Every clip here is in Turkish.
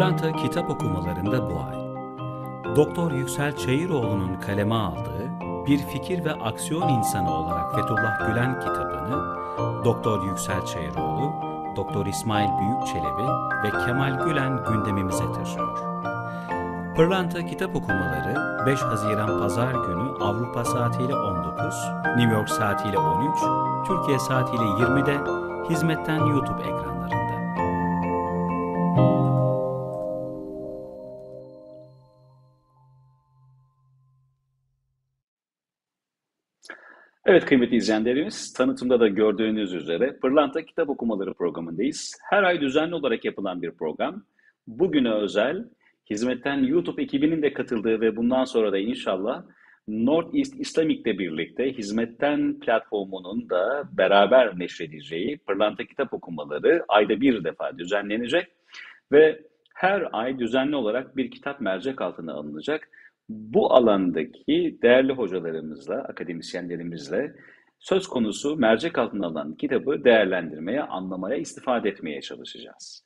Pırlanta kitap okumalarında bu ay. Doktor Yüksel Çayıroğlu'nun kaleme aldığı Bir Fikir ve Aksiyon İnsanı olarak Fethullah Gülen kitabını Doktor Yüksel Çayıroğlu, Doktor İsmail Büyükçelebi ve Kemal Gülen gündemimize taşıyor. Pırlanta kitap okumaları 5 Haziran Pazar günü Avrupa saatiyle 19, New York saatiyle 13, Türkiye saatiyle 20'de hizmetten YouTube ekranlarında. Evet kıymetli izleyenlerimiz, tanıtımda da gördüğünüz üzere Pırlanta Kitap Okumaları programındayız. Her ay düzenli olarak yapılan bir program. Bugüne özel hizmetten YouTube ekibinin de katıldığı ve bundan sonra da inşallah North East Islamic'le birlikte hizmetten platformunun da beraber neşredeceği Pırlanta Kitap Okumaları ayda bir defa düzenlenecek ve her ay düzenli olarak bir kitap mercek altına alınacak bu alandaki değerli hocalarımızla, akademisyenlerimizle söz konusu mercek altına alınan kitabı değerlendirmeye, anlamaya, istifade etmeye çalışacağız.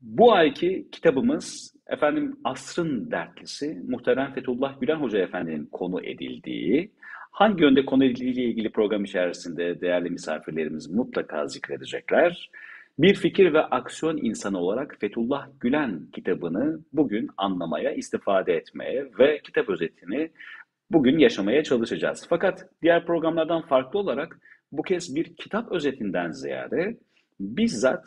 Bu ayki kitabımız efendim asrın dertlisi muhterem Fethullah Gülen Hoca Efendi'nin konu edildiği, hangi yönde konu edildiğiyle ilgili program içerisinde değerli misafirlerimiz mutlaka zikredecekler. Bir fikir ve aksiyon insanı olarak Fethullah Gülen kitabını bugün anlamaya, istifade etmeye ve kitap özetini bugün yaşamaya çalışacağız. Fakat diğer programlardan farklı olarak bu kez bir kitap özetinden ziyade bizzat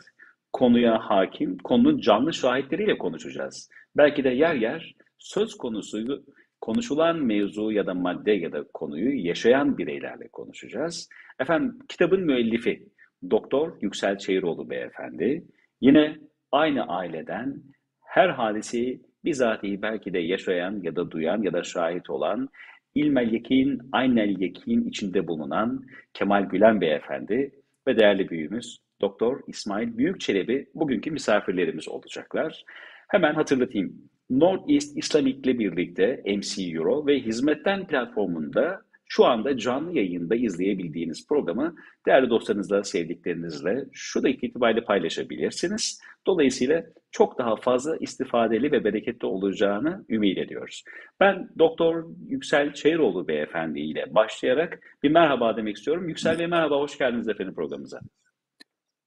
konuya hakim, konunun canlı şahitleriyle konuşacağız. Belki de yer yer söz konusu konuşulan mevzu ya da madde ya da konuyu yaşayan bireylerle konuşacağız. Efendim kitabın müellifi Doktor Yüksel Çeyiroğlu beyefendi yine aynı aileden her hadiseyi bizatihi belki de yaşayan ya da duyan ya da şahit olan ilmel yekin, aynel yekin içinde bulunan Kemal Gülen beyefendi ve değerli büyüğümüz Doktor İsmail Büyükçelebi bugünkü misafirlerimiz olacaklar. Hemen hatırlatayım. North East Islamic ile birlikte MC Euro ve Hizmetten platformunda şu anda canlı yayında izleyebildiğiniz programı değerli dostlarınızla, sevdiklerinizle şu dakika itibariyle paylaşabilirsiniz. Dolayısıyla çok daha fazla istifadeli ve bereketli olacağını ümit ediyoruz. Ben Doktor Yüksel Çayıroğlu Beyefendi ile başlayarak bir merhaba demek istiyorum. Yüksel Bey merhaba, hoş geldiniz efendim programımıza.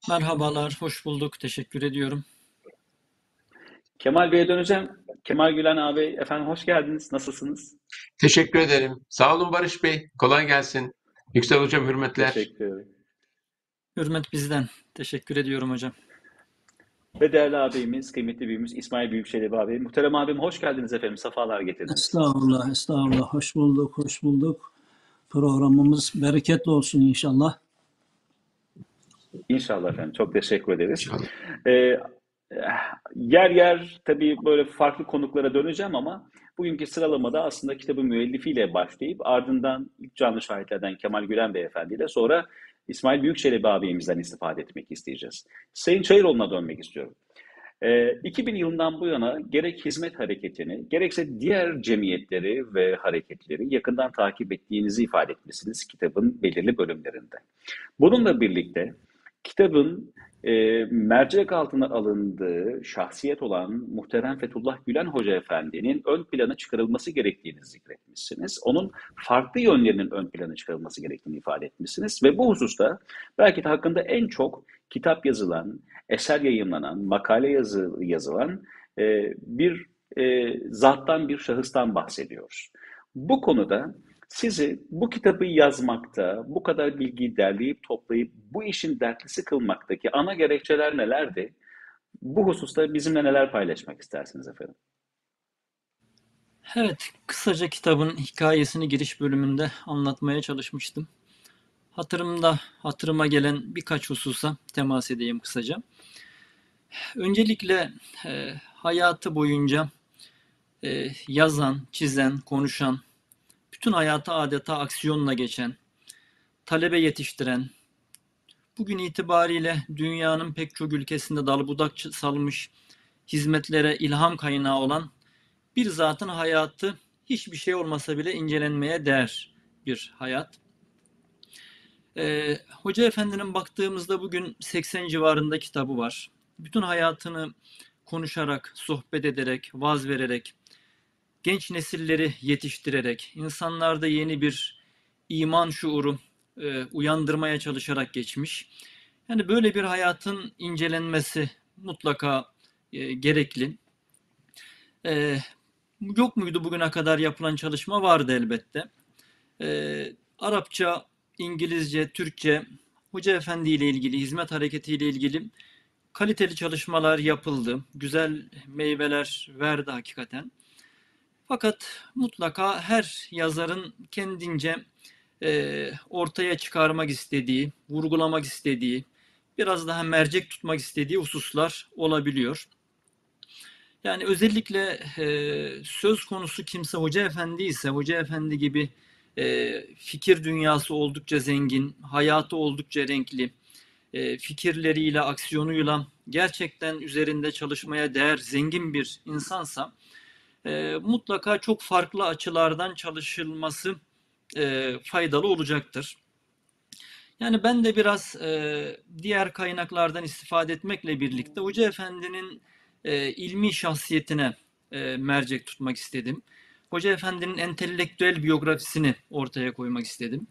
Merhabalar, hoş bulduk. Teşekkür ediyorum. Kemal Bey'e döneceğim. Kemal Gülen abi, efendim hoş geldiniz. Nasılsınız? Teşekkür ederim. Sağ olun Barış Bey. Kolay gelsin. Yüksel Hocam hürmetler. Teşekkür ederim. Hürmet bizden. Teşekkür ediyorum hocam. Ve değerli abimiz, kıymetli büyüğümüz İsmail Büyükçelebi abi. Muhterem abim hoş geldiniz efendim. Safalar getirdiniz. Estağfurullah, estağfurullah. Hoş bulduk, hoş bulduk. Programımız bereketli olsun inşallah. İnşallah efendim. Çok teşekkür ederiz. İnşallah. Ee, yer yer tabii böyle farklı konuklara döneceğim ama bugünkü sıralamada aslında kitabın müellifiyle başlayıp ardından ilk canlı şahitlerden Kemal Gülen Beyefendi ile sonra İsmail Büyükçelebi abimizden istifade etmek isteyeceğiz. Sayın Çayıroğlu'na dönmek istiyorum. Ee, 2000 yılından bu yana gerek hizmet hareketini, gerekse diğer cemiyetleri ve hareketleri yakından takip ettiğinizi ifade etmişsiniz kitabın belirli bölümlerinde. Bununla birlikte kitabın e, mercek altına alındığı şahsiyet olan muhterem Fethullah Gülen Hoca Efendi'nin ön plana çıkarılması gerektiğini zikretmişsiniz. Onun farklı yönlerinin ön plana çıkarılması gerektiğini ifade etmişsiniz. Ve bu hususta belki de hakkında en çok kitap yazılan, eser yayınlanan, makale yazı, yazılan e, bir e, zattan, bir şahıstan bahsediyoruz. Bu konuda sizi bu kitabı yazmakta, bu kadar bilgiyi derleyip toplayıp bu işin dertlisi kılmaktaki ana gerekçeler nelerdi? Bu hususta bizimle neler paylaşmak istersiniz efendim? Evet, kısaca kitabın hikayesini giriş bölümünde anlatmaya çalışmıştım. Hatırımda, hatırıma gelen birkaç hususa temas edeyim kısaca. Öncelikle e, hayatı boyunca e, yazan, çizen, konuşan, bütün hayatı adeta aksiyonla geçen, talebe yetiştiren, bugün itibariyle dünyanın pek çok ülkesinde dal budak salmış, hizmetlere ilham kaynağı olan bir zatın hayatı hiçbir şey olmasa bile incelenmeye değer bir hayat. Ee, Hoca Efendi'nin baktığımızda bugün 80 civarında kitabı var. Bütün hayatını konuşarak, sohbet ederek, vaz vererek, genç nesilleri yetiştirerek, insanlarda yeni bir iman şuuru e, uyandırmaya çalışarak geçmiş. Yani böyle bir hayatın incelenmesi mutlaka e, gerekli. E, yok muydu bugüne kadar yapılan çalışma? Vardı elbette. E, Arapça, İngilizce, Türkçe, Hoca Efendi ile ilgili, hizmet hareketi ile ilgili kaliteli çalışmalar yapıldı. Güzel meyveler verdi hakikaten. Fakat mutlaka her yazarın kendince e, ortaya çıkarmak istediği, vurgulamak istediği, biraz daha mercek tutmak istediği hususlar olabiliyor. Yani özellikle e, söz konusu kimse Hoca Efendi ise, Hoca Efendi gibi e, fikir dünyası oldukça zengin, hayatı oldukça renkli, e, fikirleriyle, aksiyonuyla gerçekten üzerinde çalışmaya değer zengin bir insansa e, mutlaka çok farklı açılardan çalışılması e, faydalı olacaktır. Yani ben de biraz e, diğer kaynaklardan istifade etmekle birlikte Hoca Efendi'nin e, ilmi şahsiyetine e, mercek tutmak istedim. Hoca Efendi'nin entelektüel biyografisini ortaya koymak istedim.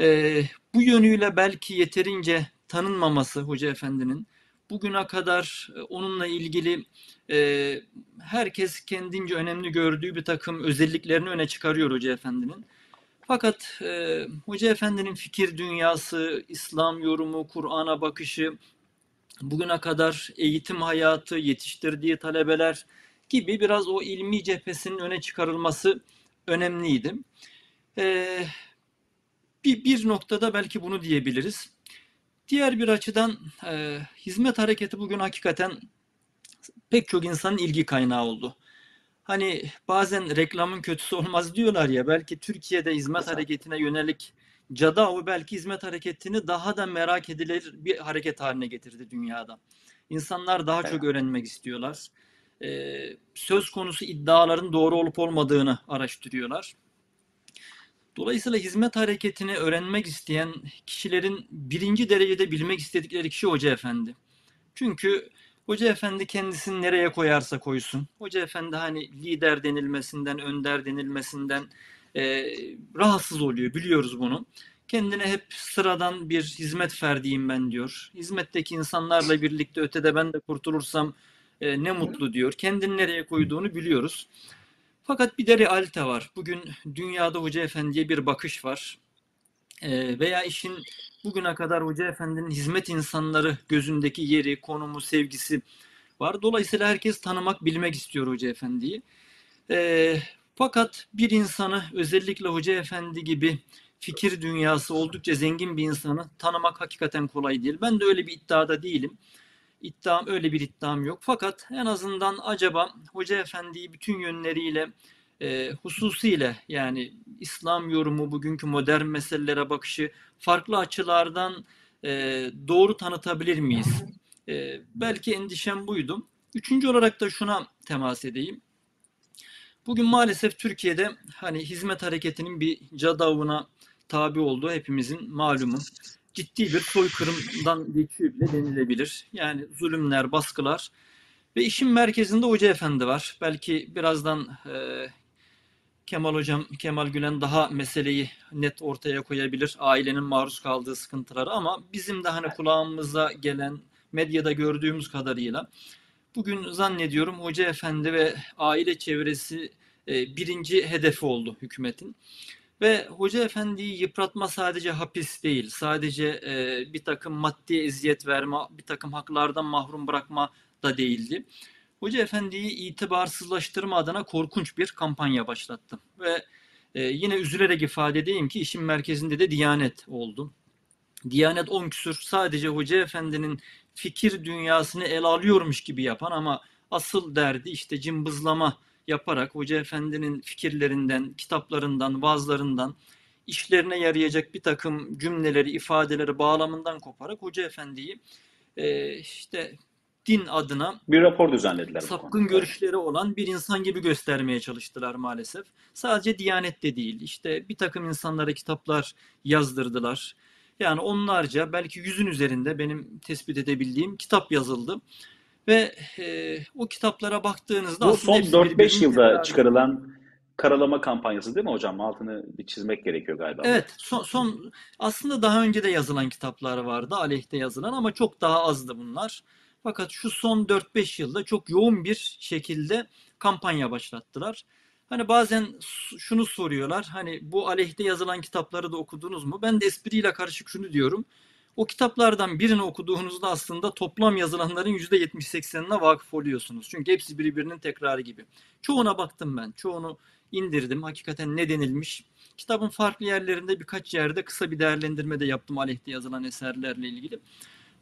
E, bu yönüyle belki yeterince tanınmaması Hoca Efendi'nin bugüne kadar e, onunla ilgili e, herkes kendince önemli gördüğü bir takım özelliklerini öne çıkarıyor Hoca Efendi'nin. Fakat e, Hoca Efendi'nin fikir dünyası, İslam yorumu, Kur'an'a bakışı, bugüne kadar eğitim hayatı, yetiştirdiği talebeler gibi biraz o ilmi cephesinin öne çıkarılması önemliydi. E, bir, bir noktada belki bunu diyebiliriz. Diğer bir açıdan e, hizmet hareketi bugün hakikaten pek çok insanın ilgi kaynağı oldu. Hani bazen reklamın kötüsü olmaz diyorlar ya belki Türkiye'de hizmet hareketine yönelik Cadao belki hizmet hareketini daha da merak edilir bir hareket haline getirdi dünyada. İnsanlar daha çok öğrenmek istiyorlar. Ee, söz konusu iddiaların doğru olup olmadığını araştırıyorlar. Dolayısıyla hizmet hareketini öğrenmek isteyen kişilerin birinci derecede bilmek istedikleri kişi Hoca Efendi. Çünkü Hoca Efendi kendisini nereye koyarsa koysun. Hoca Efendi hani lider denilmesinden, önder denilmesinden e, rahatsız oluyor. Biliyoruz bunu. Kendine hep sıradan bir hizmet ferdiyim ben diyor. Hizmetteki insanlarla birlikte ötede ben de kurtulursam e, ne mutlu diyor. Kendini nereye koyduğunu biliyoruz. Fakat bir de realite var. Bugün dünyada Hoca Efendi'ye bir bakış var. E, veya işin bugüne kadar Hoca Efendi'nin hizmet insanları gözündeki yeri, konumu, sevgisi var. Dolayısıyla herkes tanımak, bilmek istiyor Hoca Efendi'yi. E, fakat bir insanı özellikle Hoca Efendi gibi fikir dünyası oldukça zengin bir insanı tanımak hakikaten kolay değil. Ben de öyle bir iddiada değilim. İddiam öyle bir iddiam yok. Fakat en azından acaba Hoca Efendi'yi bütün yönleriyle e, hususiyle yani İslam yorumu, bugünkü modern meselelere bakışı farklı açılardan e, doğru tanıtabilir miyiz? E, belki endişem buydu. Üçüncü olarak da şuna temas edeyim. Bugün maalesef Türkiye'de hani hizmet hareketinin bir cadavına tabi olduğu hepimizin malumu. Ciddi bir soykırımdan geçiyor bile denilebilir. Yani zulümler, baskılar ve işin merkezinde Hoca Efendi var. Belki birazdan e, Kemal Hocam, Kemal Gülen daha meseleyi net ortaya koyabilir. Ailenin maruz kaldığı sıkıntıları ama bizim de hani kulağımıza gelen, medyada gördüğümüz kadarıyla bugün zannediyorum Hoca Efendi ve aile çevresi e, birinci hedefi oldu hükümetin. Ve Hoca Efendi'yi yıpratma sadece hapis değil, sadece e, bir takım maddi eziyet verme, bir takım haklardan mahrum bırakma da değildi. Hoca Efendi'yi itibarsızlaştırma adına korkunç bir kampanya başlattım. Ve e, yine üzülerek ifade edeyim ki işin merkezinde de Diyanet oldu. Diyanet 10 küsur sadece Hoca Efendi'nin fikir dünyasını ele alıyormuş gibi yapan ama asıl derdi işte cımbızlama yaparak Hoca Efendi'nin fikirlerinden, kitaplarından, vaazlarından işlerine yarayacak bir takım cümleleri, ifadeleri bağlamından koparak Hoca Efendi'yi e, işte din adına Bir rapor düzenlediler. sapkın görüşleri olan bir insan gibi göstermeye çalıştılar maalesef. Sadece Diyanet'te değil, işte bir takım insanlara kitaplar yazdırdılar. Yani onlarca, belki yüzün üzerinde benim tespit edebildiğim kitap yazıldı. Ve e, o kitaplara baktığınızda Bu aslında son hepsi 4-5 birbirinin yılda çıkarılan karalama kampanyası değil mi hocam? Altını bir çizmek gerekiyor galiba. Evet, son, son aslında daha önce de yazılan kitaplar vardı, aleyhte yazılan ama çok daha azdı bunlar. Fakat şu son 4-5 yılda çok yoğun bir şekilde kampanya başlattılar. Hani bazen şunu soruyorlar, hani bu aleyhte yazılan kitapları da okudunuz mu? Ben de espriyle karışık şunu diyorum. O kitaplardan birini okuduğunuzda aslında toplam yazılanların %70-80'ine vakıf oluyorsunuz. Çünkü hepsi birbirinin tekrarı gibi. Çoğuna baktım ben, çoğunu indirdim. Hakikaten ne denilmiş? Kitabın farklı yerlerinde birkaç yerde kısa bir değerlendirme de yaptım aleyhte yazılan eserlerle ilgili.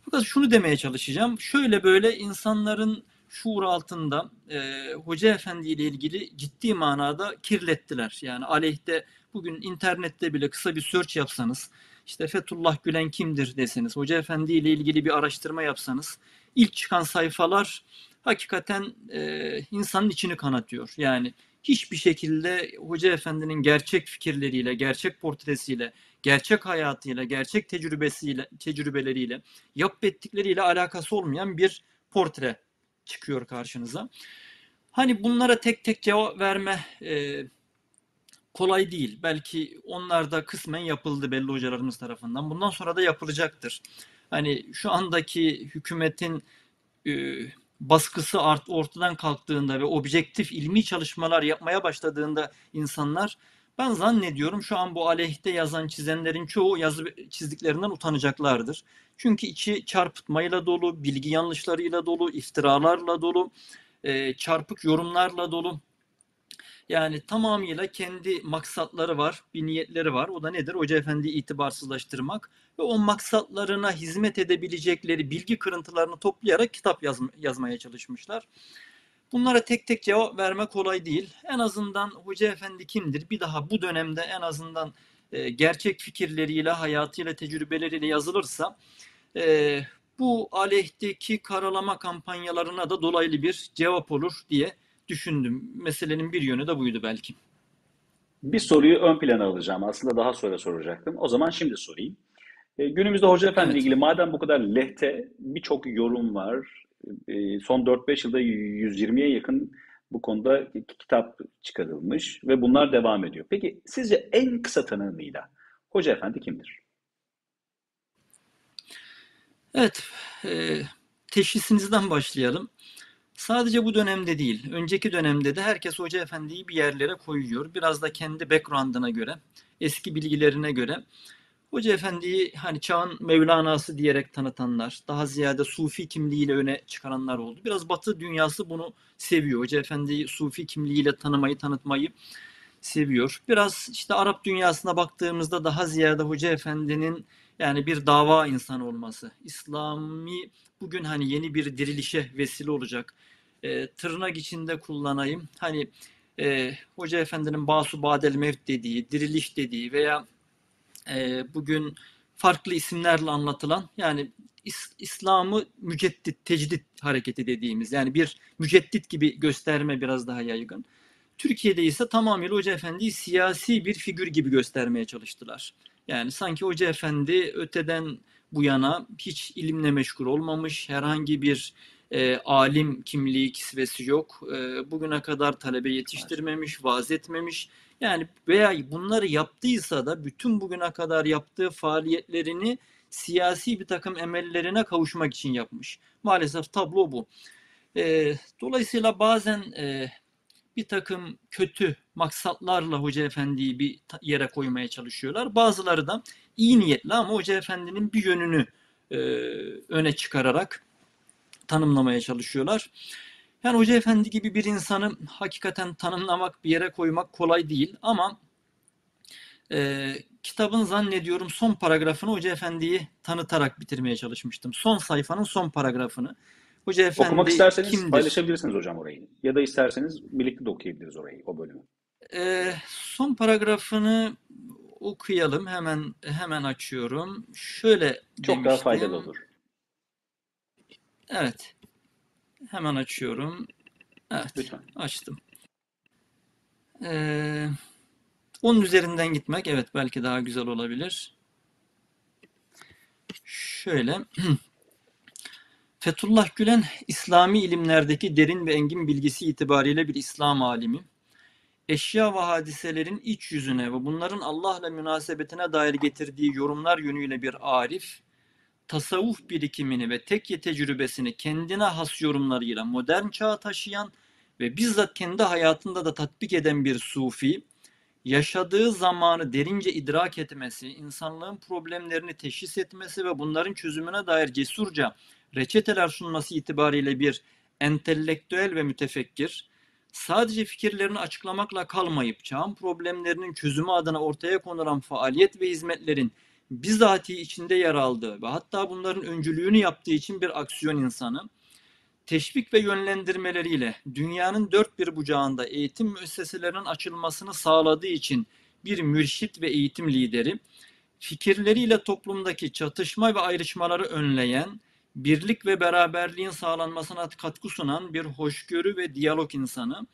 Fakat şunu demeye çalışacağım. Şöyle böyle insanların şuur altında e, Hoca Efendi ile ilgili ciddi manada kirlettiler. Yani aleyhte bugün internette bile kısa bir search yapsanız işte Fethullah Gülen kimdir deseniz, Hoca Efendi ile ilgili bir araştırma yapsanız ilk çıkan sayfalar hakikaten e, insanın içini kanatıyor. Yani hiçbir şekilde Hoca Efendi'nin gerçek fikirleriyle, gerçek portresiyle, gerçek hayatıyla, gerçek tecrübesiyle, tecrübeleriyle, yapıp ettikleriyle alakası olmayan bir portre çıkıyor karşınıza. Hani bunlara tek tek cevap verme e, kolay değil. Belki onlar da kısmen yapıldı belli hocalarımız tarafından. Bundan sonra da yapılacaktır. Hani şu andaki hükümetin e, baskısı art, ortadan kalktığında ve objektif ilmi çalışmalar yapmaya başladığında insanlar ben zannediyorum şu an bu aleyhte yazan çizenlerin çoğu yazı çizdiklerinden utanacaklardır. Çünkü içi çarpıtmayla dolu, bilgi yanlışlarıyla dolu, iftiralarla dolu, e, çarpık yorumlarla dolu. Yani tamamıyla kendi maksatları var, bir niyetleri var. O da nedir? Hoca Efendi'yi itibarsızlaştırmak ve o maksatlarına hizmet edebilecekleri bilgi kırıntılarını toplayarak kitap yazma, yazmaya çalışmışlar. Bunlara tek tek cevap verme kolay değil. En azından Hoca Efendi kimdir? Bir daha bu dönemde en azından e, gerçek fikirleriyle, hayatıyla, tecrübeleriyle yazılırsa e, bu aleyhteki karalama kampanyalarına da dolaylı bir cevap olur diye düşündüm. Meselenin bir yönü de buydu belki. Bir soruyu ön plana alacağım. Aslında daha sonra soracaktım. O zaman şimdi sorayım. E, günümüzde Hoca Efendi Evet. ilgili madem bu kadar lehte birçok yorum var. E, son 4-5 yılda 120'ye yakın bu konuda kitap çıkarılmış ve bunlar devam ediyor. Peki sizce en kısa tanımıyla Hoca Efendi kimdir? Evet, e, teşhisinizden başlayalım. Sadece bu dönemde değil, önceki dönemde de herkes Hoca Efendi'yi bir yerlere koyuyor. Biraz da kendi background'ına göre, eski bilgilerine göre. Hoca Efendi'yi hani çağın Mevlana'sı diyerek tanıtanlar, daha ziyade Sufi kimliğiyle öne çıkaranlar oldu. Biraz Batı dünyası bunu seviyor. Hoca Efendi'yi Sufi kimliğiyle tanımayı, tanıtmayı seviyor. Biraz işte Arap dünyasına baktığımızda daha ziyade Hoca Efendi'nin yani bir dava insanı olması, İslami bugün hani yeni bir dirilişe vesile olacak. E, tırnak içinde kullanayım. Hani e, Hoca Efendi'nin Basu Badel Mevt dediği, diriliş dediği veya e, bugün farklı isimlerle anlatılan yani İs- İslam'ı müceddit, tecdit hareketi dediğimiz yani bir müceddit gibi gösterme biraz daha yaygın. Türkiye'de ise tamamıyla Hoca Efendi'yi siyasi bir figür gibi göstermeye çalıştılar. Yani sanki Hoca Efendi öteden bu yana hiç ilimle meşgul olmamış, herhangi bir e, alim kimliği kisvesi yok. E, bugüne kadar talebe yetiştirmemiş, vaaz etmemiş. Yani veya bunları yaptıysa da bütün bugüne kadar yaptığı faaliyetlerini siyasi bir takım emellerine kavuşmak için yapmış. Maalesef tablo bu. E, dolayısıyla bazen e, bir takım kötü maksatlarla Hoca Efendi'yi bir yere koymaya çalışıyorlar. Bazıları da iyi niyetli ama Hoca Efendi'nin bir yönünü e, öne çıkararak tanımlamaya çalışıyorlar. Yani Hoca Efendi gibi bir insanı hakikaten tanımlamak, bir yere koymak kolay değil ama e, kitabın zannediyorum son paragrafını Hoca Efendi'yi tanıtarak bitirmeye çalışmıştım. Son sayfanın son paragrafını. Hoca Efendi Okumak isterseniz kimdir? paylaşabilirsiniz hocam orayı. Ya da isterseniz birlikte de okuyabiliriz orayı, o bölümü. Ee, son paragrafını okuyalım. Hemen hemen açıyorum. Şöyle Çok daha demiştim. faydalı olur. Evet. Hemen açıyorum. Evet. Lütfen. Açtım. Ee, onun üzerinden gitmek evet belki daha güzel olabilir. Şöyle. Fethullah Gülen, İslami ilimlerdeki derin ve engin bilgisi itibariyle bir İslam alimi. Eşya ve hadiselerin iç yüzüne ve bunların Allah'la münasebetine dair getirdiği yorumlar yönüyle bir arif, tasavvuf birikimini ve tekke tecrübesini kendine has yorumlarıyla modern çağa taşıyan ve bizzat kendi hayatında da tatbik eden bir sufi, yaşadığı zamanı derince idrak etmesi, insanlığın problemlerini teşhis etmesi ve bunların çözümüne dair cesurca reçeteler sunması itibariyle bir entelektüel ve mütefekkir, sadece fikirlerini açıklamakla kalmayıp çağın problemlerinin çözümü adına ortaya konulan faaliyet ve hizmetlerin bizatihi içinde yer aldığı ve hatta bunların öncülüğünü yaptığı için bir aksiyon insanı, teşvik ve yönlendirmeleriyle dünyanın dört bir bucağında eğitim müesseselerinin açılmasını sağladığı için bir mürşit ve eğitim lideri, fikirleriyle toplumdaki çatışma ve ayrışmaları önleyen, birlik ve beraberliğin sağlanmasına katkı sunan bir hoşgörü ve diyalog insanı,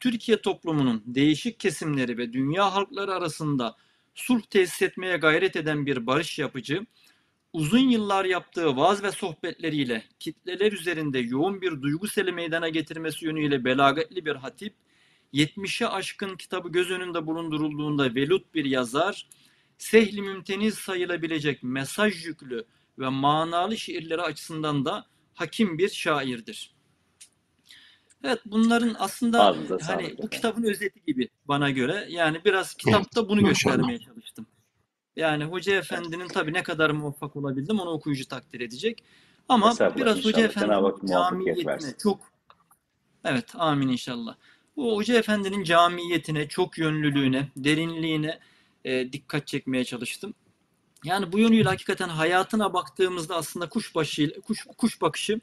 Türkiye toplumunun değişik kesimleri ve dünya halkları arasında sulh tesis etmeye gayret eden bir barış yapıcı, uzun yıllar yaptığı vaaz ve sohbetleriyle kitleler üzerinde yoğun bir duygu seli meydana getirmesi yönüyle belagatli bir hatip, 70'e aşkın kitabı göz önünde bulundurulduğunda velut bir yazar, sehli mümteniz sayılabilecek mesaj yüklü ve manalı şiirleri açısından da hakim bir şairdir. Evet bunların aslında Ağzınıza hani bu kitabın özeti gibi bana göre. Yani biraz kitapta bunu göstermeye çalıştım. Yani Hoca Efendi'nin tabii ne kadar muvaffak olabildim onu okuyucu takdir edecek. Ama Estağfurullah, biraz Hoca Efendi'nin camiyetine çok Evet amin inşallah. Bu Hoca Efendi'nin camiyetine, çok yönlülüğüne, derinliğine e, dikkat çekmeye çalıştım. Yani bu yönüyle hakikaten hayatına baktığımızda aslında kuşbaşı kuş kuş bakışı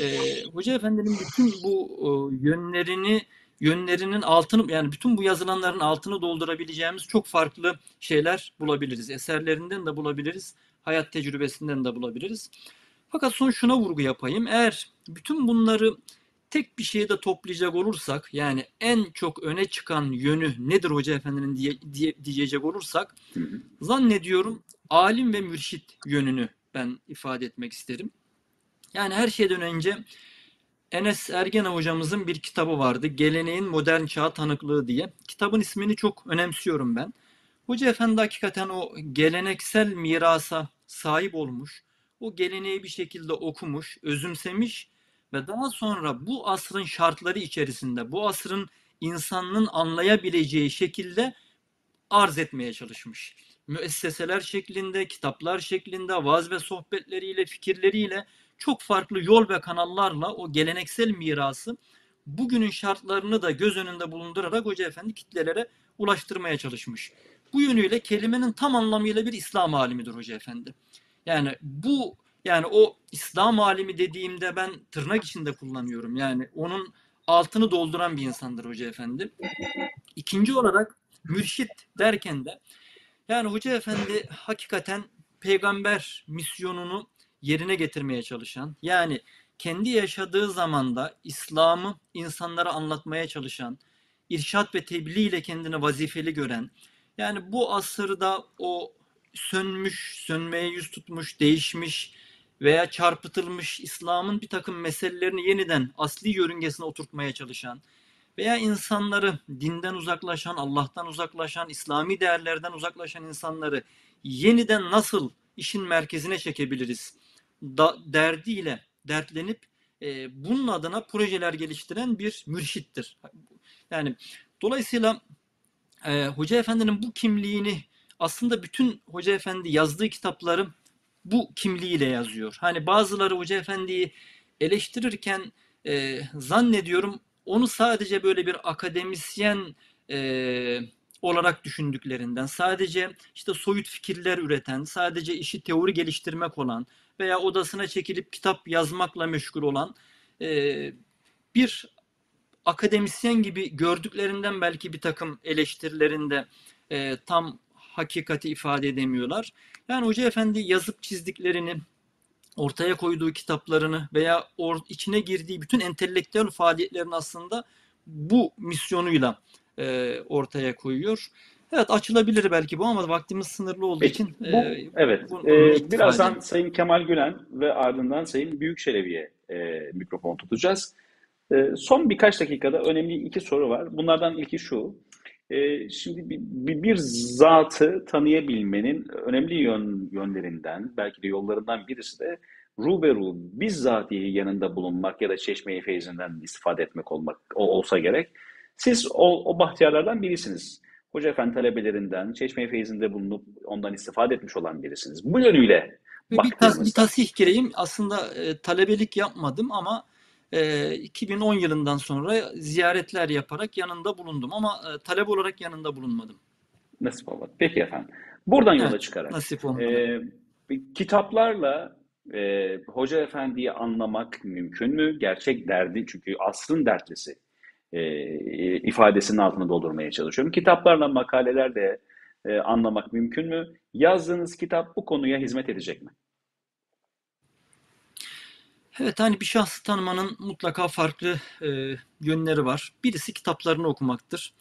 e, Hoca Efendi'nin bütün bu e, yönlerini yönlerinin altını yani bütün bu yazılanların altını doldurabileceğimiz çok farklı şeyler bulabiliriz. Eserlerinden de bulabiliriz, hayat tecrübesinden de bulabiliriz. Fakat son şuna vurgu yapayım. Eğer bütün bunları tek bir şeyde toplayacak olursak yani en çok öne çıkan yönü nedir Hoca Efendi'nin diye, diye, diyecek olursak zannediyorum alim ve mürşit yönünü ben ifade etmek isterim. Yani her şeyden önce Enes Ergene hocamızın bir kitabı vardı. Geleneğin Modern Çağ Tanıklığı diye. Kitabın ismini çok önemsiyorum ben. Hoca Efendi hakikaten o geleneksel mirasa sahip olmuş. O geleneği bir şekilde okumuş, özümsemiş ve daha sonra bu asrın şartları içerisinde, bu asrın insanın anlayabileceği şekilde arz etmeye çalışmış. Müesseseler şeklinde, kitaplar şeklinde, vaaz ve sohbetleriyle, fikirleriyle çok farklı yol ve kanallarla o geleneksel mirası bugünün şartlarını da göz önünde bulundurarak Hoca Efendi kitlelere ulaştırmaya çalışmış. Bu yönüyle kelimenin tam anlamıyla bir İslam alimidir Hoca Efendi. Yani bu yani o İslam alimi dediğimde ben tırnak içinde kullanıyorum. Yani onun altını dolduran bir insandır Hoca Efendi. İkinci olarak mürşit derken de yani Hoca Efendi hakikaten peygamber misyonunu yerine getirmeye çalışan yani kendi yaşadığı zamanda İslam'ı insanlara anlatmaya çalışan, irşat ve tebliğ ile kendini vazifeli gören, yani bu asırda o sönmüş, sönmeye yüz tutmuş, değişmiş veya çarpıtılmış İslam'ın bir takım meselelerini yeniden asli yörüngesine oturtmaya çalışan veya insanları dinden uzaklaşan, Allah'tan uzaklaşan, İslami değerlerden uzaklaşan insanları yeniden nasıl işin merkezine çekebiliriz da, derdiyle dertlenip e, bunun adına projeler geliştiren bir mürşittir. Yani dolayısıyla e, Hoca Efendi'nin bu kimliğini aslında bütün Hoca Efendi yazdığı kitapları bu kimliğiyle yazıyor. Hani bazıları Hoca Efendi'yi eleştirirken e, zannediyorum onu sadece böyle bir akademisyen e, olarak düşündüklerinden, sadece işte soyut fikirler üreten, sadece işi teori geliştirmek olan veya odasına çekilip kitap yazmakla meşgul olan e, bir akademisyen gibi gördüklerinden belki bir takım eleştirilerinde e, tam hakikati ifade edemiyorlar. Yani Hoca Efendi yazıp çizdiklerini, ortaya koyduğu kitaplarını veya or, içine girdiği bütün entelektüel faaliyetlerini aslında bu misyonuyla e, ortaya koyuyor. Evet açılabilir belki bu ama vaktimiz sınırlı olduğu Peki, için bu, e, evet. bunu- Ee, birazdan edelim. Sayın Kemal Gülen ve ardından Sayın Büyükçelebi'ye e, mikrofon tutacağız. E, son birkaç dakikada önemli iki soru var. Bunlardan ilki şu. E, şimdi bir, bir, zatı tanıyabilmenin önemli yön, yönlerinden, belki de yollarından birisi de ruberu bizzatihi yanında bulunmak ya da çeşme-i feyzinden istifade etmek olmak o, olsa gerek. Siz o, o bahtiyarlardan birisiniz. Hoca Efendi talebelerinden, Çeşme-i Feyzi'nde bulunup ondan istifade etmiş olan birisiniz. Bu yönüyle bir, tas, bir tasih gireyim. Aslında e, talebelik yapmadım ama e, 2010 yılından sonra ziyaretler yaparak yanında bulundum ama e, talep olarak yanında bulunmadım. nasip olmadı. Peki efendim. Buradan yola Evet, çıkarak nasip olmadı. e, kitaplarla e, Hoca Efendi'yi anlamak mümkün mü? Gerçek derdi çünkü asrın dertlisi e, ifadesinin altını doldurmaya çalışıyorum. Kitaplarla, makalelerle e, anlamak mümkün mü? Yazdığınız kitap bu konuya hizmet edecek mi? Evet hani bir şahsı tanımanın mutlaka farklı e, yönleri var. Birisi kitaplarını okumaktır.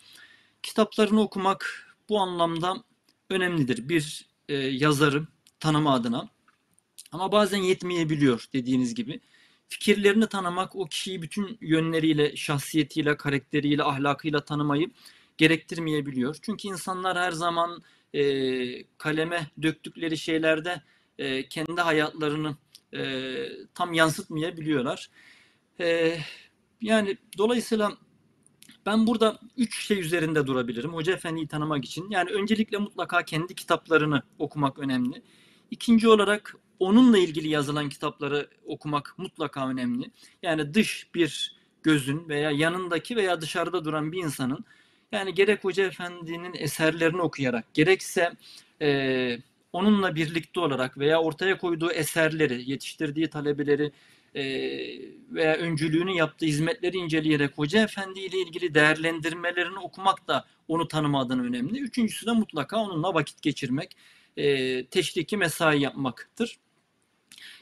Kitaplarını okumak bu anlamda önemlidir. Bir e, yazarı tanıma adına. Ama bazen yetmeyebiliyor dediğiniz gibi. Fikirlerini tanımak o kişiyi bütün yönleriyle, şahsiyetiyle, karakteriyle, ahlakıyla tanımayı gerektirmeyebiliyor. Çünkü insanlar her zaman e, kaleme döktükleri şeylerde e, kendi hayatlarını e, tam yansıtmayabiliyorlar. E, yani dolayısıyla ben burada üç şey üzerinde durabilirim. Hoca Efendi'yi tanımak için. Yani öncelikle mutlaka kendi kitaplarını okumak önemli. İkinci olarak onunla ilgili yazılan kitapları okumak mutlaka önemli. Yani dış bir gözün veya yanındaki veya dışarıda duran bir insanın yani gerek Hoca Efendi'nin eserlerini okuyarak gerekse e, onunla birlikte olarak veya ortaya koyduğu eserleri, yetiştirdiği talebeleri e, veya öncülüğünü yaptığı hizmetleri inceleyerek Hoca Efendi ile ilgili değerlendirmelerini okumak da onu tanıma adına önemli. Üçüncüsü de mutlaka onunla vakit geçirmek, e, teşriki mesai yapmaktır.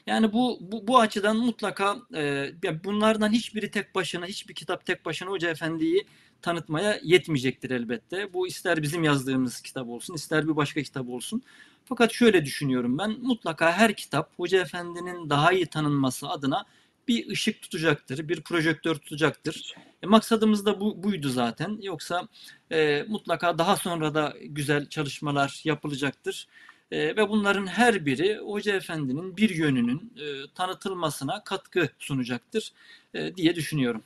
Yani bu bu, bu açıdan mutlaka e, bunlardan hiçbiri tek başına, hiçbir kitap tek başına Hoca Efendi'yi tanıtmaya yetmeyecektir elbette. Bu ister bizim yazdığımız kitap olsun, ister bir başka kitap olsun. Fakat şöyle düşünüyorum ben, mutlaka her kitap Hoca Efendi'nin daha iyi tanınması adına bir ışık tutacaktır, bir projektör tutacaktır. E, maksadımız da bu, buydu zaten. Yoksa e, mutlaka daha sonra da güzel çalışmalar yapılacaktır. E, ve bunların her biri Hoca Efendi'nin bir yönünün e, tanıtılmasına katkı sunacaktır e, diye düşünüyorum.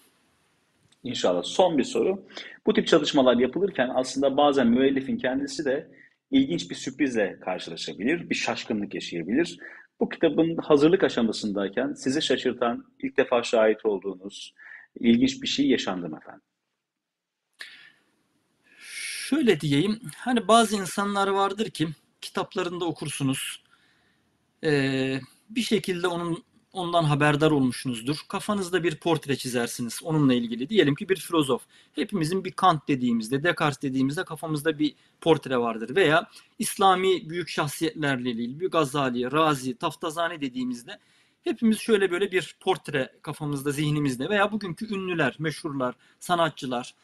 İnşallah. Son bir soru. Bu tip çalışmalar yapılırken aslında bazen müellifin kendisi de ilginç bir sürprizle karşılaşabilir, bir şaşkınlık yaşayabilir. Bu kitabın hazırlık aşamasındayken sizi şaşırtan, ilk defa şahit olduğunuz ilginç bir şey yaşandı mı efendim? Şöyle diyeyim, hani bazı insanlar vardır ki kitaplarında okursunuz, ee, bir şekilde onun ondan haberdar olmuşsunuzdur. Kafanızda bir portre çizersiniz onunla ilgili. Diyelim ki bir filozof. Hepimizin bir Kant dediğimizde, Descartes dediğimizde kafamızda bir portre vardır. Veya İslami büyük şahsiyetlerle ilgili Gazali, Razi, Taftazani dediğimizde hepimiz şöyle böyle bir portre kafamızda, zihnimizde veya bugünkü ünlüler, meşhurlar, sanatçılar.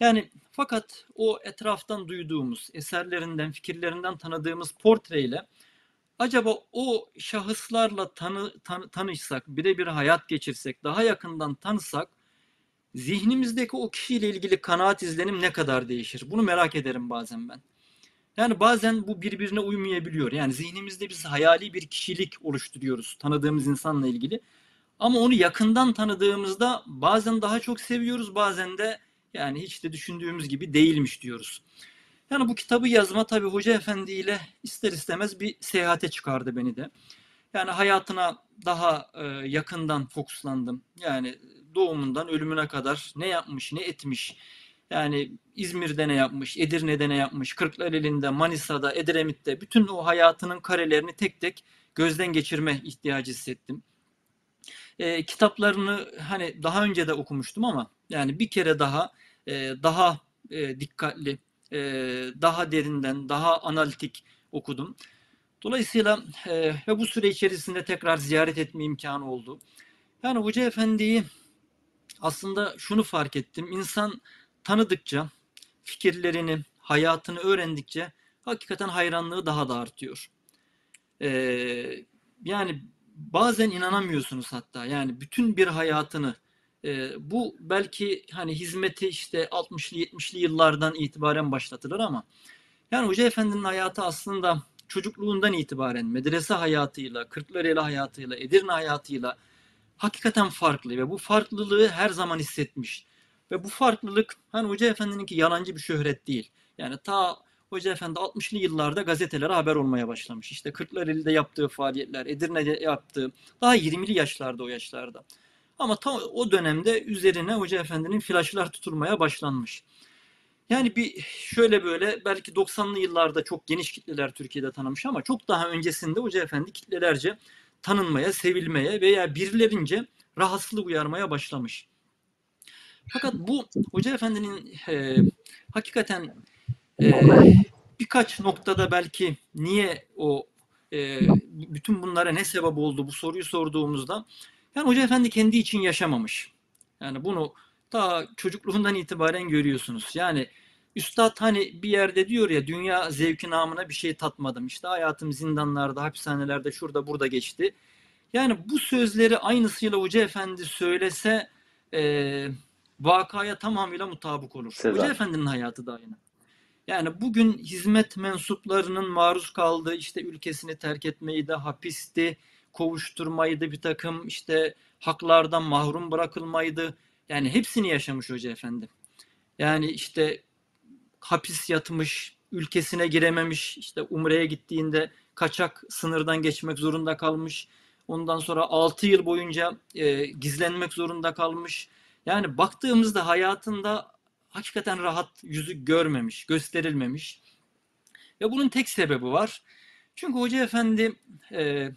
Yani fakat o etraftan duyduğumuz, eserlerinden, fikirlerinden tanıdığımız portreyle acaba o şahıslarla tanı, tanı, tanışsak, birebir hayat geçirsek, daha yakından tanısak zihnimizdeki o kişiyle ilgili kanaat izlenim ne kadar değişir? Bunu merak ederim bazen ben. Yani bazen bu birbirine uymayabiliyor. Yani zihnimizde biz hayali bir kişilik oluşturuyoruz tanıdığımız insanla ilgili. Ama onu yakından tanıdığımızda bazen daha çok seviyoruz, bazen de yani hiç de düşündüğümüz gibi değilmiş diyoruz. Yani bu kitabı yazma tabii Hoca Efendi ile ister istemez bir seyahate çıkardı beni de. Yani hayatına daha e, yakından fokuslandım. Yani doğumundan ölümüne kadar ne yapmış, ne etmiş. Yani İzmir'de ne yapmış, Edirne'de ne yapmış, Kırklareli'nde, Manisa'da, Edremit'te bütün o hayatının karelerini tek tek gözden geçirme ihtiyacı hissettim. E, kitaplarını hani daha önce de okumuştum ama yani bir kere daha e, daha e, dikkatli, e, daha derinden, daha analitik okudum. Dolayısıyla e, ve bu süre içerisinde tekrar ziyaret etme imkanı oldu. Yani Hoca Efendi'yi aslında şunu fark ettim. İnsan tanıdıkça fikirlerini, hayatını öğrendikçe hakikaten hayranlığı daha da artıyor. Ee, yani bazen inanamıyorsunuz hatta yani bütün bir hayatını e, bu belki hani hizmeti işte 60'lı 70'li yıllardan itibaren başlatılır ama yani Hoca Efendi'nin hayatı aslında çocukluğundan itibaren medrese hayatıyla, Kırklareli hayatıyla, Edirne hayatıyla hakikaten farklı ve bu farklılığı her zaman hissetmiş. Ve bu farklılık hani Hoca Efendi'ninki yalancı bir şöhret değil. Yani ta Hoca Efendi 60'lı yıllarda gazetelere haber olmaya başlamış. İşte Kırklareli'de yaptığı faaliyetler, Edirne'de yaptığı, daha 20'li yaşlarda o yaşlarda. Ama tam o dönemde üzerine Hoca Efendi'nin flaşlar tutulmaya başlanmış. Yani bir şöyle böyle belki 90'lı yıllarda çok geniş kitleler Türkiye'de tanımış ama çok daha öncesinde Hoca Efendi kitlelerce tanınmaya, sevilmeye veya birilerince rahatsızlık uyarmaya başlamış. Fakat bu Hoca Efendi'nin e, hakikaten e, birkaç noktada belki niye o e, bütün bunlara ne sebep oldu bu soruyu sorduğumuzda yani Hoca Efendi kendi için yaşamamış. Yani bunu ta çocukluğundan itibaren görüyorsunuz. Yani Üstad hani bir yerde diyor ya dünya zevki namına bir şey tatmadım. İşte hayatım zindanlarda, hapishanelerde, şurada burada geçti. Yani bu sözleri aynısıyla Hoca Efendi söylese e, vakaya tamamıyla mutabık olur. Sezer. Hoca Efendi'nin hayatı da aynı. Yani bugün hizmet mensuplarının maruz kaldığı işte ülkesini terk etmeyi de hapisti, kovuşturmaydı bir takım işte haklardan mahrum bırakılmaydı. Yani hepsini yaşamış Hoca Efendi. Yani işte hapis yatmış, ülkesine girememiş, işte Umre'ye gittiğinde kaçak sınırdan geçmek zorunda kalmış. Ondan sonra 6 yıl boyunca e, gizlenmek zorunda kalmış. Yani baktığımızda hayatında hakikaten rahat yüzü görmemiş, gösterilmemiş. Ve bunun tek sebebi var. Çünkü Hoca Efendi e,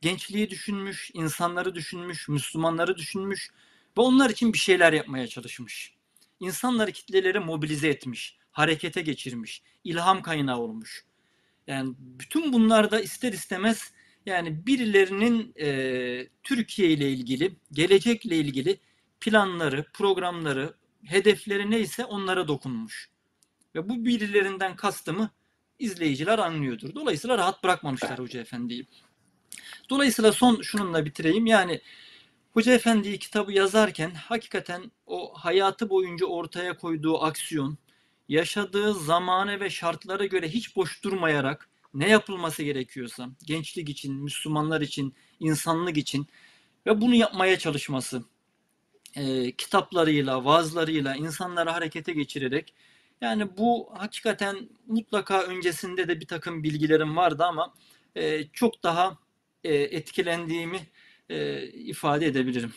gençliği düşünmüş, insanları düşünmüş, Müslümanları düşünmüş ve onlar için bir şeyler yapmaya çalışmış. İnsanları kitleleri mobilize etmiş, harekete geçirmiş, ilham kaynağı olmuş. Yani bütün bunlar da ister istemez yani birilerinin e, Türkiye ile ilgili, gelecekle ilgili planları, programları, hedefleri neyse onlara dokunmuş. Ve bu birilerinden kastımı izleyiciler anlıyordur. Dolayısıyla rahat bırakmamışlar Hoca Efendi'yi. Dolayısıyla son şununla bitireyim. Yani Hoca Efendi'yi kitabı yazarken hakikaten o hayatı boyunca ortaya koyduğu aksiyon, yaşadığı zamane ve şartlara göre hiç boş durmayarak ne yapılması gerekiyorsa gençlik için, Müslümanlar için, insanlık için ve bunu yapmaya çalışması e, kitaplarıyla, vaazlarıyla insanları harekete geçirerek yani bu hakikaten mutlaka öncesinde de bir takım bilgilerim vardı ama e, çok daha e, etkilendiğimi e, ifade edebilirim.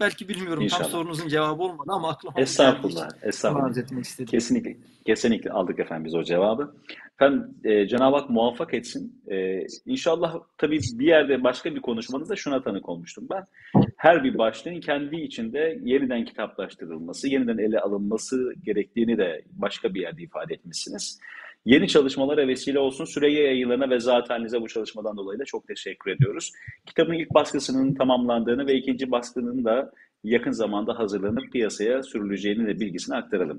Belki bilmiyorum İnşallah. tam sorunuzun cevabı olmadı ama aklıma Estağfurullah, estağfurullah. Kesinlikle, kesinlikle aldık efendim biz o cevabı. Efendim e, Cenab-ı Hak muvaffak etsin. E, inşallah tabii bir yerde başka bir konuşmanızda şuna tanık olmuştum ben. Her bir başlığın kendi içinde yeniden kitaplaştırılması, yeniden ele alınması gerektiğini de başka bir yerde ifade etmişsiniz. Yeni çalışmalara vesile olsun. Süreyya yayılarına ve zateninize bu çalışmadan dolayı da çok teşekkür ediyoruz. Kitabın ilk baskısının tamamlandığını ve ikinci baskının da yakın zamanda hazırlanıp piyasaya sürüleceğini de bilgisini aktaralım.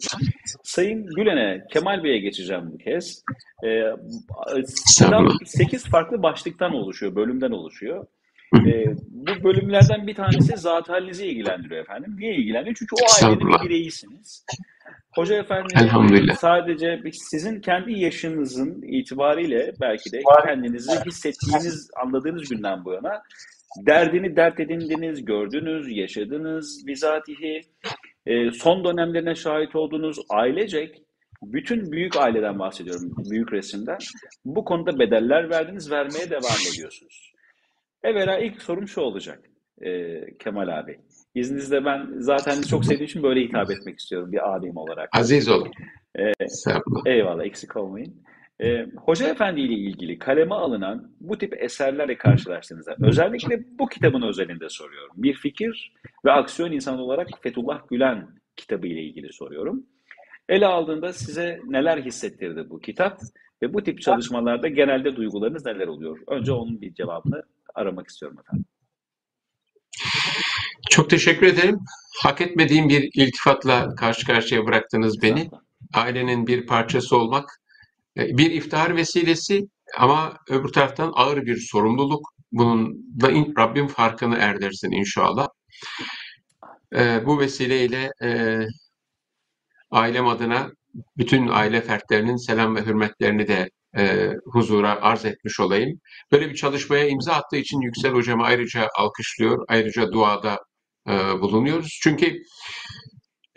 Sayın Gülen'e, Kemal Bey'e geçeceğim bu kez. Ee, kitap 8 farklı başlıktan oluşuyor, bölümden oluşuyor. Ee, bu bölümlerden bir tanesi zat halinizi ilgilendiriyor efendim. Niye ilgilendiriyor? Çünkü o ailenin Estağfurullah. Hoca efendi Elhamdülillah. sadece sizin kendi yaşınızın itibariyle belki de kendinizi hissettiğiniz, anladığınız günden bu yana derdini dert edindiniz, gördünüz, yaşadınız bizatihi. Ee, son dönemlerine şahit olduğunuz ailecek bütün büyük aileden bahsediyorum, büyük resimden. Bu konuda bedeller verdiniz, vermeye devam ediyorsunuz. Evvela ilk sorum şu olacak e, Kemal abi. İzninizle ben zaten çok sevdiğim için böyle hitap etmek istiyorum bir alim olarak. Aziz olun. Ee. Eyvallah eksik olmayın. Ee, Hoca Efendi ile ilgili kaleme alınan bu tip eserlerle karşılaştığınızda özellikle bu kitabın özelinde soruyorum. Bir fikir ve aksiyon insanı olarak Fethullah Gülen kitabı ile ilgili soruyorum. Ele aldığında size neler hissettirdi bu kitap ve bu tip çalışmalarda genelde duygularınız neler oluyor? Önce onun bir cevabını aramak istiyorum efendim. Çok teşekkür ederim. Hak etmediğim bir iltifatla karşı karşıya bıraktınız beni. ailenin bir parçası olmak e, bir iftihar vesilesi ama öbür taraftan ağır bir sorumluluk. Bunun da Rabbim farkını erdirsin inşallah. E, bu vesileyle e, ailem adına bütün aile fertlerinin selam ve hürmetlerini de e, huzura arz etmiş olayım. Böyle bir çalışmaya imza attığı için Yüksel Hocamı ayrıca alkışlıyor, ayrıca duada e, bulunuyoruz. Çünkü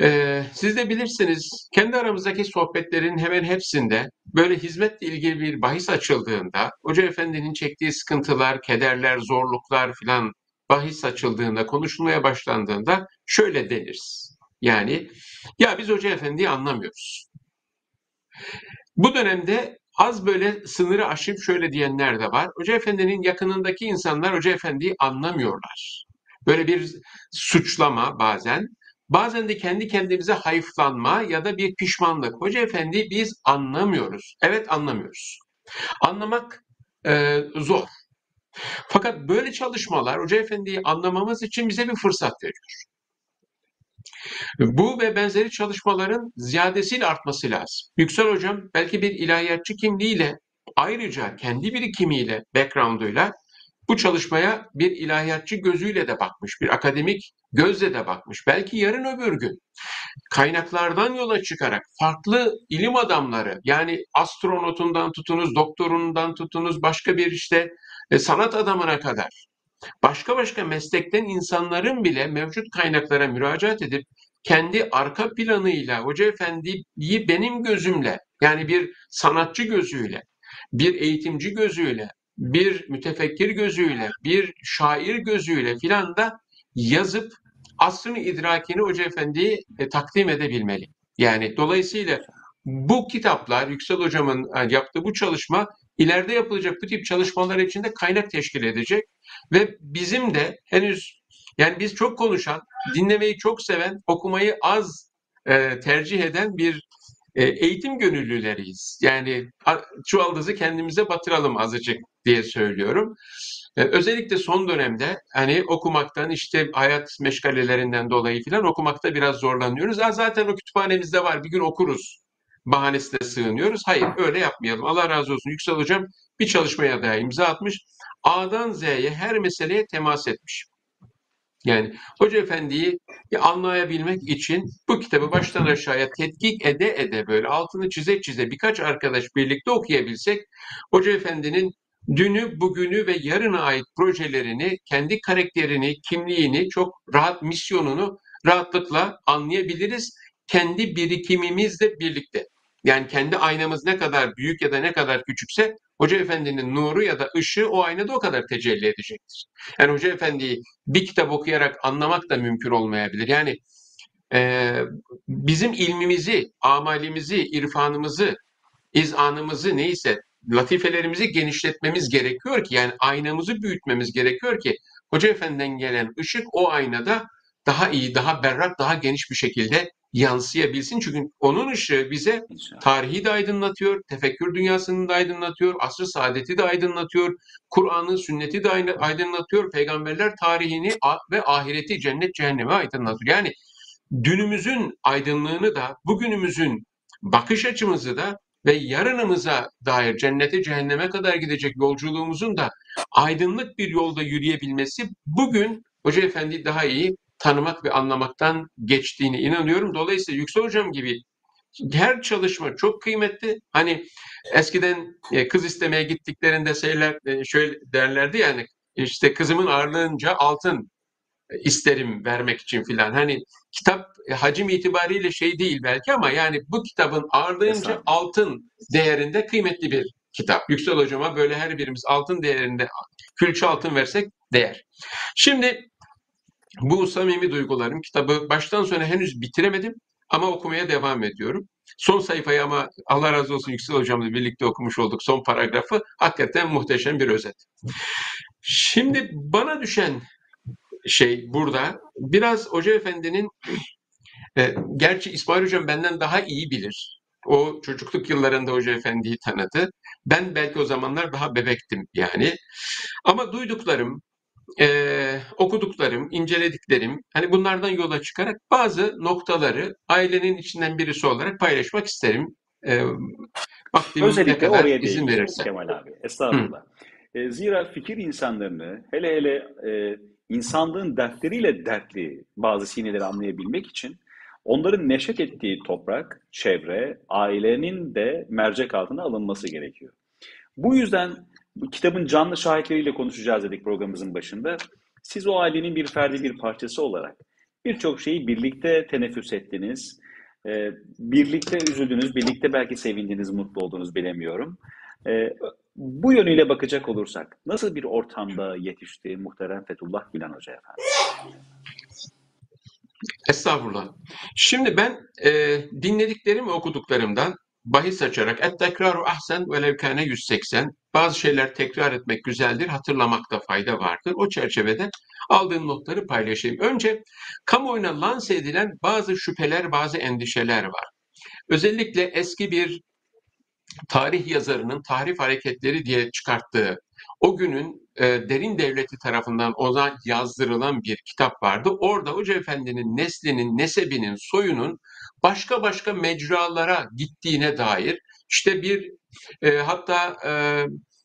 e, siz de bilirsiniz, kendi aramızdaki sohbetlerin hemen hepsinde böyle hizmetle ilgili bir bahis açıldığında, Hoca Efendi'nin çektiği sıkıntılar, kederler, zorluklar filan bahis açıldığında, konuşulmaya başlandığında şöyle deniriz. Yani ya biz Hoca Efendi'yi anlamıyoruz. Bu dönemde az böyle sınırı aşıp şöyle diyenler de var. Hoca Efendi'nin yakınındaki insanlar Hoca Efendi'yi anlamıyorlar. Böyle bir suçlama bazen. Bazen de kendi kendimize hayıflanma ya da bir pişmanlık. Hoca Efendi biz anlamıyoruz. Evet anlamıyoruz. Anlamak e, zor. Fakat böyle çalışmalar Hoca Efendi'yi anlamamız için bize bir fırsat veriyor. Bu ve benzeri çalışmaların ziyadesiyle artması lazım. Yüksel Hocam belki bir ilahiyatçı kimliğiyle ayrıca kendi birikimiyle, background'uyla bu çalışmaya bir ilahiyatçı gözüyle de bakmış, bir akademik gözle de bakmış. Belki yarın öbür gün kaynaklardan yola çıkarak farklı ilim adamları yani astronotundan tutunuz, doktorundan tutunuz, başka bir işte e, sanat adamına kadar başka başka meslekten insanların bile mevcut kaynaklara müracaat edip kendi arka planıyla Hoca Efendi'yi benim gözümle yani bir sanatçı gözüyle, bir eğitimci gözüyle, bir mütefekkir gözüyle, bir şair gözüyle filan da yazıp asrın idrakini Hoca Efendi'ye takdim edebilmeli. Yani dolayısıyla bu kitaplar, Yüksel Hocam'ın e, yaptığı bu çalışma ileride yapılacak bu tip çalışmalar için de kaynak teşkil edecek ve bizim de henüz yani biz çok konuşan, dinlemeyi çok seven, okumayı az e, tercih eden bir e, eğitim gönüllüleriyiz. Yani çuvaldızı kendimize batıralım azıcık diye söylüyorum. E, özellikle son dönemde hani okumaktan işte hayat meşgalelerinden dolayı filan okumakta biraz zorlanıyoruz. Ha, zaten o kütüphanemizde var bir gün okuruz bahanesine sığınıyoruz. Hayır öyle yapmayalım. Allah razı olsun Yüksel Hocam bir çalışmaya daha imza atmış. A'dan Z'ye her meseleye temas etmiş. Yani Hoca Efendi'yi anlayabilmek için bu kitabı baştan aşağıya tetkik ede ede böyle altını çize çize birkaç arkadaş birlikte okuyabilsek Hoca Efendi'nin dünü, bugünü ve yarına ait projelerini, kendi karakterini, kimliğini, çok rahat misyonunu rahatlıkla anlayabiliriz. Kendi birikimimizle birlikte. Yani kendi aynamız ne kadar büyük ya da ne kadar küçükse Hoca Efendi'nin nuru ya da ışığı o aynada o kadar tecelli edecektir. Yani Hoca Efendi'yi bir kitap okuyarak anlamak da mümkün olmayabilir. Yani e, bizim ilmimizi, amalimizi, irfanımızı, izanımızı neyse latifelerimizi genişletmemiz gerekiyor ki yani aynamızı büyütmemiz gerekiyor ki Hoca Efendi'den gelen ışık o aynada daha iyi, daha berrak, daha geniş bir şekilde yansıyabilsin. Çünkü onun ışığı bize tarihi de aydınlatıyor, tefekkür dünyasını da aydınlatıyor, asr-ı saadeti de aydınlatıyor, Kur'an'ı, sünneti de aydınlatıyor, peygamberler tarihini ve ahireti, cennet, cehennemi aydınlatıyor. Yani dünümüzün aydınlığını da, bugünümüzün bakış açımızı da ve yarınımıza dair cennete, cehenneme kadar gidecek yolculuğumuzun da aydınlık bir yolda yürüyebilmesi bugün Hoca Efendi'yi daha iyi tanımak ve anlamaktan geçtiğine inanıyorum. Dolayısıyla Yüksel Hocam gibi her çalışma çok kıymetli. Hani eskiden e, kız istemeye gittiklerinde şeyler e, şöyle derlerdi yani işte kızımın ağırlığınca altın isterim vermek için filan. Hani kitap e, hacim itibariyle şey değil belki ama yani bu kitabın ağırlığınca altın değerinde kıymetli bir kitap. Yüksel hocama böyle her birimiz altın değerinde külçe altın versek değer. Şimdi bu samimi duygularım kitabı baştan sona henüz bitiremedim ama okumaya devam ediyorum. Son sayfayı ama Allah razı olsun Yüksel hocamla birlikte okumuş olduk son paragrafı. Hakikaten muhteşem bir özet. Şimdi bana düşen şey burada biraz Hoca Efendi'nin e, gerçi İsmail Hocam benden daha iyi bilir. O çocukluk yıllarında Hoca Efendi'yi tanıdı. Ben belki o zamanlar daha bebektim yani. Ama duyduklarım e, okuduklarım, incelediklerim, hani bunlardan yola çıkarak bazı noktaları ailenin içinden birisi olarak paylaşmak isterim. E, vaktim ne Özellikle kadar oraya izin verirse. Kemal abi. Estağfurullah. E, zira fikir insanlarını hele hele e, insanlığın dertleriyle dertli bazı sineleri anlayabilmek için onların neşet ettiği toprak, çevre, ailenin de mercek altına alınması gerekiyor. Bu yüzden bu kitabın canlı şahitleriyle konuşacağız dedik programımızın başında. Siz o ailenin bir ferdi bir parçası olarak birçok şeyi birlikte teneffüs ettiniz. E, birlikte üzüldünüz, birlikte belki sevindiniz, mutlu oldunuz bilemiyorum. E, bu yönüyle bakacak olursak nasıl bir ortamda yetişti muhterem Fethullah Gülen Hoca efendim? Estağfurullah. Şimdi ben e, dinlediklerim ve okuduklarımdan bahis açarak et tekraru ahsen velev kâne 180 bazı şeyler tekrar etmek güzeldir, hatırlamakta fayda vardır. O çerçevede aldığım notları paylaşayım. Önce kamuoyuna lanse edilen bazı şüpheler, bazı endişeler var. Özellikle eski bir tarih yazarının tarih hareketleri diye çıkarttığı o günün e, derin devleti tarafından ona yazdırılan bir kitap vardı. Orada Hoca Efendi'nin neslinin, nesebinin, soyunun başka başka mecralara gittiğine dair işte bir e, hatta e,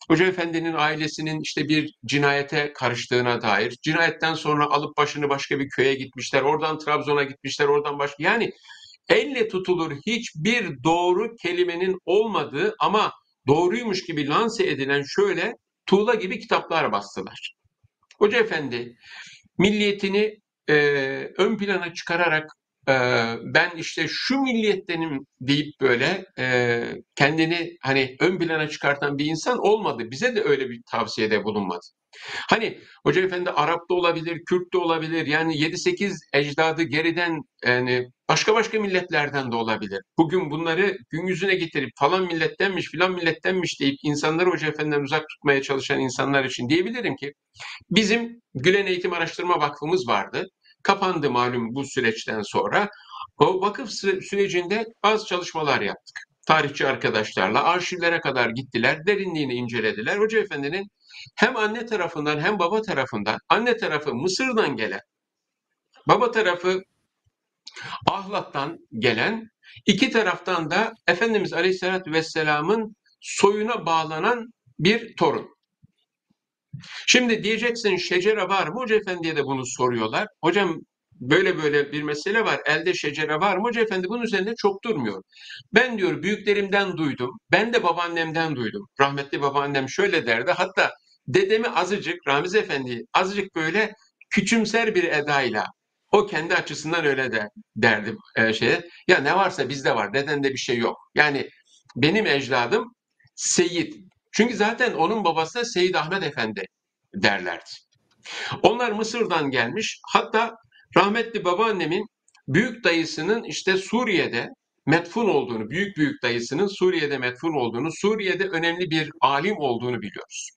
Hoca Efendi'nin ailesinin işte bir cinayete karıştığına dair, cinayetten sonra alıp başını başka bir köye gitmişler, oradan Trabzon'a gitmişler, oradan başka yani elle tutulur hiçbir doğru kelimenin olmadığı ama doğruymuş gibi lanse edilen şöyle tuğla gibi kitaplar bastılar. Hoca Efendi milliyetini e, ön plana çıkararak ben işte şu milliyettenim deyip böyle kendini hani ön plana çıkartan bir insan olmadı. Bize de öyle bir tavsiyede bulunmadı. Hani Hoca Efendi Arap da olabilir, Kürt de olabilir. Yani 7-8 ecdadı geriden yani başka başka milletlerden de olabilir. Bugün bunları gün yüzüne getirip falan millettenmiş, filan millettenmiş deyip insanları Hoca Efendi'den uzak tutmaya çalışan insanlar için diyebilirim ki bizim Gülen Eğitim Araştırma Vakfımız vardı. Kapandı malum bu süreçten sonra. O vakıf süre- sürecinde bazı çalışmalar yaptık. Tarihçi arkadaşlarla arşivlere kadar gittiler, derinliğini incelediler. Hoca Efendi'nin hem anne tarafından hem baba tarafından, anne tarafı Mısır'dan gelen, baba tarafı Ahlat'tan gelen, iki taraftan da Efendimiz Aleyhisselatü Vesselam'ın soyuna bağlanan bir torun. Şimdi diyeceksin şecere var mı? Hoca Efendi'ye de bunu soruyorlar. Hocam böyle böyle bir mesele var. Elde şecere var mı? Hoca Efendi bunun üzerinde çok durmuyor. Ben diyor büyüklerimden duydum. Ben de babaannemden duydum. Rahmetli babaannem şöyle derdi. Hatta dedemi azıcık, Ramiz Efendi azıcık böyle küçümser bir edayla o kendi açısından öyle de derdi e, şeye. Ya ne varsa bizde var. Dedende bir şey yok. Yani benim ecdadım Seyit. Çünkü zaten onun babası Seyyid Ahmet Efendi derlerdi. Onlar Mısır'dan gelmiş. Hatta rahmetli babaannemin büyük dayısının işte Suriye'de metfun olduğunu, büyük büyük dayısının Suriye'de metfun olduğunu, Suriye'de önemli bir alim olduğunu biliyoruz.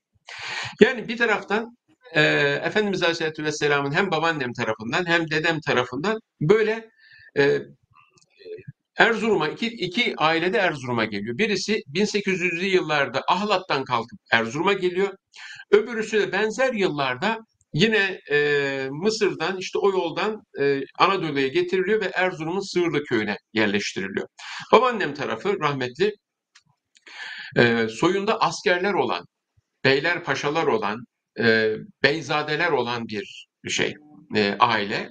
Yani bir taraftan e, Efendimiz Aleyhisselatü Vesselam'ın hem babaannem tarafından hem dedem tarafından böyle e, Erzurum'a iki, iki ailede Erzurum'a geliyor. Birisi 1800'lü yıllarda Ahlat'tan kalkıp Erzurum'a geliyor. Öbürüsü de benzer yıllarda yine e, Mısır'dan işte o yoldan e, Anadolu'ya getiriliyor ve Erzurum'un Sığırlı köyüne yerleştiriliyor. Babaannem tarafı rahmetli e, soyunda askerler olan, beyler paşalar olan, e, beyzadeler olan bir şey e, aile.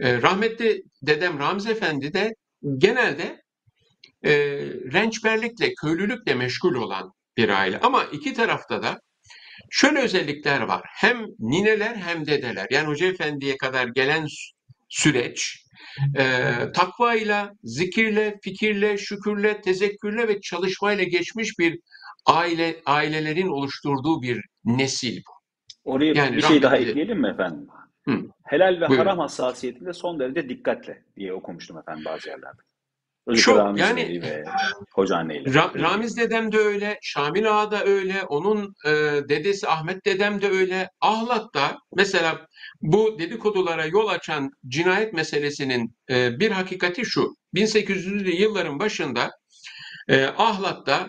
E, rahmetli dedem Ramiz Efendi de genelde e, rençberlikle, köylülükle meşgul olan bir aile. Ama iki tarafta da şöyle özellikler var. Hem nineler hem dedeler. Yani Hoca Efendi'ye kadar gelen süreç e, takvayla, zikirle, fikirle, şükürle, tezekkürle ve çalışmayla geçmiş bir aile ailelerin oluşturduğu bir nesil bu. Oraya Yani bir şey daha ekleyelim mi efendim? Hı. Helal ve Buyurun. haram hassasiyetinde son derece dikkatle diye okumuştum efendim bazı yerlerde. Özellikle Çok, Ramiz yani- ve Hoca anneyle. Ra- Ramiz dedem de öyle, Şamil Ağa da öyle, onun e, dedesi Ahmet dedem de öyle. Ahlat'ta mesela bu dedikodulara yol açan cinayet meselesinin e, bir hakikati şu. 1800'lü yılların başında e, Ahlat'ta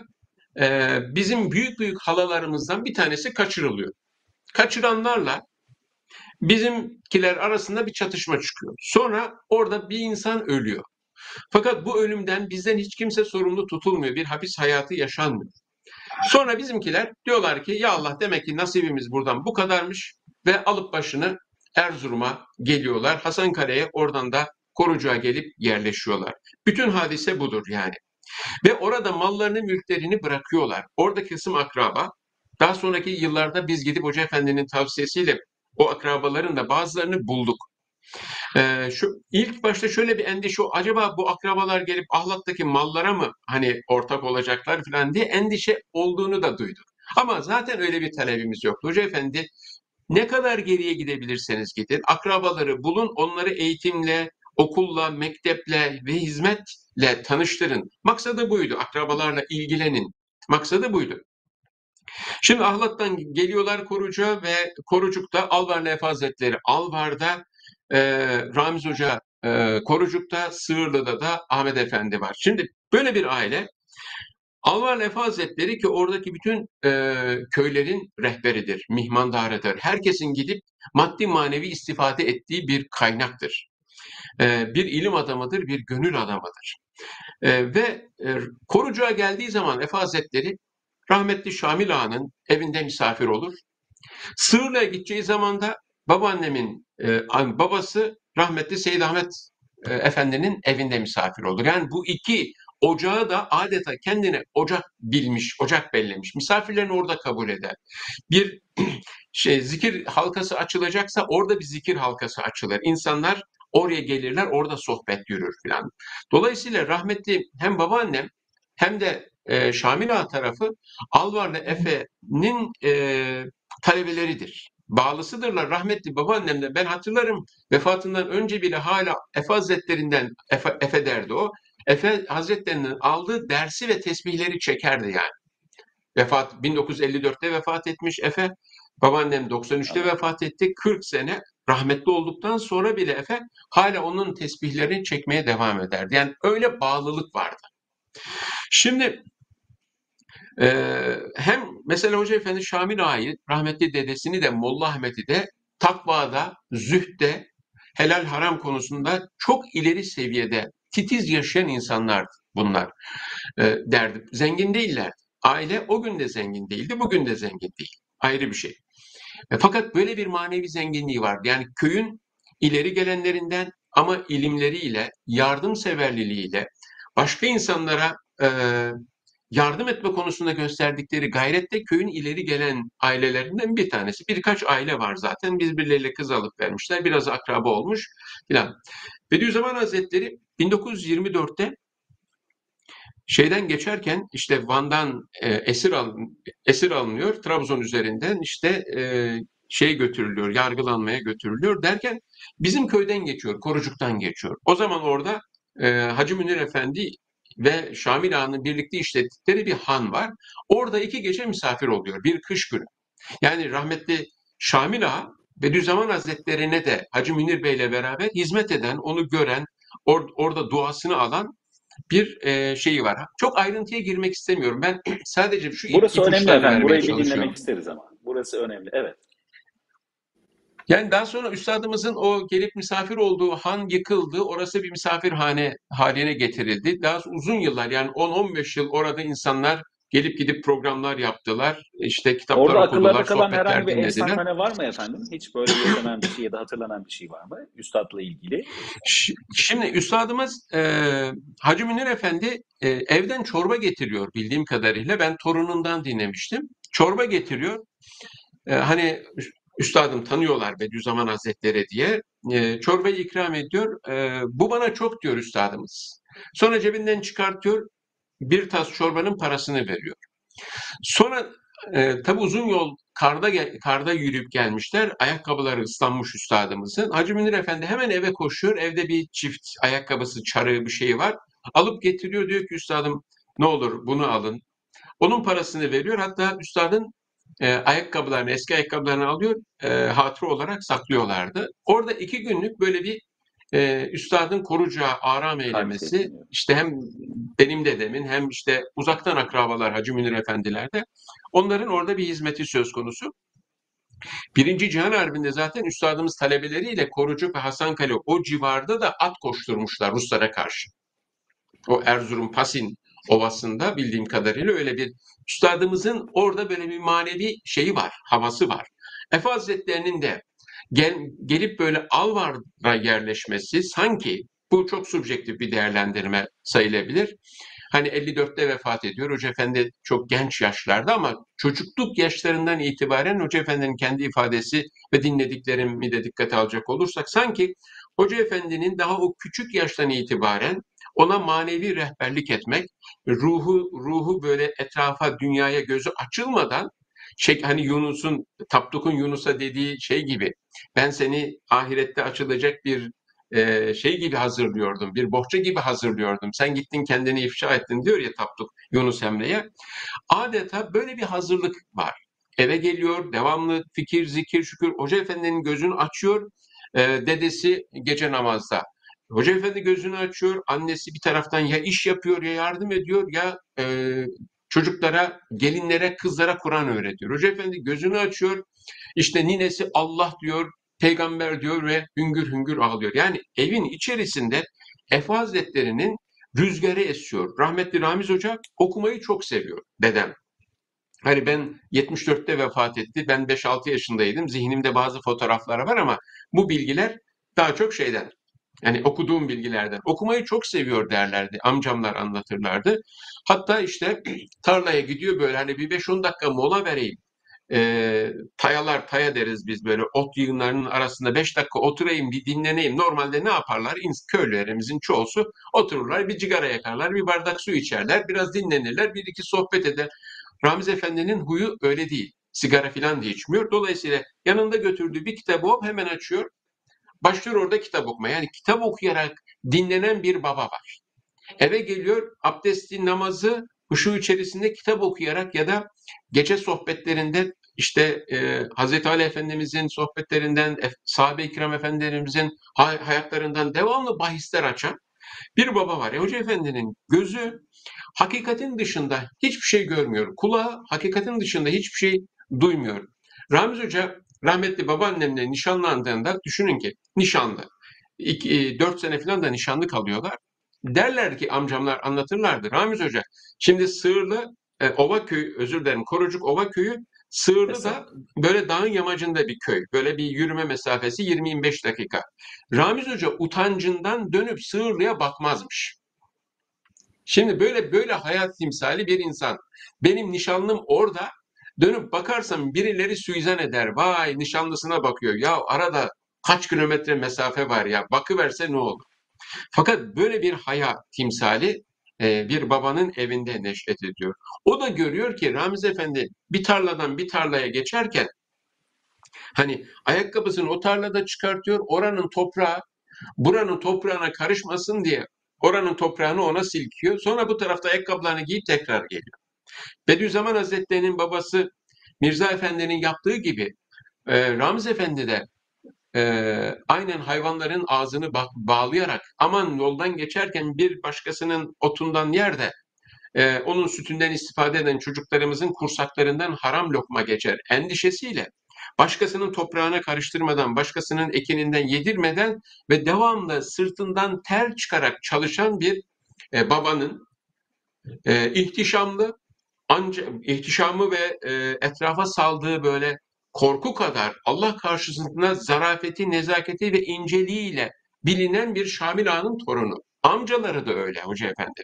e, bizim büyük büyük halalarımızdan bir tanesi kaçırılıyor. Kaçıranlarla Bizimkiler arasında bir çatışma çıkıyor. Sonra orada bir insan ölüyor. Fakat bu ölümden bizden hiç kimse sorumlu tutulmuyor. Bir hapis hayatı yaşanmıyor. Sonra bizimkiler diyorlar ki ya Allah demek ki nasibimiz buradan bu kadarmış ve alıp başını Erzurum'a geliyorlar. Hasankale'ye oradan da Korucuğa gelip yerleşiyorlar. Bütün hadise budur yani. Ve orada mallarını, mülklerini bırakıyorlar. Oradaki kısım akraba. Daha sonraki yıllarda biz gidip Hoca Efendi'nin tavsiyesiyle o akrabaların da bazılarını bulduk. Ee, şu ilk başta şöyle bir endişe acaba bu akrabalar gelip Ahlat'taki mallara mı hani ortak olacaklar falan diye endişe olduğunu da duyduk. Ama zaten öyle bir talebimiz yoktu. Hoca Efendi ne kadar geriye gidebilirseniz gidin, akrabaları bulun, onları eğitimle, okulla, mekteple ve hizmetle tanıştırın. Maksadı buydu. Akrabalarla ilgilenin. Maksadı buydu. Şimdi Ahlat'tan geliyorlar Korucuğa ve Korucuk'ta Alvar Nefi Hazretleri Alvar'da, e, Ramiz Hoca e, Korucuk'ta, Sığırlı'da da Ahmet Efendi var. Şimdi böyle bir aile Alvar Nefi Hazretleri ki oradaki bütün e, köylerin rehberidir, mihmandarıdır. Herkesin gidip maddi manevi istifade ettiği bir kaynaktır. E, bir ilim adamıdır, bir gönül adamıdır. E, ve e, Korucuğa geldiği zaman Efe Hazretleri rahmetli Şamil Ağa'nın evinde misafir olur. Sığırlı'ya gideceği zaman da babaannemin e, babası rahmetli Seyyid Ahmet e, Efendi'nin evinde misafir olur. Yani bu iki ocağı da adeta kendine ocak bilmiş, ocak bellemiş. Misafirlerini orada kabul eder. Bir şey zikir halkası açılacaksa orada bir zikir halkası açılır. İnsanlar oraya gelirler, orada sohbet yürür filan. Dolayısıyla rahmetli hem babaannem hem de e, Şamil Ağa tarafı Alvarlı Efe'nin e, talebeleridir. Bağlısıdırlar. Rahmetli babaannem de ben hatırlarım vefatından önce bile hala Efe Hazretlerinden Efe, Efe derdi o. Efe Hazretlerinden aldığı dersi ve tesbihleri çekerdi yani. Vefat 1954'te vefat etmiş Efe. Babaannem 93'te vefat etti. 40 sene rahmetli olduktan sonra bile Efe hala onun tesbihlerini çekmeye devam ederdi. Yani öyle bağlılık vardı. Şimdi ee, hem mesela Hoca Efendi Şamil Ağa'yı, rahmetli dedesini de Molla Ahmet'i de takvada, zühde, helal haram konusunda çok ileri seviyede titiz yaşayan insanlar bunlar ee, derdi. Zengin değiller. Aile o gün de zengin değildi, bugün de zengin değil. Ayrı bir şey. E, fakat böyle bir manevi zenginliği vardı. Yani köyün ileri gelenlerinden ama ilimleriyle, yardımseverliliğiyle, başka insanlara e, yardım etme konusunda gösterdikleri gayrette köyün ileri gelen ailelerinden bir tanesi. Birkaç aile var zaten birbirleriyle kız alıp vermişler. Biraz akraba olmuş filan. Bediüzzaman Hazretleri 1924'te şeyden geçerken işte Van'dan e, esir al, esir alınıyor Trabzon üzerinden işte e, şey götürülüyor yargılanmaya götürülüyor derken bizim köyden geçiyor Korucuk'tan geçiyor. O zaman orada e, Hacı Münir Efendi ve Şamil Ağa'nın birlikte işlettikleri bir han var. Orada iki gece misafir oluyor bir kış günü. Yani rahmetli Şamil Ağa Bediüzzaman Hazretleri'ne de Hacı Münir Bey'le beraber hizmet eden, onu gören, or- orada duasını alan bir e, şeyi var. Çok ayrıntıya girmek istemiyorum. Ben sadece şu Burası önemli efendim. Burayı bir dinlemek isteriz ama. Burası önemli. Evet. Yani daha sonra üstadımızın o gelip misafir olduğu han yıkıldı. Orası bir misafirhane haline getirildi. Daha uzun yıllar yani 10-15 yıl orada insanlar gelip gidip programlar yaptılar. İşte kitaplar Orada okudular, kalan herhangi bir efsane var mı efendim? Hiç böyle yaşanan bir şey ya da hatırlanan bir şey var mı? Üstadla ilgili. Şimdi üstadımız e, Hacı Münir Efendi e, evden çorba getiriyor bildiğim kadarıyla. Ben torunundan dinlemiştim. Çorba getiriyor. E, hani üstadım tanıyorlar Bediüzzaman Hazretleri diye. E, çorbayı ikram ediyor. E, bu bana çok diyor üstadımız. Sonra cebinden çıkartıyor. Bir tas çorbanın parasını veriyor. Sonra e, tabi uzun yol karda karda yürüyüp gelmişler. Ayakkabıları ıslanmış üstadımızın. Hacı Münir Efendi hemen eve koşuyor. Evde bir çift ayakkabısı, çarığı bir şey var. Alıp getiriyor diyor ki üstadım ne olur bunu alın. Onun parasını veriyor. Hatta üstadın e, ayakkabılarını, eski ayakkabılarını alıyor. E, hatıra olarak saklıyorlardı. Orada iki günlük böyle bir e, üstadın korucağı aram eylemesi işte hem benim dedemin hem işte uzaktan akrabalar Hacı Münir Efendiler de onların orada bir hizmeti söz konusu. Birinci Cihan Harbi'nde zaten üstadımız talebeleriyle Korucuk ve Hasankale o civarda da at koşturmuşlar Ruslara karşı. O Erzurum Pasin Ovası'nda bildiğim kadarıyla öyle bir üstadımızın orada böyle bir manevi şeyi var, havası var. Efe Hazretleri'nin de gel, gelip böyle Alvar'a yerleşmesi sanki bu çok subjektif bir değerlendirme sayılabilir. Hani 54'te vefat ediyor. Hoca Efendi çok genç yaşlarda ama çocukluk yaşlarından itibaren Hoca Efendi'nin kendi ifadesi ve dinlediklerimi de dikkate alacak olursak sanki Hoca Efendi'nin daha o küçük yaştan itibaren ona manevi rehberlik etmek, ruhu ruhu böyle etrafa, dünyaya gözü açılmadan şey hani Yunus'un Tapduk'un Yunus'a dediği şey gibi ben seni ahirette açılacak bir e, şey gibi hazırlıyordum, bir bohça gibi hazırlıyordum. Sen gittin kendini ifşa ettin diyor ya Tapduk Yunus Emre'ye. Adeta böyle bir hazırlık var. Eve geliyor, devamlı fikir, zikir, şükür. Hoca Efendi'nin gözünü açıyor. E, dedesi gece namazda. Hoca Efendi gözünü açıyor. Annesi bir taraftan ya iş yapıyor ya yardım ediyor ya e, çocuklara, gelinlere, kızlara Kur'an öğretiyor. Hoca Efendi gözünü açıyor. İşte ninesi Allah diyor, peygamber diyor ve hüngür hüngür ağlıyor. Yani evin içerisinde Efe Hazretleri'nin rüzgarı esiyor. Rahmetli Ramiz Hoca okumayı çok seviyor dedem. Hani ben 74'te vefat etti. Ben 5-6 yaşındaydım. Zihnimde bazı fotoğraflar var ama bu bilgiler daha çok şeyden. Yani okuduğum bilgilerden. Okumayı çok seviyor derlerdi. Amcamlar anlatırlardı. Hatta işte tarlaya gidiyor böyle hani bir 5-10 dakika mola vereyim e, tayalar, taya deriz biz böyle ot yığınlarının arasında 5 dakika oturayım bir dinleneyim. Normalde ne yaparlar? Köylülerimizin çoğusu otururlar, bir cigara yakarlar, bir bardak su içerler, biraz dinlenirler, bir iki sohbet eder. Ramiz Efendi'nin huyu öyle değil. Sigara filan da içmiyor. Dolayısıyla yanında götürdüğü bir kitabı hemen açıyor. Başlıyor orada kitap okumaya. Yani kitap okuyarak dinlenen bir baba var. Eve geliyor, abdesti, namazı, huşu içerisinde kitap okuyarak ya da gece sohbetlerinde işte e, Hazreti Ali Efendimizin sohbetlerinden, sahabe-i kiram efendilerimizin hay- hayatlarından devamlı bahisler açan bir baba var. E, Hoca Efendi'nin gözü hakikatin dışında hiçbir şey görmüyor. Kulağı hakikatin dışında hiçbir şey duymuyor. Ramiz Hoca rahmetli babaannemle nişanlandığında düşünün ki nişanlı. 4 sene falan da nişanlı kalıyorlar. Derler ki amcamlar anlatırlardı. Ramiz Hoca şimdi Sığırlı e, Ova Köyü özür dilerim Korucuk Ova Köyü Sığırlı da böyle dağın yamacında bir köy. Böyle bir yürüme mesafesi 20-25 dakika. Ramiz Hoca utancından dönüp Sığırlı'ya bakmazmış. Şimdi böyle böyle hayat timsali bir insan. Benim nişanlım orada dönüp bakarsam birileri suizan eder. Vay nişanlısına bakıyor. Ya arada kaç kilometre mesafe var ya bakıverse ne olur? Fakat böyle bir hayat timsali e, bir babanın evinde neşet ediyor. O da görüyor ki Ramiz Efendi bir tarladan bir tarlaya geçerken hani ayakkabısını o tarlada çıkartıyor, oranın toprağı buranın toprağına karışmasın diye oranın toprağını ona silkiyor. Sonra bu tarafta ayakkabılarını giyip tekrar geliyor. Bediüzzaman Hazretleri'nin babası Mirza Efendi'nin yaptığı gibi e, Ramiz Efendi de e, aynen hayvanların ağzını ba- bağlayarak aman yoldan geçerken bir başkasının otundan yer de e, onun sütünden istifade eden çocuklarımızın kursaklarından haram lokma geçer endişesiyle başkasının toprağına karıştırmadan, başkasının ekininden yedirmeden ve devamlı sırtından ter çıkarak çalışan bir e, babanın e, ihtişamlı, ancak ihtişamı ve e, etrafa saldığı böyle korku kadar Allah karşısında zarafeti, nezaketi ve inceliğiyle bilinen bir Şamil Ağa'nın torunu. Amcaları da öyle Hoca Efendi.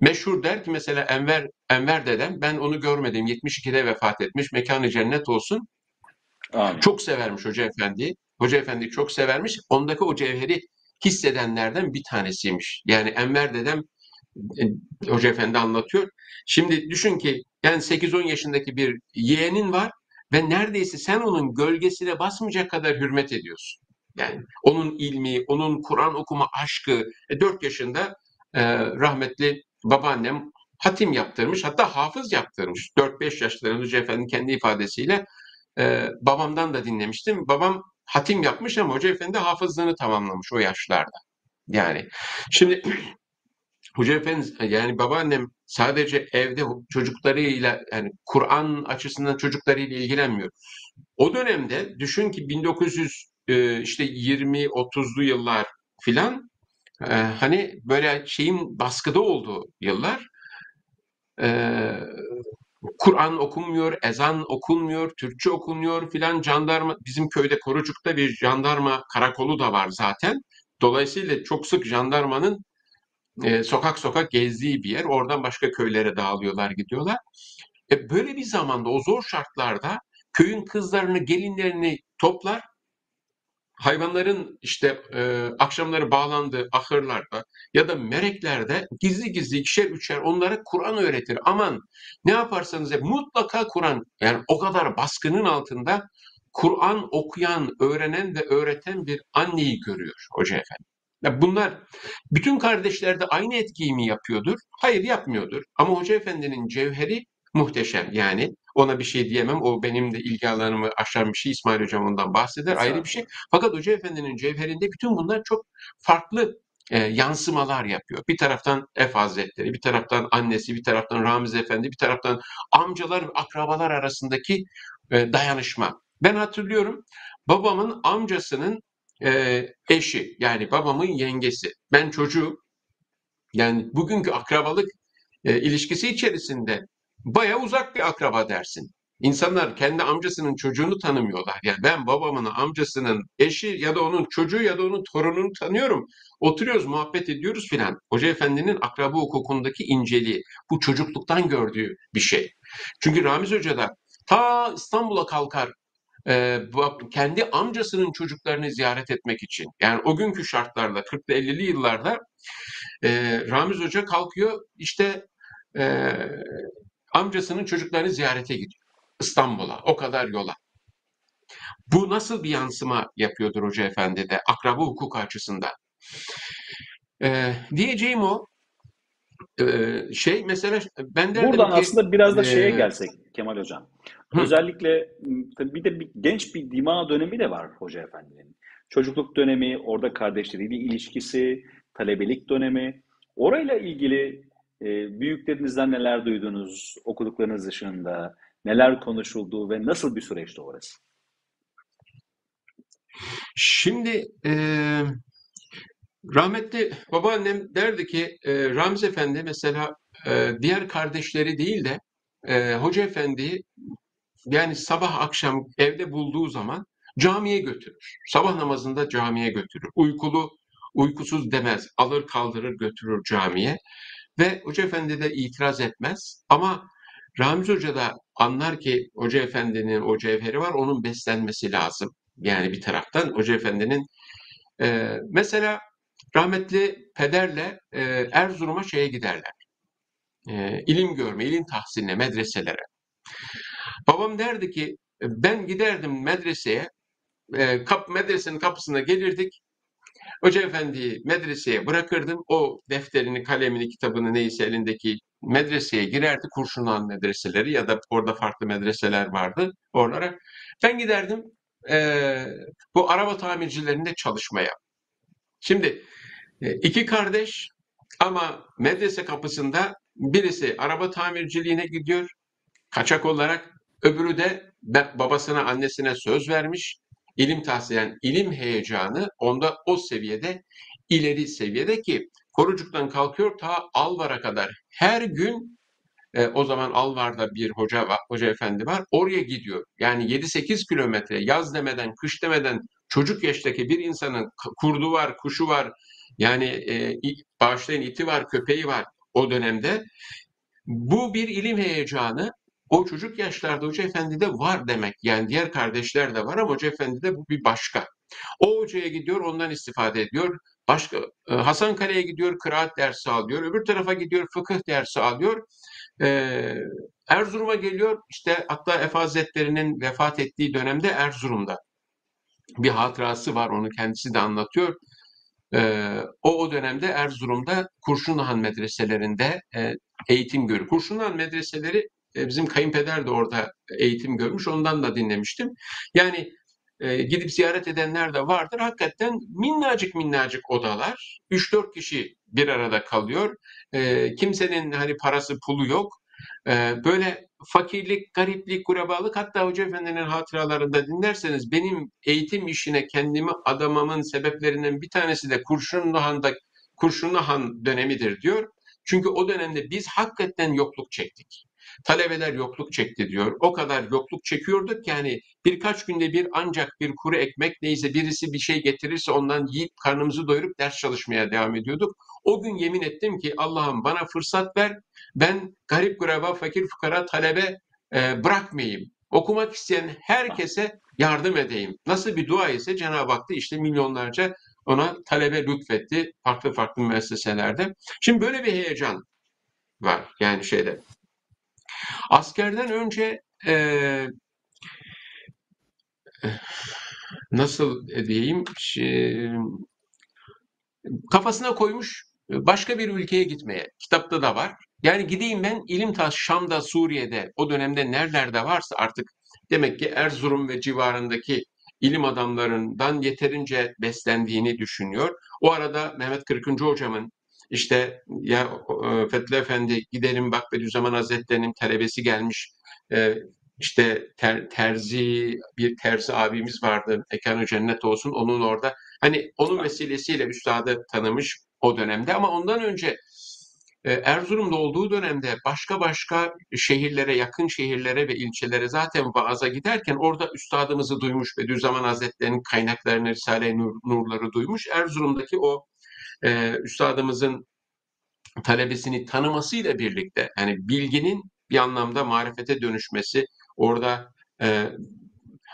Meşhur der ki mesela Enver, Enver dedem ben onu görmedim 72'de vefat etmiş mekanı cennet olsun. Amin. Çok severmiş Hoca Efendi. Hoca Efendi çok severmiş. Ondaki o cevheri hissedenlerden bir tanesiymiş. Yani Enver dedem Hoca Efendi anlatıyor. Şimdi düşün ki yani 8-10 yaşındaki bir yeğenin var ve neredeyse sen onun gölgesine basmayacak kadar hürmet ediyorsun. Yani onun ilmi, onun Kur'an okuma aşkı. E, 4 yaşında e, rahmetli babaannem hatim yaptırmış, hatta hafız yaptırmış. 4-5 yaşlarında Hoca Efendi kendi ifadesiyle e, babamdan da dinlemiştim. Babam hatim yapmış ama Hoca Efendi hafızlığını tamamlamış o yaşlarda. Yani şimdi Hoca Efendi yani babaannem sadece evde çocuklarıyla yani Kur'an açısından çocuklarıyla ilgilenmiyor. o dönemde düşün ki 1900 e, işte 20-30'lu yıllar filan e, hani böyle şeyin baskıda olduğu yıllar e, Kur'an okunmuyor, ezan okunmuyor, Türkçe okunmuyor filan jandarma bizim köyde Korucuk'ta bir jandarma karakolu da var zaten. Dolayısıyla çok sık jandarmanın e, sokak sokak gezdiği bir yer. Oradan başka köylere dağılıyorlar, gidiyorlar. E, böyle bir zamanda o zor şartlarda köyün kızlarını, gelinlerini toplar. Hayvanların işte e, akşamları bağlandığı ahırlarda ya da mereklerde gizli gizli ikişer üçer onlara Kur'an öğretir. Aman ne yaparsanız yapın mutlaka Kur'an yani o kadar baskının altında Kur'an okuyan, öğrenen ve öğreten bir anneyi görüyor Hoca Efendi. Ya bunlar bütün kardeşler de aynı etkiyi mi yapıyordur? Hayır yapmıyordur. Ama Hoca Efendi'nin cevheri muhteşem. Yani ona bir şey diyemem. O benim de ilgi alanımı aşan bir şey. İsmail Hocam ondan bahseder. Ayrı bir şey. Fakat Hoca Efendi'nin cevherinde bütün bunlar çok farklı e, yansımalar yapıyor. Bir taraftan Ef Hazretleri, bir taraftan annesi, bir taraftan Ramiz Efendi, bir taraftan amcalar ve akrabalar arasındaki e, dayanışma. Ben hatırlıyorum babamın amcasının e, eşi yani babamın yengesi. Ben çocuğum. Yani bugünkü akrabalık e, ilişkisi içerisinde baya uzak bir akraba dersin. İnsanlar kendi amcasının çocuğunu tanımıyorlar. Yani ben babamın amcasının eşi ya da onun çocuğu ya da onun torununu tanıyorum. Oturuyoruz, muhabbet ediyoruz filan. Hoca Efendi'nin akraba hukukundaki inceliği. Bu çocukluktan gördüğü bir şey. Çünkü Ramiz Hoca da ta İstanbul'a kalkar e, bu- kendi amcasının çocuklarını ziyaret etmek için. Yani o günkü şartlarda 40'lı 50'li yıllarda e, Ramiz Hoca kalkıyor işte e, amcasının çocuklarını ziyarete gidiyor. İstanbul'a o kadar yola. Bu nasıl bir yansıma yapıyordur Hoca Efendi de akraba hukuk açısından? Diyeceğim o e, şey mesela ben derdim Buradan ki aslında biraz da şeye e, gelsek Kemal Hocam. Özellikle tabii bir de bir, genç bir dima dönemi de var Hoca Efendi'nin. Çocukluk dönemi, orada kardeşleriyle ilişkisi, talebelik dönemi. Orayla ilgili e, büyüklerinizden neler duydunuz, okuduklarınız dışında neler konuşuldu ve nasıl bir süreçti orası? Şimdi e, rahmetli babaannem derdi ki e, Ramiz Efendi mesela e, diğer kardeşleri değil de e, Hoca Efendi'yi yani sabah akşam evde bulduğu zaman camiye götürür. Sabah namazında camiye götürür. Uykulu, uykusuz demez. Alır kaldırır götürür camiye. Ve Hoca Efendi de itiraz etmez. Ama Ramiz Hoca da anlar ki Hoca Efendi'nin o cevheri var, onun beslenmesi lazım. Yani bir taraftan Hoca Efendi'nin e, mesela rahmetli pederle e, Erzurum'a şeye giderler. E, ilim görme, ilim tahsiline, medreselere. Babam derdi ki ben giderdim medreseye, e, kap, medresenin kapısına gelirdik. Hoca Efendi'yi medreseye bırakırdım. O defterini, kalemini, kitabını neyse elindeki medreseye girerdi. Kurşunluhan medreseleri ya da orada farklı medreseler vardı oralara. Ben giderdim e, bu araba tamircilerinde çalışmaya. Şimdi e, iki kardeş ama medrese kapısında birisi araba tamirciliğine gidiyor kaçak olarak. Öbürü de babasına annesine söz vermiş. İlim tahsil ilim heyecanı onda o seviyede ileri seviyede ki Korucuk'tan kalkıyor ta Alvar'a kadar her gün e, o zaman Alvar'da bir hoca var, hoca efendi var. Oraya gidiyor. Yani 7-8 kilometre yaz demeden, kış demeden çocuk yaştaki bir insanın kurdu var, kuşu var. Yani e, bağışlayın iti var, köpeği var o dönemde. Bu bir ilim heyecanı. O çocuk yaşlarda Hoca Efendi'de var demek. Yani diğer kardeşler de var ama Hoca Efendi'de bu bir başka. O hocaya gidiyor, ondan istifade ediyor. Başka e, Hasan Kale'ye gidiyor, kıraat dersi alıyor. Öbür tarafa gidiyor, fıkıh dersi alıyor. Ee, Erzurum'a geliyor. İşte hatta Efe Hazretleri'nin vefat ettiği dönemde Erzurum'da bir hatırası var. Onu kendisi de anlatıyor. Ee, o o dönemde Erzurum'da Kurşunluhan medreselerinde e, eğitim görüyor. Kurşunluhan medreseleri e, bizim kayınpeder de orada eğitim görmüş. Ondan da dinlemiştim. Yani e, gidip ziyaret edenler de vardır. Hakikaten minnacık minnacık odalar. 3-4 kişi bir arada kalıyor. E, kimsenin hani parası pulu yok. E, böyle fakirlik, gariplik, kurabalık hatta Hoca Efendi'nin hatıralarında dinlerseniz benim eğitim işine kendimi adamamın sebeplerinden bir tanesi de Kurşunlu Han'da Kurşunlu Han dönemidir diyor. Çünkü o dönemde biz hakikaten yokluk çektik. Talebeler yokluk çekti diyor. O kadar yokluk çekiyorduk ki yani birkaç günde bir ancak bir kuru ekmek neyse birisi bir şey getirirse ondan yiyip karnımızı doyurup ders çalışmaya devam ediyorduk. O gün yemin ettim ki Allah'ım bana fırsat ver. Ben garip gureba, fakir fukara talebe e, bırakmayayım. Okumak isteyen herkese yardım edeyim. Nasıl bir dua ise Cenab-ı Hak da işte milyonlarca ona talebe lütfetti farklı farklı müesseselerde. Şimdi böyle bir heyecan var yani şeyde. Askerden önce e, nasıl diyeyim şey, kafasına koymuş başka bir ülkeye gitmeye. Kitapta da var. Yani gideyim ben ilim tas Şam'da, Suriye'de o dönemde nerelerde varsa artık demek ki Erzurum ve civarındaki ilim adamlarından yeterince beslendiğini düşünüyor. O arada Mehmet Kırkıncı hocamın işte ya Fethullah Efendi gidelim bak Bediüzzaman Hazretleri'nin talebesi gelmiş. E, işte ter, terzi bir terzi abimiz vardı. Mekanı cennet olsun. Onun orada hani onun vesilesiyle üstadı tanımış o dönemde ama ondan önce e, Erzurum'da olduğu dönemde başka başka şehirlere, yakın şehirlere ve ilçelere zaten vaaza giderken orada üstadımızı duymuş Bediüzzaman Hazretleri'nin kaynaklarını, Risale-i Nur, Nurları duymuş. Erzurum'daki o e, üstadımızın talebesini tanımasıyla birlikte yani bilginin bir anlamda marifete dönüşmesi, orada e,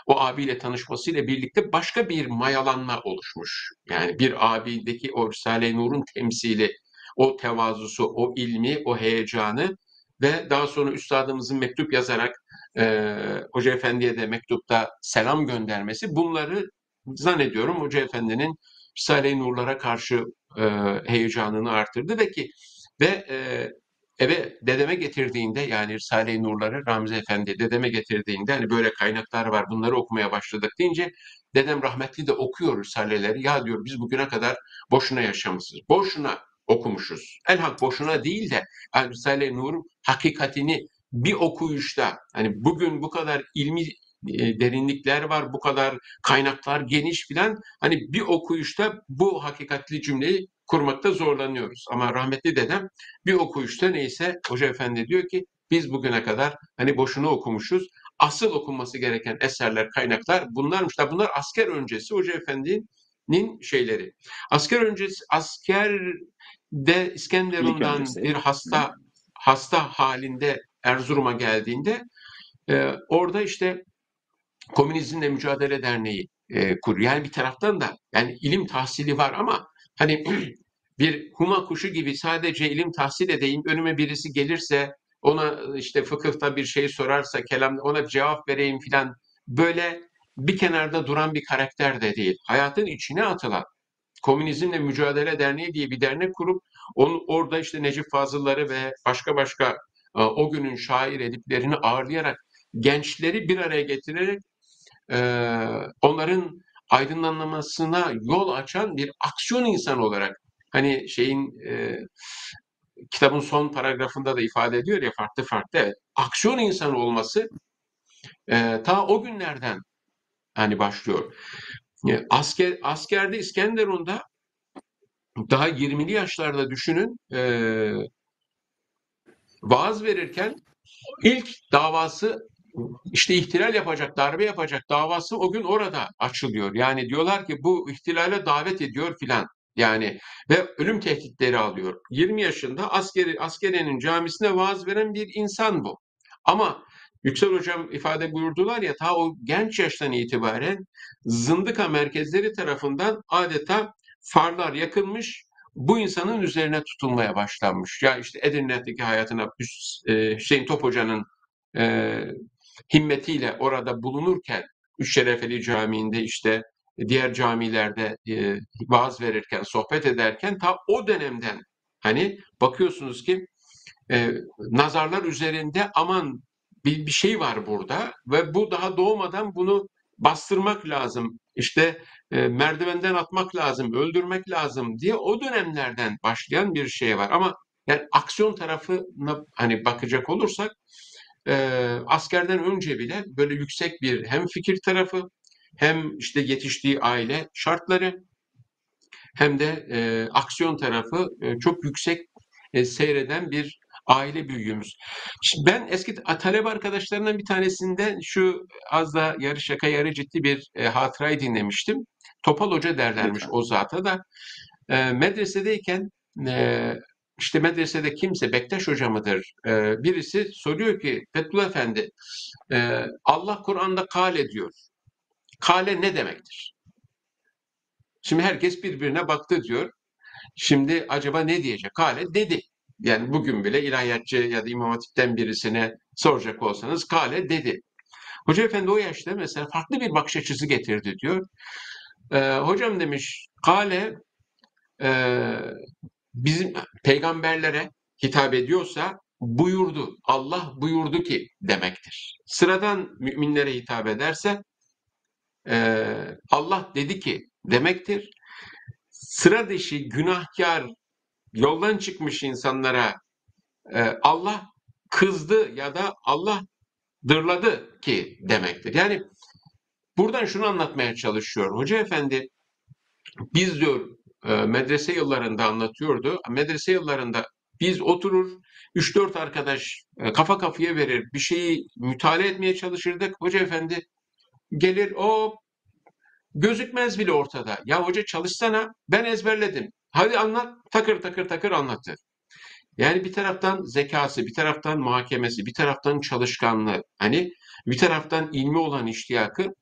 o abiyle tanışmasıyla birlikte başka bir mayalanma oluşmuş. Yani bir abideki o Risale-i Nur'un temsili, o tevazusu, o ilmi, o heyecanı ve daha sonra üstadımızın mektup yazarak e, Hoca Efendi'ye de mektupta selam göndermesi bunları zannediyorum Hoca Efendi'nin Risale-i Nur'lara karşı e, heyecanını artırdı ve ki ve e, eve dedeme getirdiğinde yani Risale-i Nur'ları Ramiz Efendi dedeme getirdiğinde hani böyle kaynaklar var bunları okumaya başladık deyince dedem rahmetli de okuyor Risaleleri. Ya diyor biz bugüne kadar boşuna yaşamışız. Boşuna okumuşuz. Elhak boşuna değil de yani Risale-i Nur'un hakikatini bir okuyuşta hani bugün bu kadar ilmi e, derinlikler var, bu kadar kaynaklar geniş filan hani bir okuyuşta bu hakikatli cümleyi kurmakta zorlanıyoruz. Ama rahmetli dedem bir okuyuşta neyse Hoca Efendi diyor ki biz bugüne kadar hani boşuna okumuşuz. Asıl okunması gereken eserler, kaynaklar bunlarmış da bunlar asker öncesi Hoca Efendi'nin şeyleri. Asker öncesi asker de İskenderun'dan bir hasta hasta halinde Erzurum'a geldiğinde e, orada işte Komünizmle Mücadele Derneği e, kuruyor. Yani bir taraftan da yani ilim tahsili var ama hani bir huma kuşu gibi sadece ilim tahsil edeyim önüme birisi gelirse ona işte fıkıhta bir şey sorarsa kelam ona cevap vereyim filan böyle bir kenarda duran bir karakter de değil. Hayatın içine atılan Komünizmle Mücadele Derneği diye bir dernek kurup onu orada işte Necip Fazılları ve başka başka e, o günün şair ediplerini ağırlayarak gençleri bir araya getirerek onların aydınlanmasına yol açan bir aksiyon insanı olarak hani şeyin e, kitabın son paragrafında da ifade ediyor ya farklı farklı evet, aksiyon insanı olması e, ta o günlerden hani başlıyor. E, asker askerde İskenderun'da daha 20'li yaşlarda düşünün e, vaaz verirken ilk davası işte ihtilal yapacak, darbe yapacak davası o gün orada açılıyor. Yani diyorlar ki bu ihtilale davet ediyor filan. Yani ve ölüm tehditleri alıyor. 20 yaşında askeri askeriyenin camisine vaaz veren bir insan bu. Ama Yüksel Hocam ifade buyurdular ya ta o genç yaştan itibaren zındıka merkezleri tarafından adeta farlar yakılmış bu insanın üzerine tutulmaya başlanmış. Ya işte Edirne'deki hayatına e, Hüseyin Top Hoca'nın e, himmetiyle orada bulunurken Üç Şerefeli Camii'nde işte diğer camilerde e, vaaz verirken, sohbet ederken ta o dönemden hani bakıyorsunuz ki nazarlar üzerinde aman bir, bir şey var burada ve bu daha doğmadan bunu bastırmak lazım. İşte e, merdivenden atmak lazım, öldürmek lazım diye o dönemlerden başlayan bir şey var. Ama yani aksiyon tarafına hani bakacak olursak e, askerden önce bile böyle yüksek bir hem fikir tarafı hem işte yetiştiği aile şartları hem de e, aksiyon tarafı e, çok yüksek e, seyreden bir aile büyüğümüz. Şimdi ben eski talebe arkadaşlarından bir tanesinden şu az da yarı şaka yarı ciddi bir e, hatırayı dinlemiştim. Topal Hoca derlermiş Lütfen. o zata da. E, medresedeyken e, işte medresede kimse Bektaş Hoca mıdır? E, birisi soruyor ki Fethullah Efendi e, Allah Kur'an'da kale diyor. Kale ne demektir? Şimdi herkes birbirine baktı diyor. Şimdi acaba ne diyecek? Kale dedi. Yani bugün bile ilahiyatçı ya da İmam Hatip'ten birisine soracak olsanız Kale dedi. Hoca Efendi o yaşta mesela farklı bir bakış açısı getirdi diyor. Ee, hocam demiş Kale e, bizim peygamberlere hitap ediyorsa buyurdu. Allah buyurdu ki demektir. Sıradan müminlere hitap ederse e, Allah dedi ki demektir. Sıra dışı günahkar yoldan çıkmış insanlara e, Allah kızdı ya da Allah dırladı ki demektir. Yani buradan şunu anlatmaya çalışıyor. Hoca efendi biz diyor medrese yıllarında anlatıyordu. Medrese yıllarında biz oturur 3-4 arkadaş e, kafa kafaya verir bir şeyi mütalaa etmeye çalışırdık. Hoca efendi gelir o gözükmez bile ortada. Ya hoca çalışsana ben ezberledim. Hadi anlat takır takır takır anlatır. Yani bir taraftan zekası, bir taraftan muhakemesi, bir taraftan çalışkanlığı, hani bir taraftan ilmi olan iştiyakı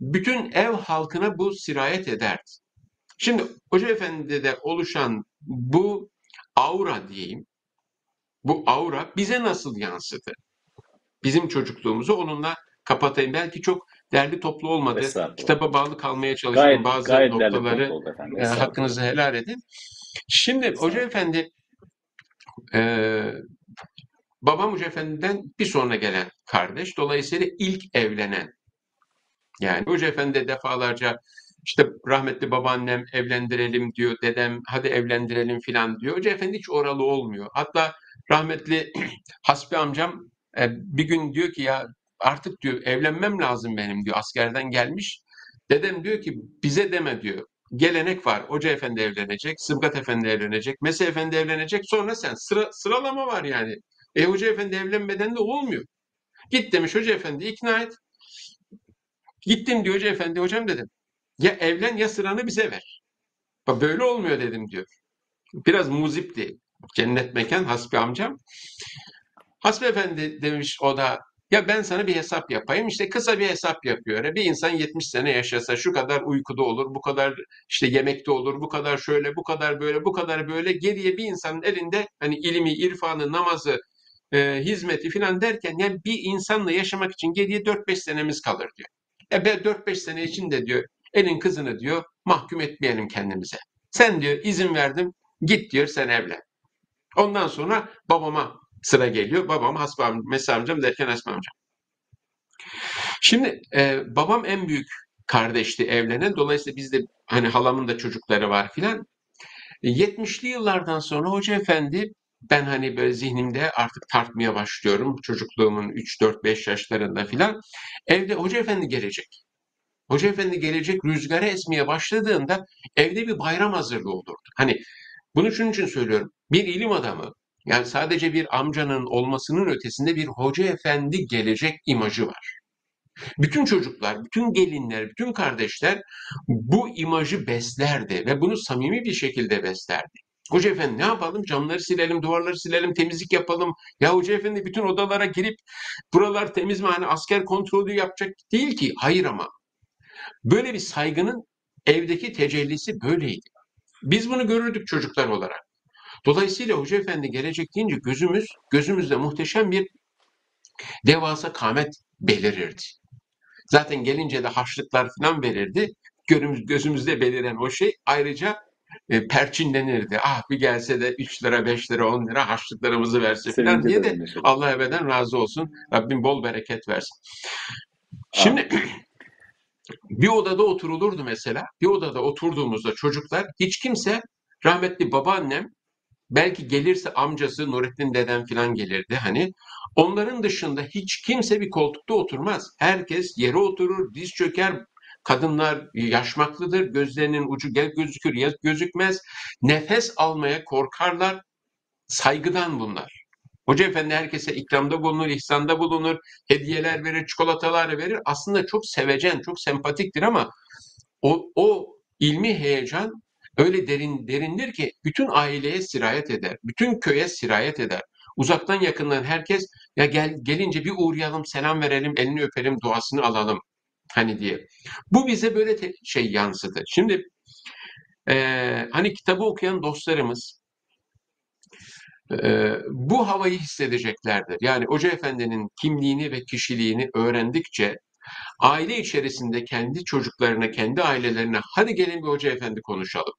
bütün ev halkına bu sirayet ederdi. Şimdi Hoca Efendi'de oluşan bu aura diyeyim, bu aura bize nasıl yansıdı? Bizim çocukluğumuzu onunla kapatayım. Belki çok derli toplu olmadı. Kitaba bağlı kalmaya çalıştım. Gayet, Bazı gayet noktaları e, hakkınızı helal edin. Şimdi Hoca Efendi e, babam Hoca Efendi'den bir sonra gelen kardeş. Dolayısıyla ilk evlenen. Yani Hoca Efendi de defalarca işte rahmetli babaannem evlendirelim diyor, dedem hadi evlendirelim filan diyor. Hoca Efendi hiç oralı olmuyor. Hatta rahmetli Hasbi amcam e, bir gün diyor ki ya artık diyor evlenmem lazım benim diyor askerden gelmiş. Dedem diyor ki bize deme diyor. Gelenek var. Hoca Efendi evlenecek, Sıbgat Efendi evlenecek, Mese Efendi evlenecek. Sonra sen sıra, sıralama var yani. E Hoca Efendi evlenmeden de olmuyor. Git demiş Hoca Efendi ikna et. Gittim diyor Hoca Efendi hocam dedim. Ya evlen ya sıranı bize ver. Bak böyle olmuyor dedim diyor. Biraz muzipti. Cennet mekan Hasbi amcam. Hasbi Efendi demiş o da ya ben sana bir hesap yapayım. İşte kısa bir hesap yapıyor. Bir insan 70 sene yaşasa şu kadar uykuda olur, bu kadar işte yemekte olur, bu kadar şöyle, bu kadar böyle, bu kadar böyle. Geriye bir insanın elinde hani ilmi, irfanı, namazı, e, hizmeti filan derken yani bir insanla yaşamak için geriye 4-5 senemiz kalır diyor. E be 4-5 sene içinde diyor elin kızını diyor mahkum etmeyelim kendimize. Sen diyor izin verdim git diyor sen evlen. Ondan sonra babama sıra geliyor. Babam Hasbi amcam, Mesih amcam derken Hasbi amcam. Şimdi e, babam en büyük kardeşti evlenen. Dolayısıyla bizde hani halamın da çocukları var filan. E, 70'li yıllardan sonra Hoca Efendi ben hani böyle zihnimde artık tartmaya başlıyorum. Çocukluğumun 3-4-5 yaşlarında filan. Evde Hoca Efendi gelecek. Hoca Efendi gelecek rüzgara esmeye başladığında evde bir bayram hazırlığı olurdu. Hani bunu şunun için söylüyorum. Bir ilim adamı yani sadece bir amcanın olmasının ötesinde bir hoca efendi gelecek imajı var. Bütün çocuklar, bütün gelinler, bütün kardeşler bu imajı beslerdi ve bunu samimi bir şekilde beslerdi. Hoca efendi ne yapalım? Camları silelim, duvarları silelim, temizlik yapalım. Ya hoca efendi bütün odalara girip buralar temiz mi? Hani asker kontrolü yapacak değil ki. Hayır ama. Böyle bir saygının evdeki tecellisi böyleydi. Biz bunu görürdük çocuklar olarak. Dolayısıyla Hoca Efendi gelecek deyince gözümüz, gözümüzde muhteşem bir devasa kamet belirirdi. Zaten gelince de harçlıklar falan verirdi. Gözümüz, gözümüzde beliren o şey ayrıca e, perçinlenirdi. Ah bir gelse de 3 lira, 5 lira, 10 lira harçlıklarımızı verse falan diye de. Allah ebeden razı olsun. Rabbim bol bereket versin. Şimdi bir odada oturulurdu mesela. Bir odada oturduğumuzda çocuklar hiç kimse rahmetli babaannem Belki gelirse amcası Nurettin dedem falan gelirdi hani. Onların dışında hiç kimse bir koltukta oturmaz. Herkes yere oturur, diz çöker. Kadınlar yaşmaklıdır, gözlerinin ucu gel gözükür ya gözükmez. Nefes almaya korkarlar. Saygıdan bunlar. Hoca efendi herkese ikramda bulunur, ihsanda bulunur, hediyeler verir, çikolatalar verir. Aslında çok sevecen, çok sempatiktir ama o, o ilmi heyecan öyle derin derindir ki bütün aileye sirayet eder, bütün köye sirayet eder. Uzaktan yakından herkes ya gel gelince bir uğrayalım, selam verelim, elini öpelim, duasını alalım hani diye. Bu bize böyle şey yansıdı. Şimdi eee, hani kitabı okuyan dostlarımız eee, bu havayı hissedeceklerdir. Yani Hoca Efendi'nin kimliğini ve kişiliğini öğrendikçe aile içerisinde kendi çocuklarına, kendi ailelerine hadi gelin bir Hoca Efendi konuşalım.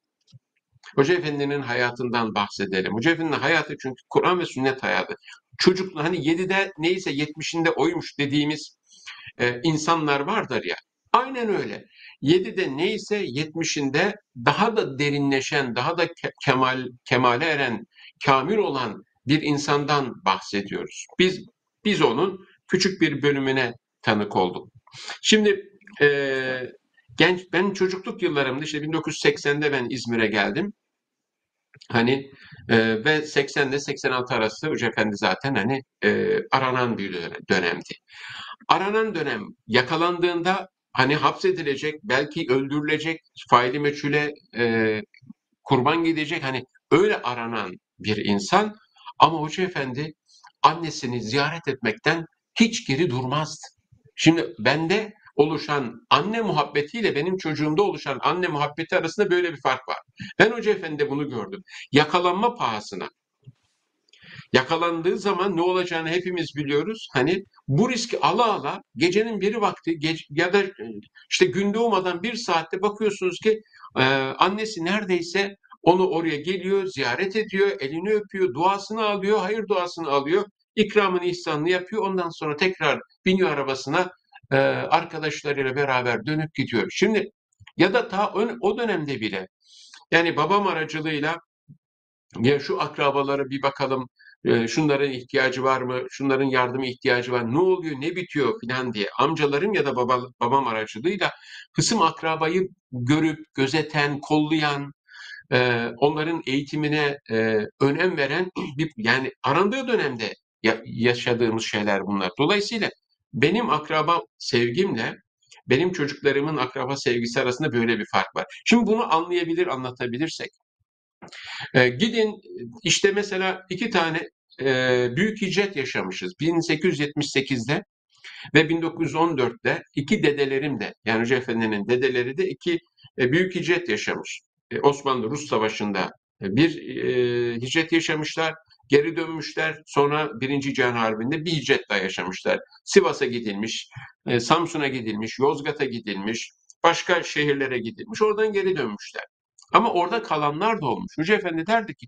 Hoca Efendi'nin hayatından bahsedelim. Hoca Efendi'nin hayatı çünkü Kur'an ve sünnet hayatı. Çocuk hani 7'de neyse 70'inde oymuş dediğimiz e, insanlar vardır ya. Aynen öyle. 7'de neyse 70'inde daha da derinleşen, daha da ke- kemal kemale eren, kamil olan bir insandan bahsediyoruz. Biz biz onun küçük bir bölümüne tanık olduk. Şimdi eee, genç ben çocukluk yıllarımda işte 1980'de ben İzmir'e geldim. Hani eee, ve 80 ile 86 arası Hoca Efendi zaten hani eee, aranan bir dönem- dönemdi. Aranan dönem yakalandığında hani hapsedilecek, belki öldürülecek, faili meçhule eee, kurban gidecek hani öyle aranan bir insan ama Hoca Efendi annesini ziyaret etmekten hiç geri durmazdı. Şimdi bende oluşan anne muhabbetiyle benim çocuğumda oluşan anne muhabbeti arasında böyle bir fark var. Ben Hoca Efendi'de bunu gördüm. Yakalanma pahasına. Yakalandığı zaman ne olacağını hepimiz biliyoruz. Hani bu riski ala ala gecenin biri vakti gece, ya da e, işte gün doğmadan bir saatte bakıyorsunuz ki e, annesi neredeyse onu oraya geliyor, ziyaret ediyor, elini öpüyor, duasını alıyor, hayır duasını alıyor, ikramını, ihsanını yapıyor. Ondan sonra tekrar biniyor arabasına, e, arkadaşlarıyla beraber dönüp gidiyor. Şimdi ya da ta o dönemde bile yani babam aracılığıyla ya şu akrabalara bir bakalım, e, şunların ihtiyacı var mı, şunların yardıma ihtiyacı var, ne oluyor, ne bitiyor filan diye amcalarım ya da baba, babam aracılığıyla hısım akrabayı görüp, gözeten, kollayan, e, onların eğitimine e, önem veren bir yani arandığı dönemde ya- yaşadığımız şeyler bunlar. Dolayısıyla benim akraba sevgimle benim çocuklarımın akraba sevgisi arasında böyle bir fark var. Şimdi bunu anlayabilir, anlatabilirsek e, gidin işte mesela iki tane e, büyük hicret yaşamışız. 1878'de ve 1914'te iki dedelerim de yani Hoca Efendi'nin dedeleri de iki e, büyük hicret yaşamış. E, Osmanlı-Rus Savaşı'nda e, bir e, hicret yaşamışlar, geri dönmüşler. Sonra Birinci Cihan Harbi'nde bir hicret daha yaşamışlar. Sivas'a gidilmiş, e, Samsun'a gidilmiş, Yozgat'a gidilmiş, başka şehirlere gidilmiş. Oradan geri dönmüşler. Ama orada kalanlar da olmuş. Hoca Efendi derdi ki,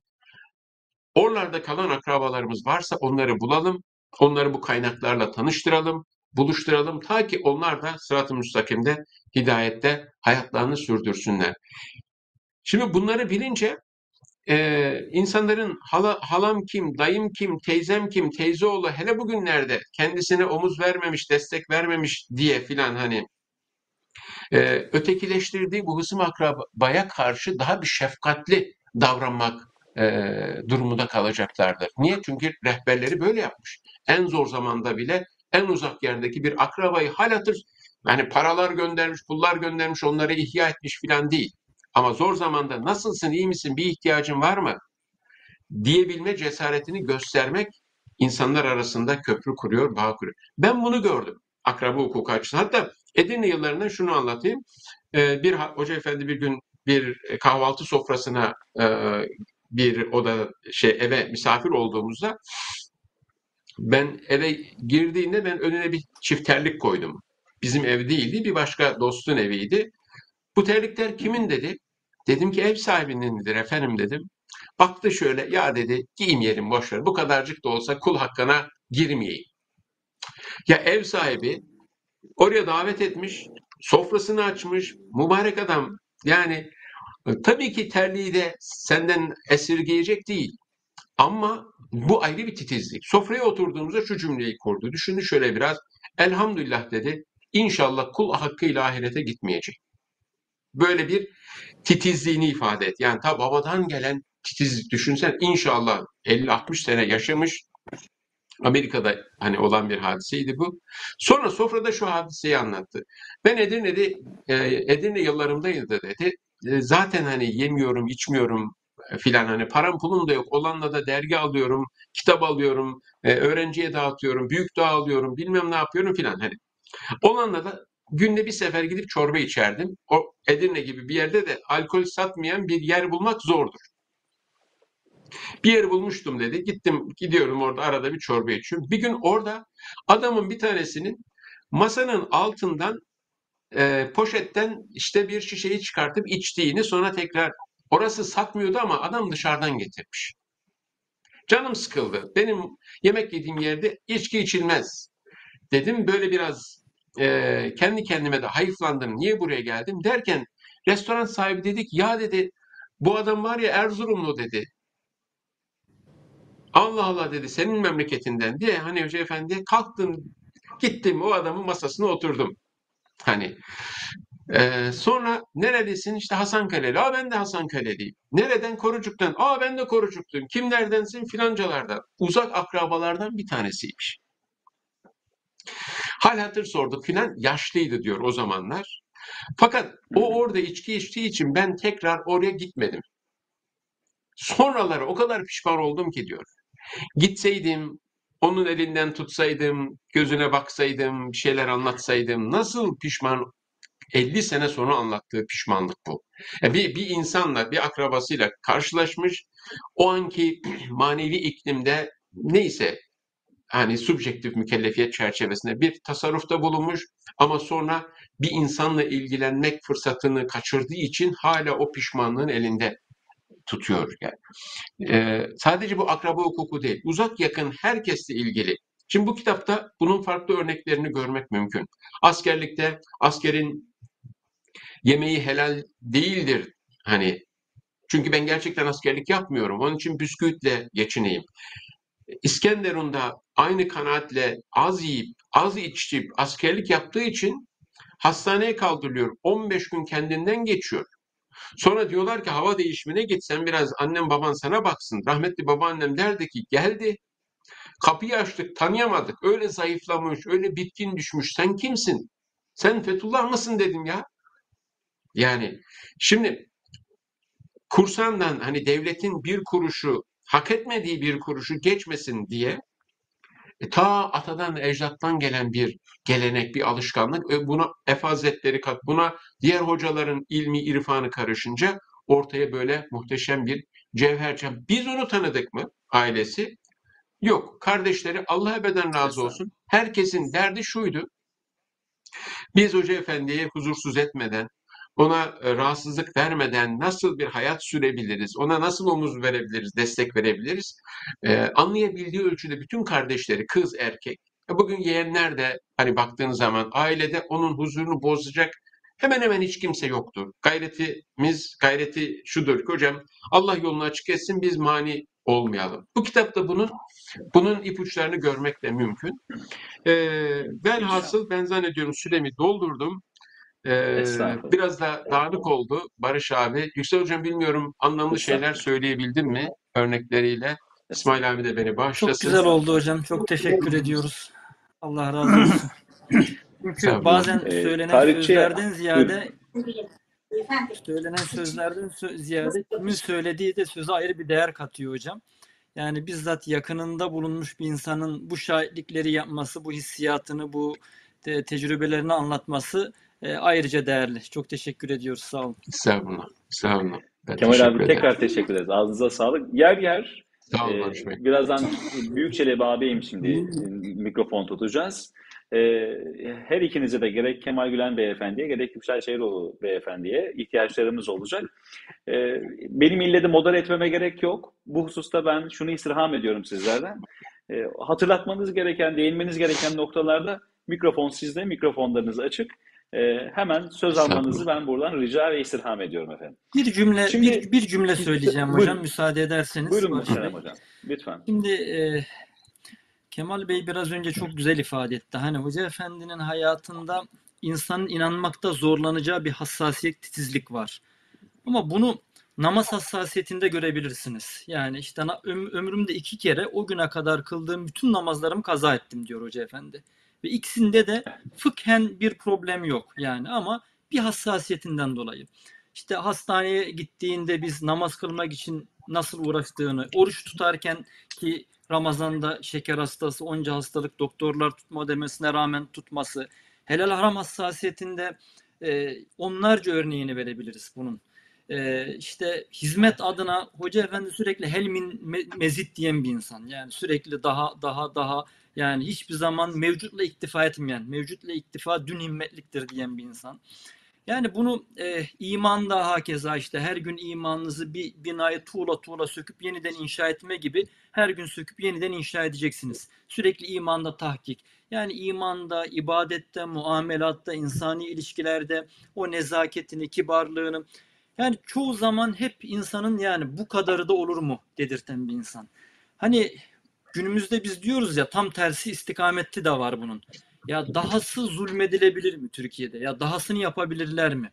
oralarda kalan akrabalarımız varsa onları bulalım, onları bu kaynaklarla tanıştıralım, buluşturalım ta ki onlar da sırat-ı müstakimde, hidayette hayatlarını sürdürsünler. Şimdi bunları bilince e, insanların hala, halam kim, dayım kim, teyzem kim, teyzeoğlu hele bugünlerde kendisine omuz vermemiş, destek vermemiş diye filan hani e, ötekileştirdiği bu hısım akrabaya karşı daha bir şefkatli davranmak e, durumunda kalacaklardır. Niye? Çünkü rehberleri böyle yapmış. En zor zamanda bile en uzak yerdeki bir akrabayı hal hatır yani paralar göndermiş, pullar göndermiş, onları ihya etmiş filan değil. Ama zor zamanda nasılsın, iyi misin, bir ihtiyacın var mı diyebilme cesaretini göstermek insanlar arasında köprü kuruyor, bağ kuruyor. Ben bunu gördüm akraba hukuku açısından. Hatta Edirne yıllarında şunu anlatayım. Ee, bir hoca efendi bir gün bir kahvaltı sofrasına e, bir oda şey eve misafir olduğumuzda ben eve girdiğinde ben önüne bir çift terlik koydum. Bizim ev değildi, bir başka dostun eviydi. Bu terlikler kimin dedi. Dedim ki ev sahibinindir efendim dedim. Baktı şöyle ya dedi giymeyelim boş ver. Bu kadarcık da olsa kul hakkına girmeyeyim. Ya ev sahibi oraya davet etmiş, sofrasını açmış, mübarek adam. Yani e, tabii ki terliği de senden esirgeyecek değil. Ama bu ayrı bir titizlik. Sofraya oturduğumuzda şu cümleyi kurdu. Düşündü şöyle biraz. Elhamdülillah dedi. İnşallah kul hakkıyla ahirete gitmeyecek. Böyle bir titizliğini ifade et. Yani ta babadan gelen titizlik düşünsen inşallah 50-60 sene yaşamış Amerika'da hani olan bir hadiseydi bu. Sonra sofrada şu hadiseyi anlattı. Ben Edirne'de e, Edirne yıllarımdaydı dedi. E, zaten hani yemiyorum, içmiyorum e, filan hani param pulum da yok. Olanla da dergi alıyorum, kitap alıyorum, e, öğrenciye dağıtıyorum, büyük dağ alıyorum, bilmem ne yapıyorum filan hani. Olanla da günde bir sefer gidip çorba içerdim. O Edirne gibi bir yerde de alkol satmayan bir yer bulmak zordur. Bir yer bulmuştum dedi. Gittim gidiyorum orada arada bir çorba içiyorum. Bir gün orada adamın bir tanesinin masanın altından e, poşetten işte bir şişeyi çıkartıp içtiğini sonra tekrar orası satmıyordu ama adam dışarıdan getirmiş. Canım sıkıldı. Benim yemek yediğim yerde içki içilmez. Dedim böyle biraz e, kendi kendime de hayıflandım. Niye buraya geldim derken restoran sahibi dedik ya dedi bu adam var ya Erzurumlu dedi. Allah Allah dedi senin memleketinden diye hani Hoca Efendi kalktım gittim o adamın masasına oturdum. Hani ee, sonra neredesin? İşte Hasankale'li. Aa ben de Hasankale'liyim. Nereden? Korucuk'tan. Aa ben de Korucuk'luyum. Kimlerdensin? Filancalardan. Uzak akrabalardan bir tanesiymiş. Hal hatır sorduk filan. Yaşlıydı diyor o zamanlar. Fakat o orada içki içtiği için ben tekrar oraya gitmedim. Sonraları o kadar pişman oldum ki diyor. Gitseydim, onun elinden tutsaydım, gözüne baksaydım, bir şeyler anlatsaydım nasıl pişman 50 sene sonra anlattığı pişmanlık bu. Yani bir, bir insanla, bir akrabasıyla karşılaşmış, o anki manevi iklimde neyse hani subjektif mükellefiyet çerçevesinde bir tasarrufta bulunmuş ama sonra bir insanla ilgilenmek fırsatını kaçırdığı için hala o pişmanlığın elinde tutuyor. Yani. Ee, sadece bu akraba hukuku değil, uzak yakın herkesle ilgili. Şimdi bu kitapta bunun farklı örneklerini görmek mümkün. Askerlikte askerin yemeği helal değildir. Hani çünkü ben gerçekten askerlik yapmıyorum. Onun için bisküvitle geçineyim. İskenderun'da aynı kanaatle az yiyip, az içip askerlik yaptığı için hastaneye kaldırılıyor. 15 gün kendinden geçiyor. Sonra diyorlar ki hava değişimine git sen biraz annem baban sana baksın. Rahmetli babaannem derdi ki geldi. Kapıyı açtık tanıyamadık. Öyle zayıflamış, öyle bitkin düşmüş. Sen kimsin? Sen Fethullah mısın dedim ya. Yani şimdi kursandan hani devletin bir kuruşu hak etmediği bir kuruşu geçmesin diye e, ta atadan ecdattan gelen bir gelenek, bir alışkanlık. E, buna Efe Hazretleri kat, buna diğer hocaların ilmi, irfanı karışınca ortaya böyle muhteşem bir cevher. Biz onu tanıdık mı ailesi? Yok. Kardeşleri Allah ebeden razı olsun. Herkesin derdi şuydu. Biz Hoca Efendi'yi huzursuz etmeden, ona e, rahatsızlık vermeden nasıl bir hayat sürebiliriz, ona nasıl omuz verebiliriz, destek verebiliriz, ee, anlayabildiği ölçüde bütün kardeşleri, kız, erkek, e, bugün yeğenler de hani baktığın zaman ailede onun huzurunu bozacak hemen hemen hiç kimse yoktur. Gayretimiz, gayreti şudur ki hocam Allah yolunu açık etsin biz mani olmayalım. Bu kitapta bunun bunun ipuçlarını görmek de mümkün. Ee, velhasıl ben zannediyorum süremi doldurdum. Ee, biraz da dağınık oldu Barış abi. Yüksel Hocam bilmiyorum anlamlı şeyler söyleyebildim mi örnekleriyle? İsmail abi de beni Çok bağışlasın. güzel oldu hocam. Çok teşekkür ediyoruz. Allah razı olsun. Çünkü bazen söylenen tarihçi- sözlerden ziyade söylenen sözlerden sö- ziyade kimin söylediği de söze ayrı bir değer katıyor hocam. Yani bizzat yakınında bulunmuş bir insanın bu şahitlikleri yapması, bu hissiyatını, bu te- tecrübelerini anlatması e, ayrıca değerli. Çok teşekkür ediyoruz. Sağ olun. Estağfurullah. Estağfurullah. Ben Kemal teşekkür abi ederim. tekrar teşekkür ederiz. Ağzınıza sağlık. Yer yer Sağ olun e, Bey. birazdan Büyükçelebi ağabeyim şimdi mikrofon tutacağız. E, her ikinize de gerek Kemal Gülen Beyefendi'ye gerek Yüksel Şehiroğlu Beyefendi'ye ihtiyaçlarımız olacak. E, benim ille de model etmeme gerek yok. Bu hususta ben şunu istirham ediyorum sizlerden. E, hatırlatmanız gereken, değinmeniz gereken noktalarda mikrofon sizde, mikrofonlarınız açık. Ee, hemen söz almanızı ben buradan rica ve istirham ediyorum efendim. Bir cümle Şimdi- bir, bir cümle söyleyeceğim Buyurun. hocam müsaade ederseniz. Buyurun muhterem hocam. Lütfen. Şimdi e, Kemal Bey biraz önce çok güzel ifade etti. Hani Hoca Efendi'nin hayatında insanın inanmakta zorlanacağı bir hassasiyet, titizlik var. Ama bunu namaz hassasiyetinde görebilirsiniz. Yani işte ömrümde iki kere o güne kadar kıldığım bütün namazlarımı kaza ettim diyor Hoca Efendi. Ve ikisinde de fıkhen bir problem yok yani ama bir hassasiyetinden dolayı. İşte hastaneye gittiğinde biz namaz kılmak için nasıl uğraştığını, oruç tutarken ki Ramazan'da şeker hastası, onca hastalık doktorlar tutma demesine rağmen tutması, helal haram hassasiyetinde e, onlarca örneğini verebiliriz bunun. E, işte hizmet adına Hoca Efendi sürekli helmin me- mezit diyen bir insan. Yani sürekli daha daha daha yani hiçbir zaman mevcutla iktifa etmeyen, mevcutla iktifa dün himmetliktir diyen bir insan. Yani bunu e, imanda hakeza işte her gün imanınızı bir binayı tuğla tuğla söküp yeniden inşa etme gibi her gün söküp yeniden inşa edeceksiniz. Sürekli imanda tahkik. Yani imanda, ibadette, muamelatta, insani ilişkilerde o nezaketini, kibarlığını yani çoğu zaman hep insanın yani bu kadarı da olur mu dedirten bir insan. Hani günümüzde biz diyoruz ya tam tersi istikameti de var bunun. Ya dahası zulmedilebilir mi Türkiye'de? Ya dahasını yapabilirler mi?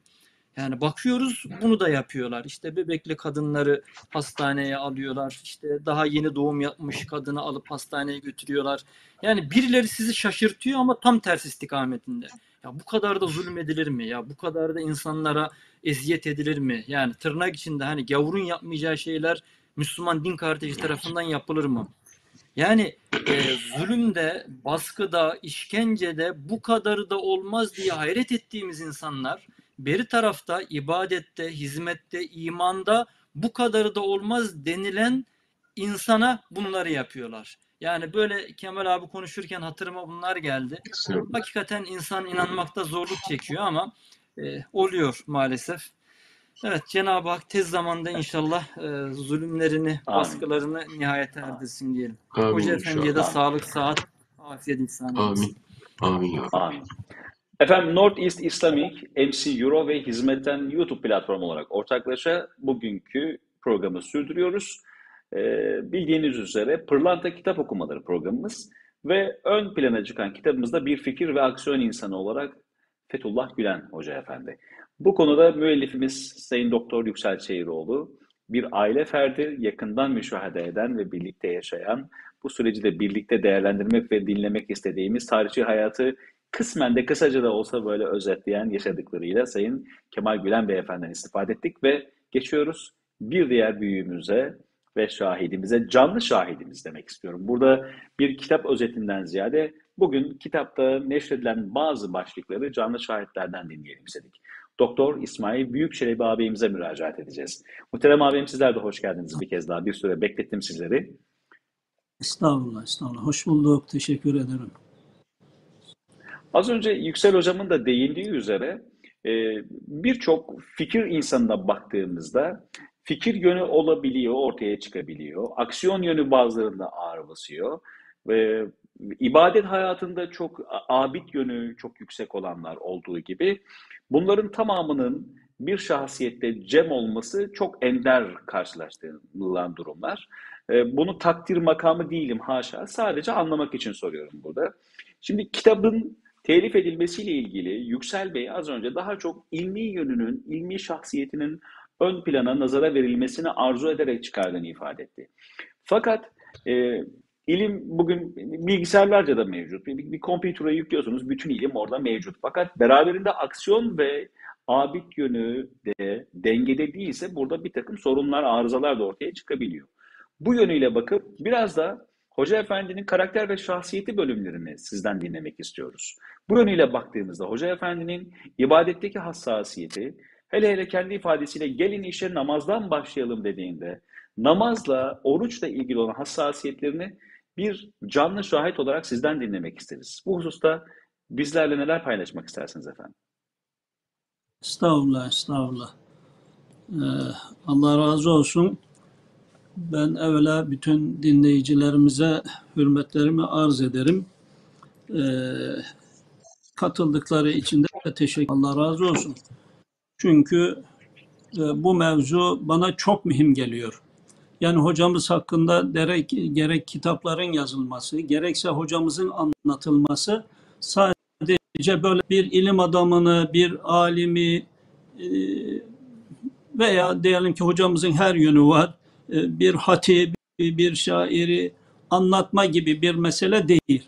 Yani bakıyoruz bunu da yapıyorlar. İşte bebekli kadınları hastaneye alıyorlar. İşte daha yeni doğum yapmış kadını alıp hastaneye götürüyorlar. Yani birileri sizi şaşırtıyor ama tam tersi istikametinde. Ya bu kadar da zulmedilir mi? Ya bu kadar da insanlara eziyet edilir mi? Yani tırnak içinde hani gavurun yapmayacağı şeyler Müslüman din kardeşi tarafından yapılır mı? Yani e, zulümde, baskıda, işkencede bu kadarı da olmaz diye hayret ettiğimiz insanlar beri tarafta ibadette, hizmette, imanda bu kadarı da olmaz denilen insana bunları yapıyorlar. Yani böyle Kemal abi konuşurken hatırıma bunlar geldi. Hakikaten insan inanmakta zorluk çekiyor ama e, oluyor maalesef. Evet Cenab-ı Hak tez zamanda inşallah e, zulümlerini, Amin. baskılarını nihayete erdirsin diyelim. Amin Hoca. Efendi'ye de sağlık, sıhhat, afiyet eylesin. Amin. Amin ya. Amin. Efendim North East Islamic, MC Euro ve Hizmetten YouTube platformu olarak ortaklaşa bugünkü programı sürdürüyoruz. Ee, bildiğiniz üzere Pırlanta Kitap Okumaları programımız ve ön plana çıkan kitabımızda bir fikir ve aksiyon insanı olarak Fethullah Gülen Hoca Efendi. Bu konuda müellifimiz Sayın Doktor Yüksel Çeyiroğlu bir aile ferdi yakından müşahede eden ve birlikte yaşayan, bu süreci de birlikte değerlendirmek ve dinlemek istediğimiz tarihçi hayatı kısmen de kısaca da olsa böyle özetleyen yaşadıklarıyla Sayın Kemal Gülen Beyefendi'den istifade ettik ve geçiyoruz bir diğer büyüğümüze ve şahidimize, canlı şahidimiz demek istiyorum. Burada bir kitap özetinden ziyade bugün kitapta neşredilen bazı başlıkları canlı şahitlerden dinleyelim istedik. Doktor İsmail Büyükçelebi ağabeyimize müracaat edeceğiz. Muhterem ağabeyim sizler de hoş geldiniz bir kez daha. Bir süre beklettim sizleri. Estağfurullah, estağfurullah. Hoş bulduk. Teşekkür ederim. Az önce Yüksel Hocam'ın da değindiği üzere e, birçok fikir insanına baktığımızda fikir yönü olabiliyor, ortaya çıkabiliyor. Aksiyon yönü bazılarında ağır basıyor. Ve ibadet hayatında çok abid yönü çok yüksek olanlar olduğu gibi bunların tamamının bir şahsiyette cem olması çok ender karşılaştırılan durumlar. E, bunu takdir makamı değilim haşa. Sadece anlamak için soruyorum burada. Şimdi kitabın telif edilmesiyle ilgili Yüksel Bey az önce daha çok ilmi yönünün, ilmi şahsiyetinin ön plana nazara verilmesini arzu ederek çıkardığını ifade etti. Fakat e, ilim bugün bilgisayarlarca da mevcut. Bir, bir kompütere yüklüyorsunuz, bütün ilim orada mevcut. Fakat beraberinde aksiyon ve abid yönü de dengede değilse burada bir takım sorunlar, arızalar da ortaya çıkabiliyor. Bu yönüyle bakıp biraz da Hoca Efendi'nin karakter ve şahsiyeti bölümlerini sizden dinlemek istiyoruz. Bu yönüyle baktığımızda Hoca Efendi'nin ibadetteki hassasiyeti, hele hele kendi ifadesiyle gelin işe namazdan başlayalım dediğinde, namazla, oruçla ilgili olan hassasiyetlerini bir canlı şahit olarak sizden dinlemek isteriz. Bu hususta bizlerle neler paylaşmak istersiniz efendim? Estağfurullah, estağfurullah. Ee, Allah razı olsun. Ben evvela bütün dinleyicilerimize hürmetlerimi arz ederim. Ee, katıldıkları için de teşekkür Allah razı olsun. Çünkü e, bu mevzu bana çok mühim geliyor. Yani hocamız hakkında gerek, gerek kitapların yazılması, gerekse hocamızın anlatılması sadece böyle bir ilim adamını, bir alimi e, veya diyelim ki hocamızın her yönü var. E, Bir hatibi, bir şairi anlatma gibi bir mesele değil.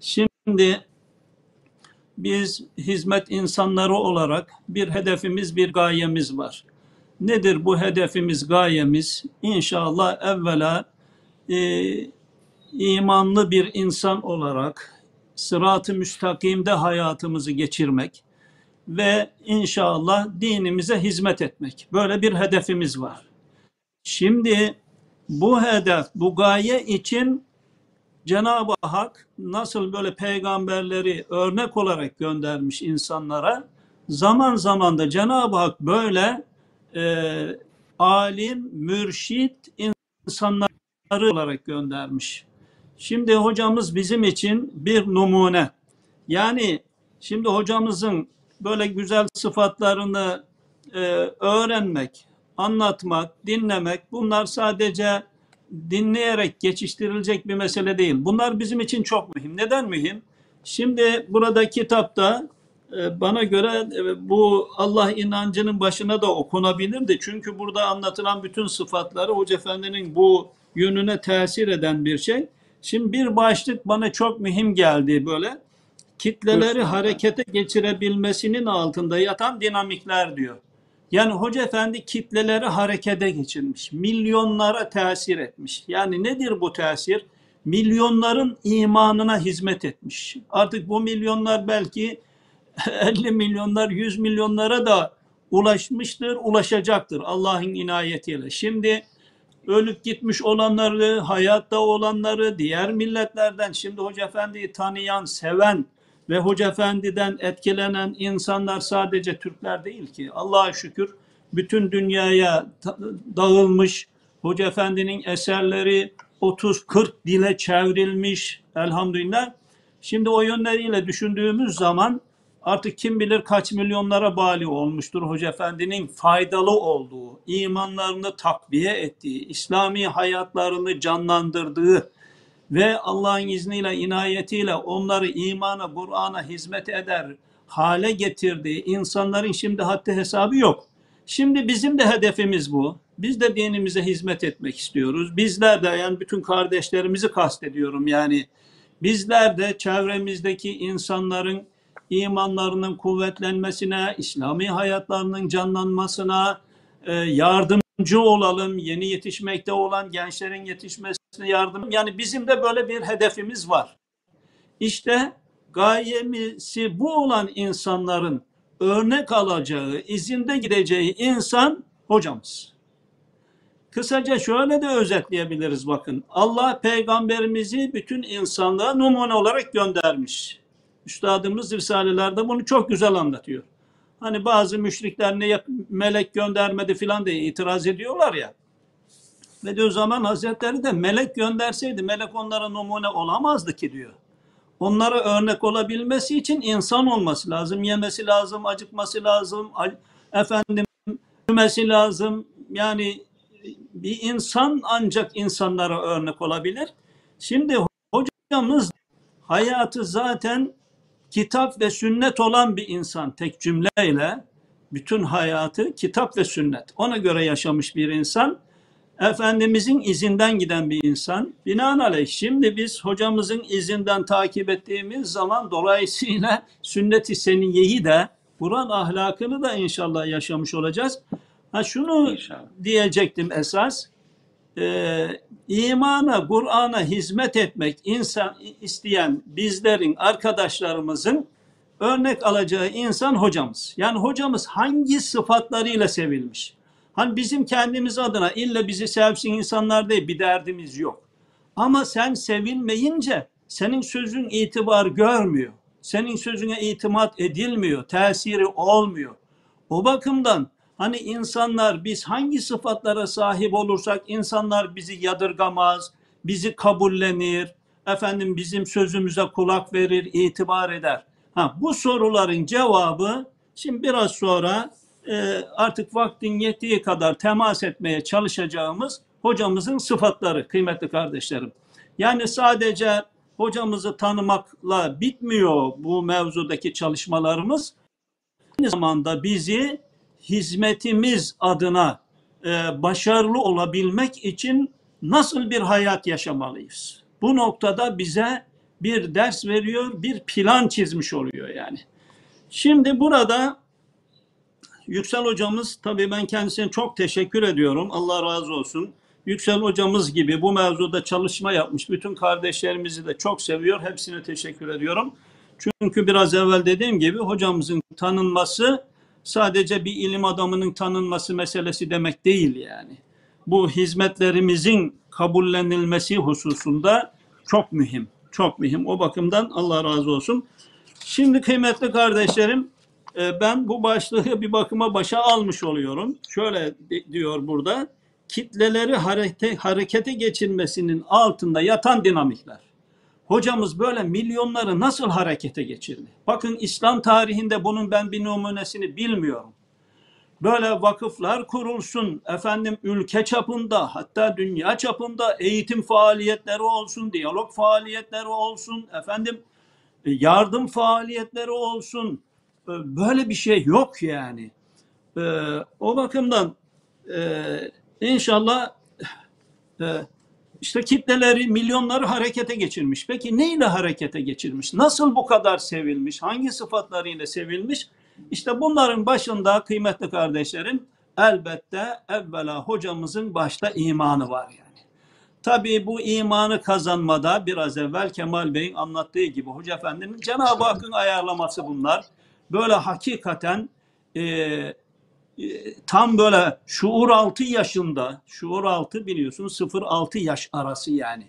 Şimdi biz hizmet insanları olarak bir hedefimiz, bir gayemiz var. Nedir bu hedefimiz, gayemiz? İnşallah evvela e, imanlı bir insan olarak sırat-ı müstakimde hayatımızı geçirmek ve inşallah dinimize hizmet etmek. Böyle bir hedefimiz var. Şimdi bu hedef, bu gaye için Cenab-ı Hak nasıl böyle peygamberleri örnek olarak göndermiş insanlara, zaman zaman da Cenab-ı Hak böyle e, alim, mürşit insanları olarak göndermiş. Şimdi hocamız bizim için bir numune. Yani şimdi hocamızın böyle güzel sıfatlarını e, öğrenmek, anlatmak, dinlemek bunlar sadece dinleyerek geçiştirilecek bir mesele değil. Bunlar bizim için çok mühim. Neden mühim? Şimdi burada kitapta bana göre e, bu Allah inancının başına da okunabilirdi. Çünkü burada anlatılan bütün sıfatları Hoca Efendi'nin bu yönüne tesir eden bir şey. Şimdi bir başlık bana çok mühim geldi böyle. Kitleleri harekete geçirebilmesinin altında yatan dinamikler diyor. Yani Hoca Efendi kitleleri harekete geçirmiş. Milyonlara tesir etmiş. Yani nedir bu tesir? Milyonların imanına hizmet etmiş. Artık bu milyonlar belki 50 milyonlar, 100 milyonlara da ulaşmıştır, ulaşacaktır Allah'ın inayetiyle. Şimdi ölüp gitmiş olanları, hayatta olanları, diğer milletlerden şimdi Hoca Efendi'yi tanıyan, seven ve Hoca Efendi'den etkilenen insanlar sadece Türkler değil ki. Allah'a şükür bütün dünyaya dağılmış. Hoca Efendi'nin eserleri 30-40 dile çevrilmiş elhamdülillah. Şimdi o yönleriyle düşündüğümüz zaman artık kim bilir kaç milyonlara bali olmuştur Hoca Efendi'nin faydalı olduğu, imanlarını takviye ettiği, İslami hayatlarını canlandırdığı ve Allah'ın izniyle, inayetiyle onları imana, Kur'an'a hizmet eder hale getirdiği insanların şimdi haddi hesabı yok. Şimdi bizim de hedefimiz bu. Biz de dinimize hizmet etmek istiyoruz. Bizler de yani bütün kardeşlerimizi kastediyorum yani. Bizler de çevremizdeki insanların imanlarının kuvvetlenmesine, İslami hayatlarının canlanmasına e, yardımcı olalım. Yeni yetişmekte olan gençlerin yetişmesine yardım. Yani bizim de böyle bir hedefimiz var. İşte gayemisi bu olan insanların örnek alacağı, izinde gideceği insan hocamız. Kısaca şöyle de özetleyebiliriz bakın. Allah peygamberimizi bütün insanlığa numune olarak göndermiş. Üstadımız Risalelerde bunu çok güzel anlatıyor. Hani bazı müşrikler ne melek göndermedi filan diye itiraz ediyorlar ya. Ve diyor zaman Hazretleri de melek gönderseydi melek onlara numune olamazdı ki diyor. Onlara örnek olabilmesi için insan olması lazım, yemesi lazım, acıkması lazım, efendim yürümesi lazım. Yani bir insan ancak insanlara örnek olabilir. Şimdi hocamız hayatı zaten kitap ve sünnet olan bir insan tek cümleyle bütün hayatı kitap ve sünnet. Ona göre yaşamış bir insan. Efendimizin izinden giden bir insan. Binaenaleyh şimdi biz hocamızın izinden takip ettiğimiz zaman dolayısıyla sünnet-i seniyeyi de Kur'an ahlakını da inşallah yaşamış olacağız. Ha şunu İnşallah. diyecektim esas. Ee, imana, Kur'an'a hizmet etmek insan isteyen bizlerin, arkadaşlarımızın örnek alacağı insan hocamız. Yani hocamız hangi sıfatlarıyla sevilmiş? Hani bizim kendimiz adına illa bizi sevsin insanlar değil bir derdimiz yok. Ama sen sevilmeyince senin sözün itibar görmüyor. Senin sözüne itimat edilmiyor, tesiri olmuyor. O bakımdan hani insanlar biz hangi sıfatlara sahip olursak insanlar bizi yadırgamaz, bizi kabullenir, efendim bizim sözümüze kulak verir, itibar eder. Ha, bu soruların cevabı şimdi biraz sonra e, artık vaktin yettiği kadar temas etmeye çalışacağımız hocamızın sıfatları kıymetli kardeşlerim. Yani sadece hocamızı tanımakla bitmiyor bu mevzudaki çalışmalarımız. Aynı zamanda bizi hizmetimiz adına e, başarılı olabilmek için nasıl bir hayat yaşamalıyız? Bu noktada bize bir ders veriyor, bir plan çizmiş oluyor yani. Şimdi burada Yüksel hocamız tabii ben kendisine çok teşekkür ediyorum. Allah razı olsun. Yüksel hocamız gibi bu mevzuda çalışma yapmış bütün kardeşlerimizi de çok seviyor. Hepsine teşekkür ediyorum. Çünkü biraz evvel dediğim gibi hocamızın tanınması sadece bir ilim adamının tanınması meselesi demek değil yani. Bu hizmetlerimizin kabullenilmesi hususunda çok mühim. Çok mühim. O bakımdan Allah razı olsun. Şimdi kıymetli kardeşlerim e, ben bu başlığı bir bakıma başa almış oluyorum. Şöyle diyor burada. Kitleleri harete, harekete geçirmesinin altında yatan dinamikler. Hocamız böyle milyonları nasıl harekete geçirdi? Bakın İslam tarihinde bunun ben bir numunesini bilmiyorum. Böyle vakıflar kurulsun, efendim ülke çapında, hatta dünya çapında eğitim faaliyetleri olsun, diyalog faaliyetleri olsun, efendim e, yardım faaliyetleri olsun. E, böyle bir şey yok yani. E, o bakımdan inşallah işte kitleleri, milyonları harekete geçirmiş. Peki neyle harekete geçirmiş? Nasıl bu kadar sevilmiş? Hangi sıfatlarıyla sevilmiş? İşte bunların başında kıymetli kardeşlerim elbette evvela hocamızın başta imanı var yani. Tabii bu imanı kazanmada biraz evvel Kemal Bey'in anlattığı gibi Hoca Efendi'nin Cenab-ı Hakk'ın ayarlaması bunlar. Böyle hakikaten e, tam böyle şuur altı yaşında, şuur altı biliyorsunuz 0-6 yaş arası yani.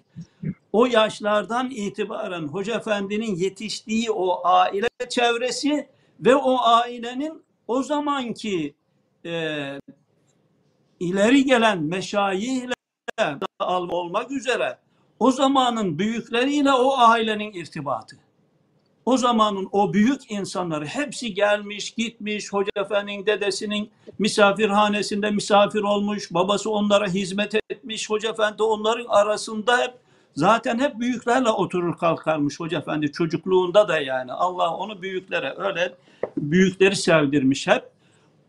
O yaşlardan itibaren Hoca Efendi'nin yetiştiği o aile çevresi ve o ailenin o zamanki e, ileri gelen meşayihle olmak üzere o zamanın büyükleriyle o ailenin irtibatı. O zamanın o büyük insanları hepsi gelmiş, gitmiş, Hoca Efendi'nin dedesinin misafirhanesinde misafir olmuş, babası onlara hizmet etmiş, Hoca Efendi onların arasında hep zaten hep büyüklerle oturur kalkarmış Hoca Efendi çocukluğunda da yani. Allah onu büyüklere öyle büyükleri sevdirmiş hep.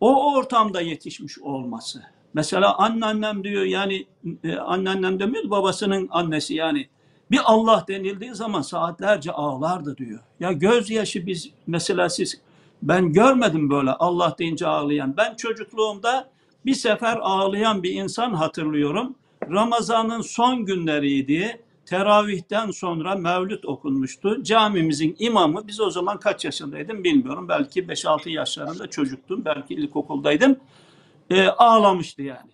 O ortamda yetişmiş olması. Mesela anneannem diyor yani e, anneannem demiyor babasının annesi yani bir Allah denildiği zaman saatlerce ağlardı diyor. Ya gözyaşı biz mesela siz ben görmedim böyle Allah deyince ağlayan. Ben çocukluğumda bir sefer ağlayan bir insan hatırlıyorum. Ramazan'ın son günleriydi. Teravihten sonra mevlüt okunmuştu. Camimizin imamı, biz o zaman kaç yaşındaydım bilmiyorum. Belki 5-6 yaşlarında çocuktum. Belki ilkokuldaydım e, ağlamıştı yani.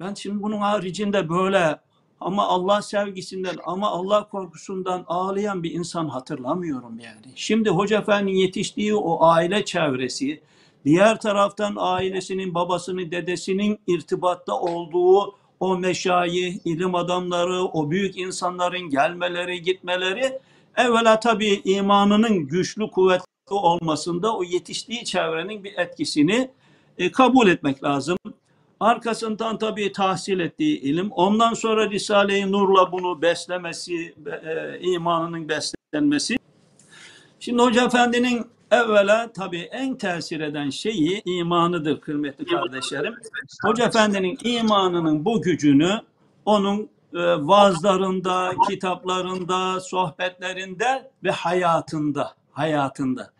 Ben şimdi bunun haricinde böyle ama Allah sevgisinden ama Allah korkusundan ağlayan bir insan hatırlamıyorum yani. Şimdi Hoca Efendi'nin yetiştiği o aile çevresi, diğer taraftan ailesinin, babasının, dedesinin irtibatta olduğu o meşayih, ilim adamları, o büyük insanların gelmeleri, gitmeleri evvela tabii imanının güçlü, kuvvetli olmasında o yetiştiği çevrenin bir etkisini e, kabul etmek lazım. Arkasından tabii tahsil ettiği ilim, ondan sonra Risale-i Nur'la bunu beslemesi, e, imanının beslenmesi. Şimdi Hoca Efendi'nin evvela tabii en tesir eden şeyi imanıdır kıymetli kardeşlerim. Hoca Efendi'nin imanının bu gücünü onun e, vaazlarında, kitaplarında, sohbetlerinde ve hayatında, hayatında.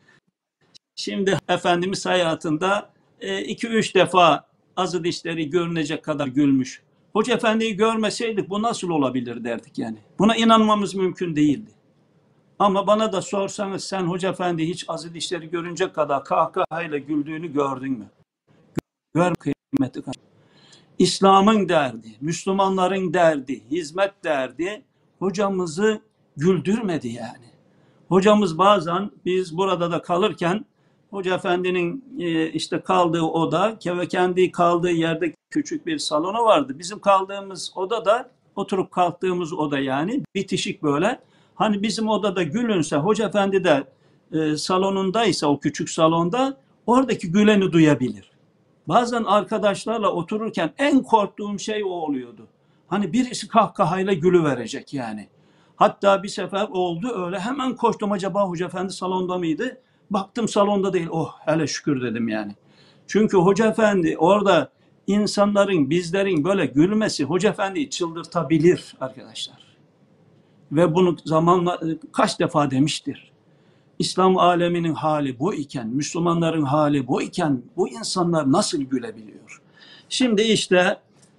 Şimdi Efendimiz hayatında e, iki üç defa azı dişleri görünecek kadar gülmüş. Hoca Efendi'yi görmeseydik bu nasıl olabilir derdik yani. Buna inanmamız mümkün değildi. Ama bana da sorsanız sen Hoca Efendi hiç azı dişleri görünecek kadar kahkahayla güldüğünü gördün mü? Gör kıymeti. İslam'ın derdi, Müslümanların derdi, hizmet derdi hocamızı güldürmedi yani. Hocamız bazen biz burada da kalırken Hoca Efendi'nin e, işte kaldığı oda ve kendi kaldığı yerde küçük bir salonu vardı. Bizim kaldığımız oda da oturup kalktığımız oda yani bitişik böyle. Hani bizim odada gülünse Hoca Efendi de e, salonundaysa o küçük salonda oradaki güleni duyabilir. Bazen arkadaşlarla otururken en korktuğum şey o oluyordu. Hani birisi kahkahayla gülü verecek yani. Hatta bir sefer oldu öyle hemen koştum acaba Hoca Efendi salonda mıydı? Baktım salonda değil. Oh hele şükür dedim yani. Çünkü Hoca Efendi orada insanların, bizlerin böyle gülmesi Hoca Efendi'yi çıldırtabilir arkadaşlar. Ve bunu zamanla kaç defa demiştir. İslam aleminin hali bu iken, Müslümanların hali bu iken bu insanlar nasıl gülebiliyor? Şimdi işte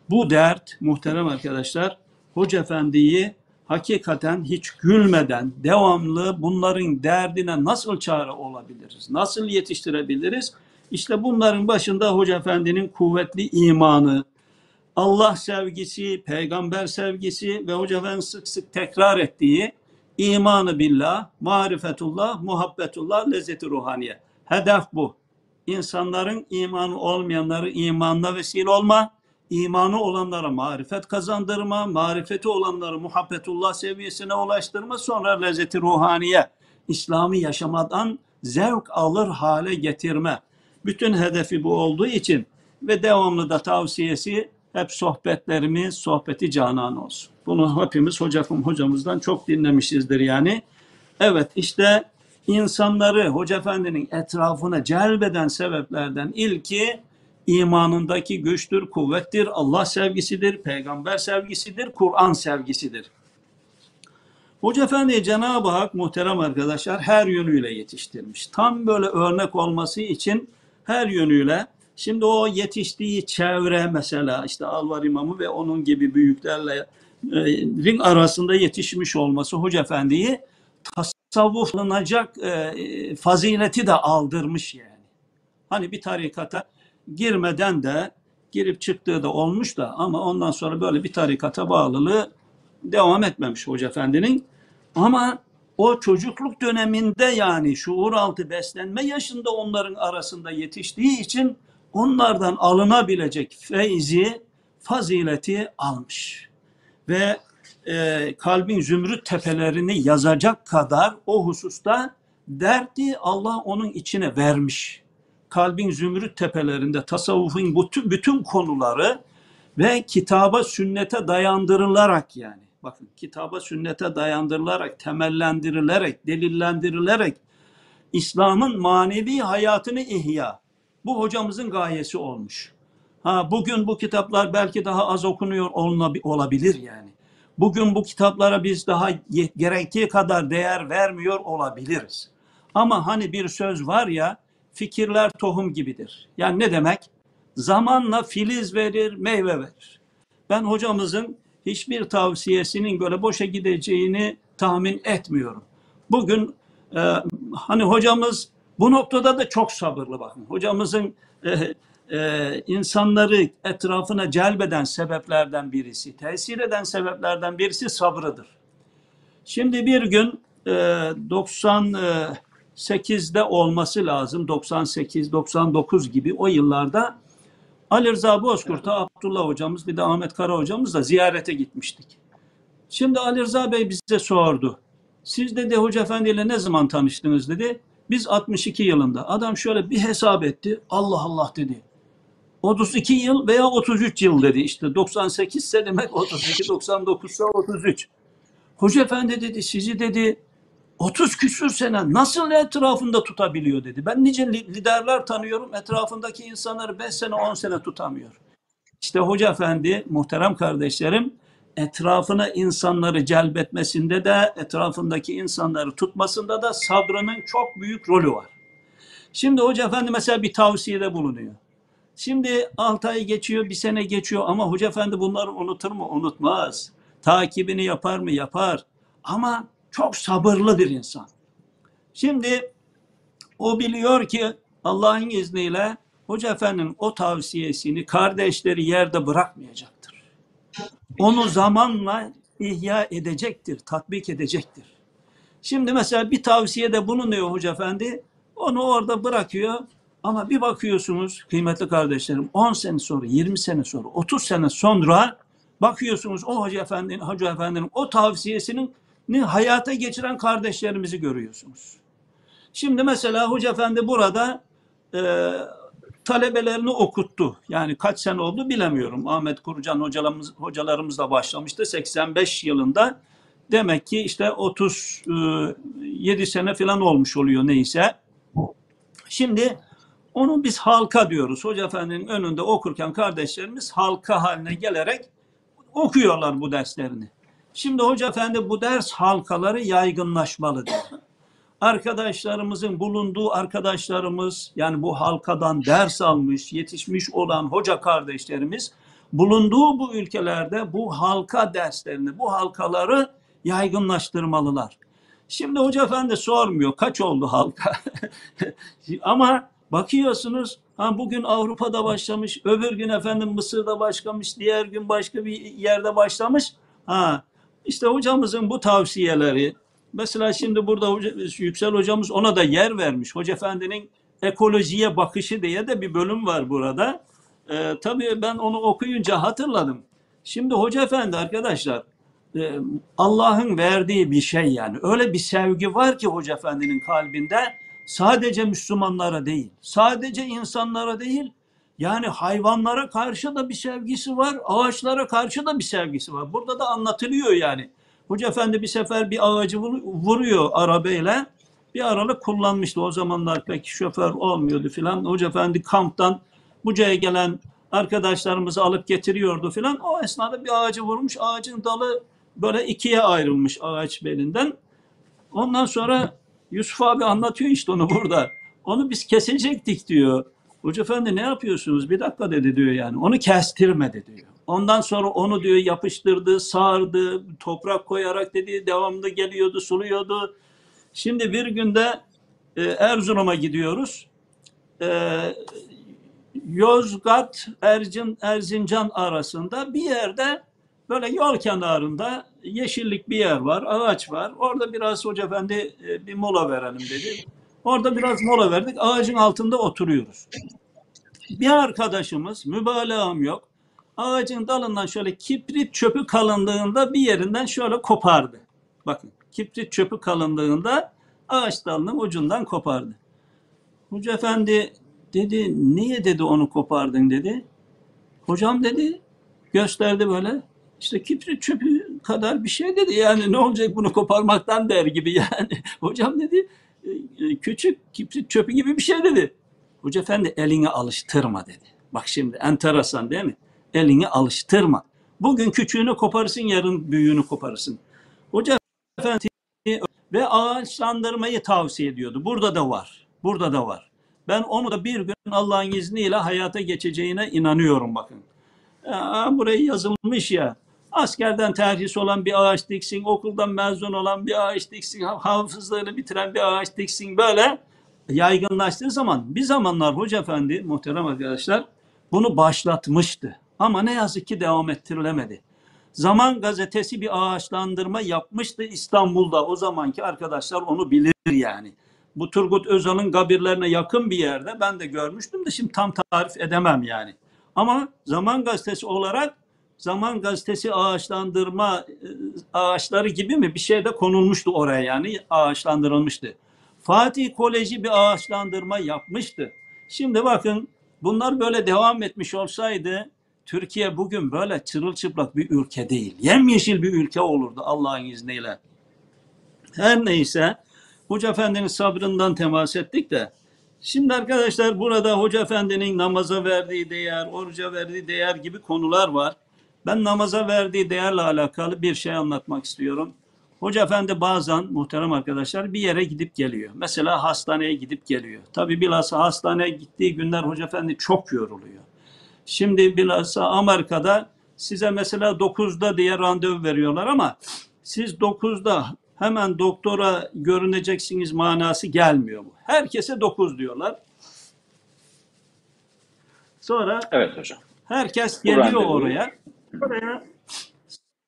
bu dert muhterem arkadaşlar Hoca Efendi'yi hakikaten hiç gülmeden devamlı bunların derdine nasıl çare olabiliriz? Nasıl yetiştirebiliriz? İşte bunların başında Hoca Efendi'nin kuvvetli imanı, Allah sevgisi, peygamber sevgisi ve Hoca Efendi sık sık tekrar ettiği imanı billah, marifetullah, muhabbetullah, lezzeti ruhaniye. Hedef bu. İnsanların imanı olmayanları imanına vesile olma, imanı olanlara marifet kazandırma, marifeti olanları muhabbetullah seviyesine ulaştırma, sonra lezzeti ruhaniye, İslam'ı yaşamadan zevk alır hale getirme. Bütün hedefi bu olduğu için ve devamlı da tavsiyesi hep sohbetlerimiz sohbeti canan olsun. Bunu hepimiz hocam hocamızdan çok dinlemişizdir yani. Evet işte insanları Hoca Efendi'nin etrafına celbeden sebeplerden ilki imanındaki güçtür, kuvvettir, Allah sevgisidir, peygamber sevgisidir, Kur'an sevgisidir. Hoca Efendi Cenab-ı Hak muhterem arkadaşlar her yönüyle yetiştirmiş. Tam böyle örnek olması için her yönüyle şimdi o yetiştiği çevre mesela işte Alvar İmamı ve onun gibi büyüklerle e, ring arasında yetişmiş olması Hoca Efendi'yi tasavvuflanacak e, fazileti de aldırmış yani. Hani bir tarikata girmeden de girip çıktığı da olmuş da ama ondan sonra böyle bir tarikata bağlılığı devam etmemiş Hoca Efendi'nin. Ama o çocukluk döneminde yani şuur altı beslenme yaşında onların arasında yetiştiği için onlardan alınabilecek feyzi, fazileti almış. Ve e, kalbin zümrüt tepelerini yazacak kadar o hususta derdi Allah onun içine vermiş. Kalbin zümrüt tepelerinde tasavvufun bütün, bütün konuları ve kitaba sünnete dayandırılarak yani bakın kitaba sünnete dayandırılarak temellendirilerek delillendirilerek İslam'ın manevi hayatını ihya bu hocamızın gayesi olmuş. Ha bugün bu kitaplar belki daha az okunuyor olabilir yani. Bugün bu kitaplara biz daha gerektiği kadar değer vermiyor olabiliriz. Ama hani bir söz var ya fikirler tohum gibidir. Yani ne demek? Zamanla filiz verir, meyve verir. Ben hocamızın hiçbir tavsiyesinin böyle boşa gideceğini tahmin etmiyorum. Bugün e, hani hocamız bu noktada da çok sabırlı bakın. Hocamızın e, e, insanları etrafına celbeden sebeplerden birisi, tesir eden sebeplerden birisi sabrıdır. Şimdi bir gün e, 98'de olması lazım, 98-99 gibi o yıllarda Ali Rıza Bozkurt'a Abdullah hocamız bir de Ahmet Kara hocamızla ziyarete gitmiştik. Şimdi Ali Rıza Bey bize sordu. Siz dedi Hoca Efendi ile ne zaman tanıştınız dedi. Biz 62 yılında. Adam şöyle bir hesap etti. Allah Allah dedi. 32 yıl veya 33 yıl dedi. İşte 98 ise demek 32, 99 ise 33. Hoca Efendi dedi sizi dedi 30 küsür sene nasıl etrafında tutabiliyor dedi. Ben nice liderler tanıyorum etrafındaki insanları 5 sene 10 sene tutamıyor. İşte Hoca Efendi muhterem kardeşlerim etrafına insanları celbetmesinde de etrafındaki insanları tutmasında da sabrının çok büyük rolü var. Şimdi Hoca Efendi mesela bir tavsiyede bulunuyor. Şimdi 6 ay geçiyor, bir sene geçiyor ama Hoca Efendi bunları unutur mu? Unutmaz. Takibini yapar mı? Yapar. Ama çok sabırlı bir insan. Şimdi o biliyor ki Allah'ın izniyle Hoca Efendi'nin o tavsiyesini kardeşleri yerde bırakmayacaktır. Onu zamanla ihya edecektir, tatbik edecektir. Şimdi mesela bir tavsiyede bulunuyor Hoca Efendi, onu orada bırakıyor ama bir bakıyorsunuz kıymetli kardeşlerim 10 sene sonra, 20 sene sonra, 30 sene sonra bakıyorsunuz o Hoca Efendi'nin, Hoca Efendi'nin o tavsiyesinin hayata geçiren kardeşlerimizi görüyorsunuz. Şimdi mesela Hoca Efendi burada e, talebelerini okuttu. Yani kaç sene oldu bilemiyorum. Ahmet Kurucan hocalarımız, hocalarımızla başlamıştı 85 yılında. Demek ki işte 37 sene falan olmuş oluyor neyse. Şimdi onu biz halka diyoruz. Hoca Efendi'nin önünde okurken kardeşlerimiz halka haline gelerek okuyorlar bu derslerini. Şimdi Hoca Efendi bu ders halkaları yaygınlaşmalı diyor. Arkadaşlarımızın bulunduğu arkadaşlarımız yani bu halkadan ders almış, yetişmiş olan hoca kardeşlerimiz bulunduğu bu ülkelerde bu halka derslerini, bu halkaları yaygınlaştırmalılar. Şimdi Hoca Efendi sormuyor kaç oldu halka. Ama bakıyorsunuz ha bugün Avrupa'da başlamış, öbür gün efendim Mısır'da başlamış, diğer gün başka bir yerde başlamış. Ha işte hocamızın bu tavsiyeleri mesela şimdi burada hoca, Yüksel hocamız ona da yer vermiş. Hoca Efendi'nin ekolojiye bakışı diye de bir bölüm var burada. Ee, tabii ben onu okuyunca hatırladım. Şimdi Hoca Efendi arkadaşlar e, Allah'ın verdiği bir şey yani. Öyle bir sevgi var ki Hoca Efendi'nin kalbinde sadece Müslümanlara değil, sadece insanlara değil, yani hayvanlara karşı da bir sevgisi var, ağaçlara karşı da bir sevgisi var. Burada da anlatılıyor yani. Hoca Efendi bir sefer bir ağacı vur- vuruyor arabayla. Bir aralık kullanmıştı. O zamanlar pek şoför olmuyordu filan. Hoca Efendi kamptan Buca'ya gelen arkadaşlarımızı alıp getiriyordu filan. O esnada bir ağacı vurmuş. Ağacın dalı böyle ikiye ayrılmış ağaç belinden. Ondan sonra Yusuf abi anlatıyor işte onu burada. Onu biz kesecektik diyor. Hoca efendi ne yapıyorsunuz? Bir dakika dedi diyor yani. Onu kestirmedi diyor. Ondan sonra onu diyor yapıştırdı, sardı, toprak koyarak dedi devamlı geliyordu, suluyordu. Şimdi bir günde e, Erzurum'a gidiyoruz. E, Yozgat, Ercin, Erzincan arasında bir yerde böyle yol kenarında yeşillik bir yer var, ağaç var. Orada biraz Hoca Efendi e, bir mola verelim dedi. Orada biraz mola verdik. Ağacın altında oturuyoruz. Bir arkadaşımız, mübalağam yok, ağacın dalından şöyle kibrit çöpü kalınlığında bir yerinden şöyle kopardı. Bakın kibrit çöpü kalınlığında ağaç dalının ucundan kopardı. Hoca Efendi dedi niye dedi onu kopardın dedi. Hocam dedi gösterdi böyle işte kibrit çöpü kadar bir şey dedi yani ne olacak bunu koparmaktan der gibi yani. Hocam dedi "e, e, küçük kibrit çöpü gibi bir şey dedi. Hoca efendi elini alıştırma dedi. Bak şimdi enteresan değil mi? Elini alıştırma. Bugün küçüğünü koparırsın yarın büyüğünü koparırsın. Hoca efendi ve ağaçlandırmayı tavsiye ediyordu. Burada da var. Burada da var. Ben onu da bir gün Allah'ın izniyle hayata geçeceğine inanıyorum bakın. Aa, buraya yazılmış ya. Askerden terhis olan bir ağaç diksin, okuldan mezun olan bir ağaç diksin, ha- hafızlığını bitiren bir ağaç diksin böyle yaygınlaştığı zaman bir zamanlar Hoca Efendi muhterem arkadaşlar bunu başlatmıştı. Ama ne yazık ki devam ettirilemedi. Zaman gazetesi bir ağaçlandırma yapmıştı İstanbul'da. O zamanki arkadaşlar onu bilir yani. Bu Turgut Özal'ın kabirlerine yakın bir yerde ben de görmüştüm de şimdi tam tarif edemem yani. Ama Zaman Gazetesi olarak Zaman Gazetesi ağaçlandırma e, ağaçları gibi mi bir şey de konulmuştu oraya yani ağaçlandırılmıştı. Fatih Koleji bir ağaçlandırma yapmıştı. Şimdi bakın bunlar böyle devam etmiş olsaydı Türkiye bugün böyle çırılçıplak bir ülke değil. Yemyeşil bir ülke olurdu Allah'ın izniyle. Her neyse Hoca Efendi'nin sabrından temas ettik de Şimdi arkadaşlar burada Hoca Efendi'nin namaza verdiği değer, oruca verdiği değer gibi konular var. Ben namaza verdiği değerle alakalı bir şey anlatmak istiyorum. Hoca Efendi bazen muhterem arkadaşlar bir yere gidip geliyor. Mesela hastaneye gidip geliyor. Tabi bilhassa hastaneye gittiği günler Hoca Efendi çok yoruluyor. Şimdi bilhassa Amerika'da size mesela 9'da diye randevu veriyorlar ama siz 9'da hemen doktora görüneceksiniz manası gelmiyor bu. Herkese 9 diyorlar. Sonra Evet hocam. herkes geliyor oraya. Oraya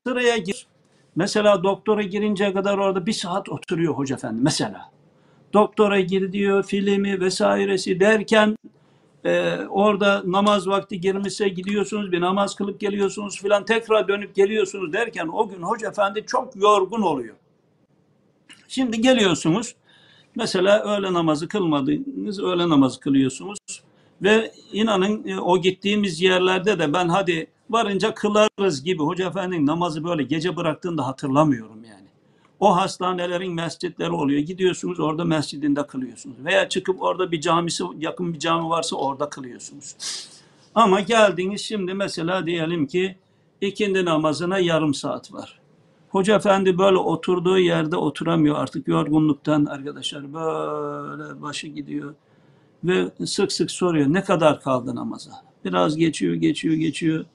sıraya gir. Mesela doktora girinceye kadar orada bir saat oturuyor hoca efendi mesela. Doktora gir diyor filmi vesairesi derken e, orada namaz vakti girmişse gidiyorsunuz bir namaz kılıp geliyorsunuz filan tekrar dönüp geliyorsunuz derken o gün hoca efendi çok yorgun oluyor. Şimdi geliyorsunuz Mesela öğle namazı kılmadınız, öğle namazı kılıyorsunuz. Ve inanın e, o gittiğimiz yerlerde de ben hadi varınca kılarız gibi Hoca Efendi'nin namazı böyle gece bıraktığını da hatırlamıyorum yani. O hastanelerin mescitleri oluyor. Gidiyorsunuz orada mescidinde kılıyorsunuz. Veya çıkıp orada bir camisi, yakın bir cami varsa orada kılıyorsunuz. Ama geldiniz şimdi mesela diyelim ki ikindi namazına yarım saat var. Hoca efendi böyle oturduğu yerde oturamıyor artık yorgunluktan arkadaşlar. Böyle başı gidiyor. Ve sık sık soruyor ne kadar kaldı namaza? Biraz geçiyor, geçiyor, geçiyor.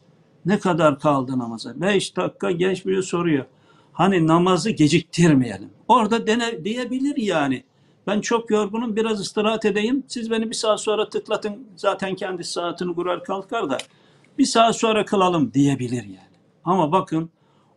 Ne kadar kaldı namaza? Beş dakika geçmiyor soruyor. Hani namazı geciktirmeyelim. Orada dene, diyebilir yani. Ben çok yorgunum biraz istirahat edeyim. Siz beni bir saat sonra tıklatın. Zaten kendi saatini kurar kalkar da. Bir saat sonra kılalım diyebilir yani. Ama bakın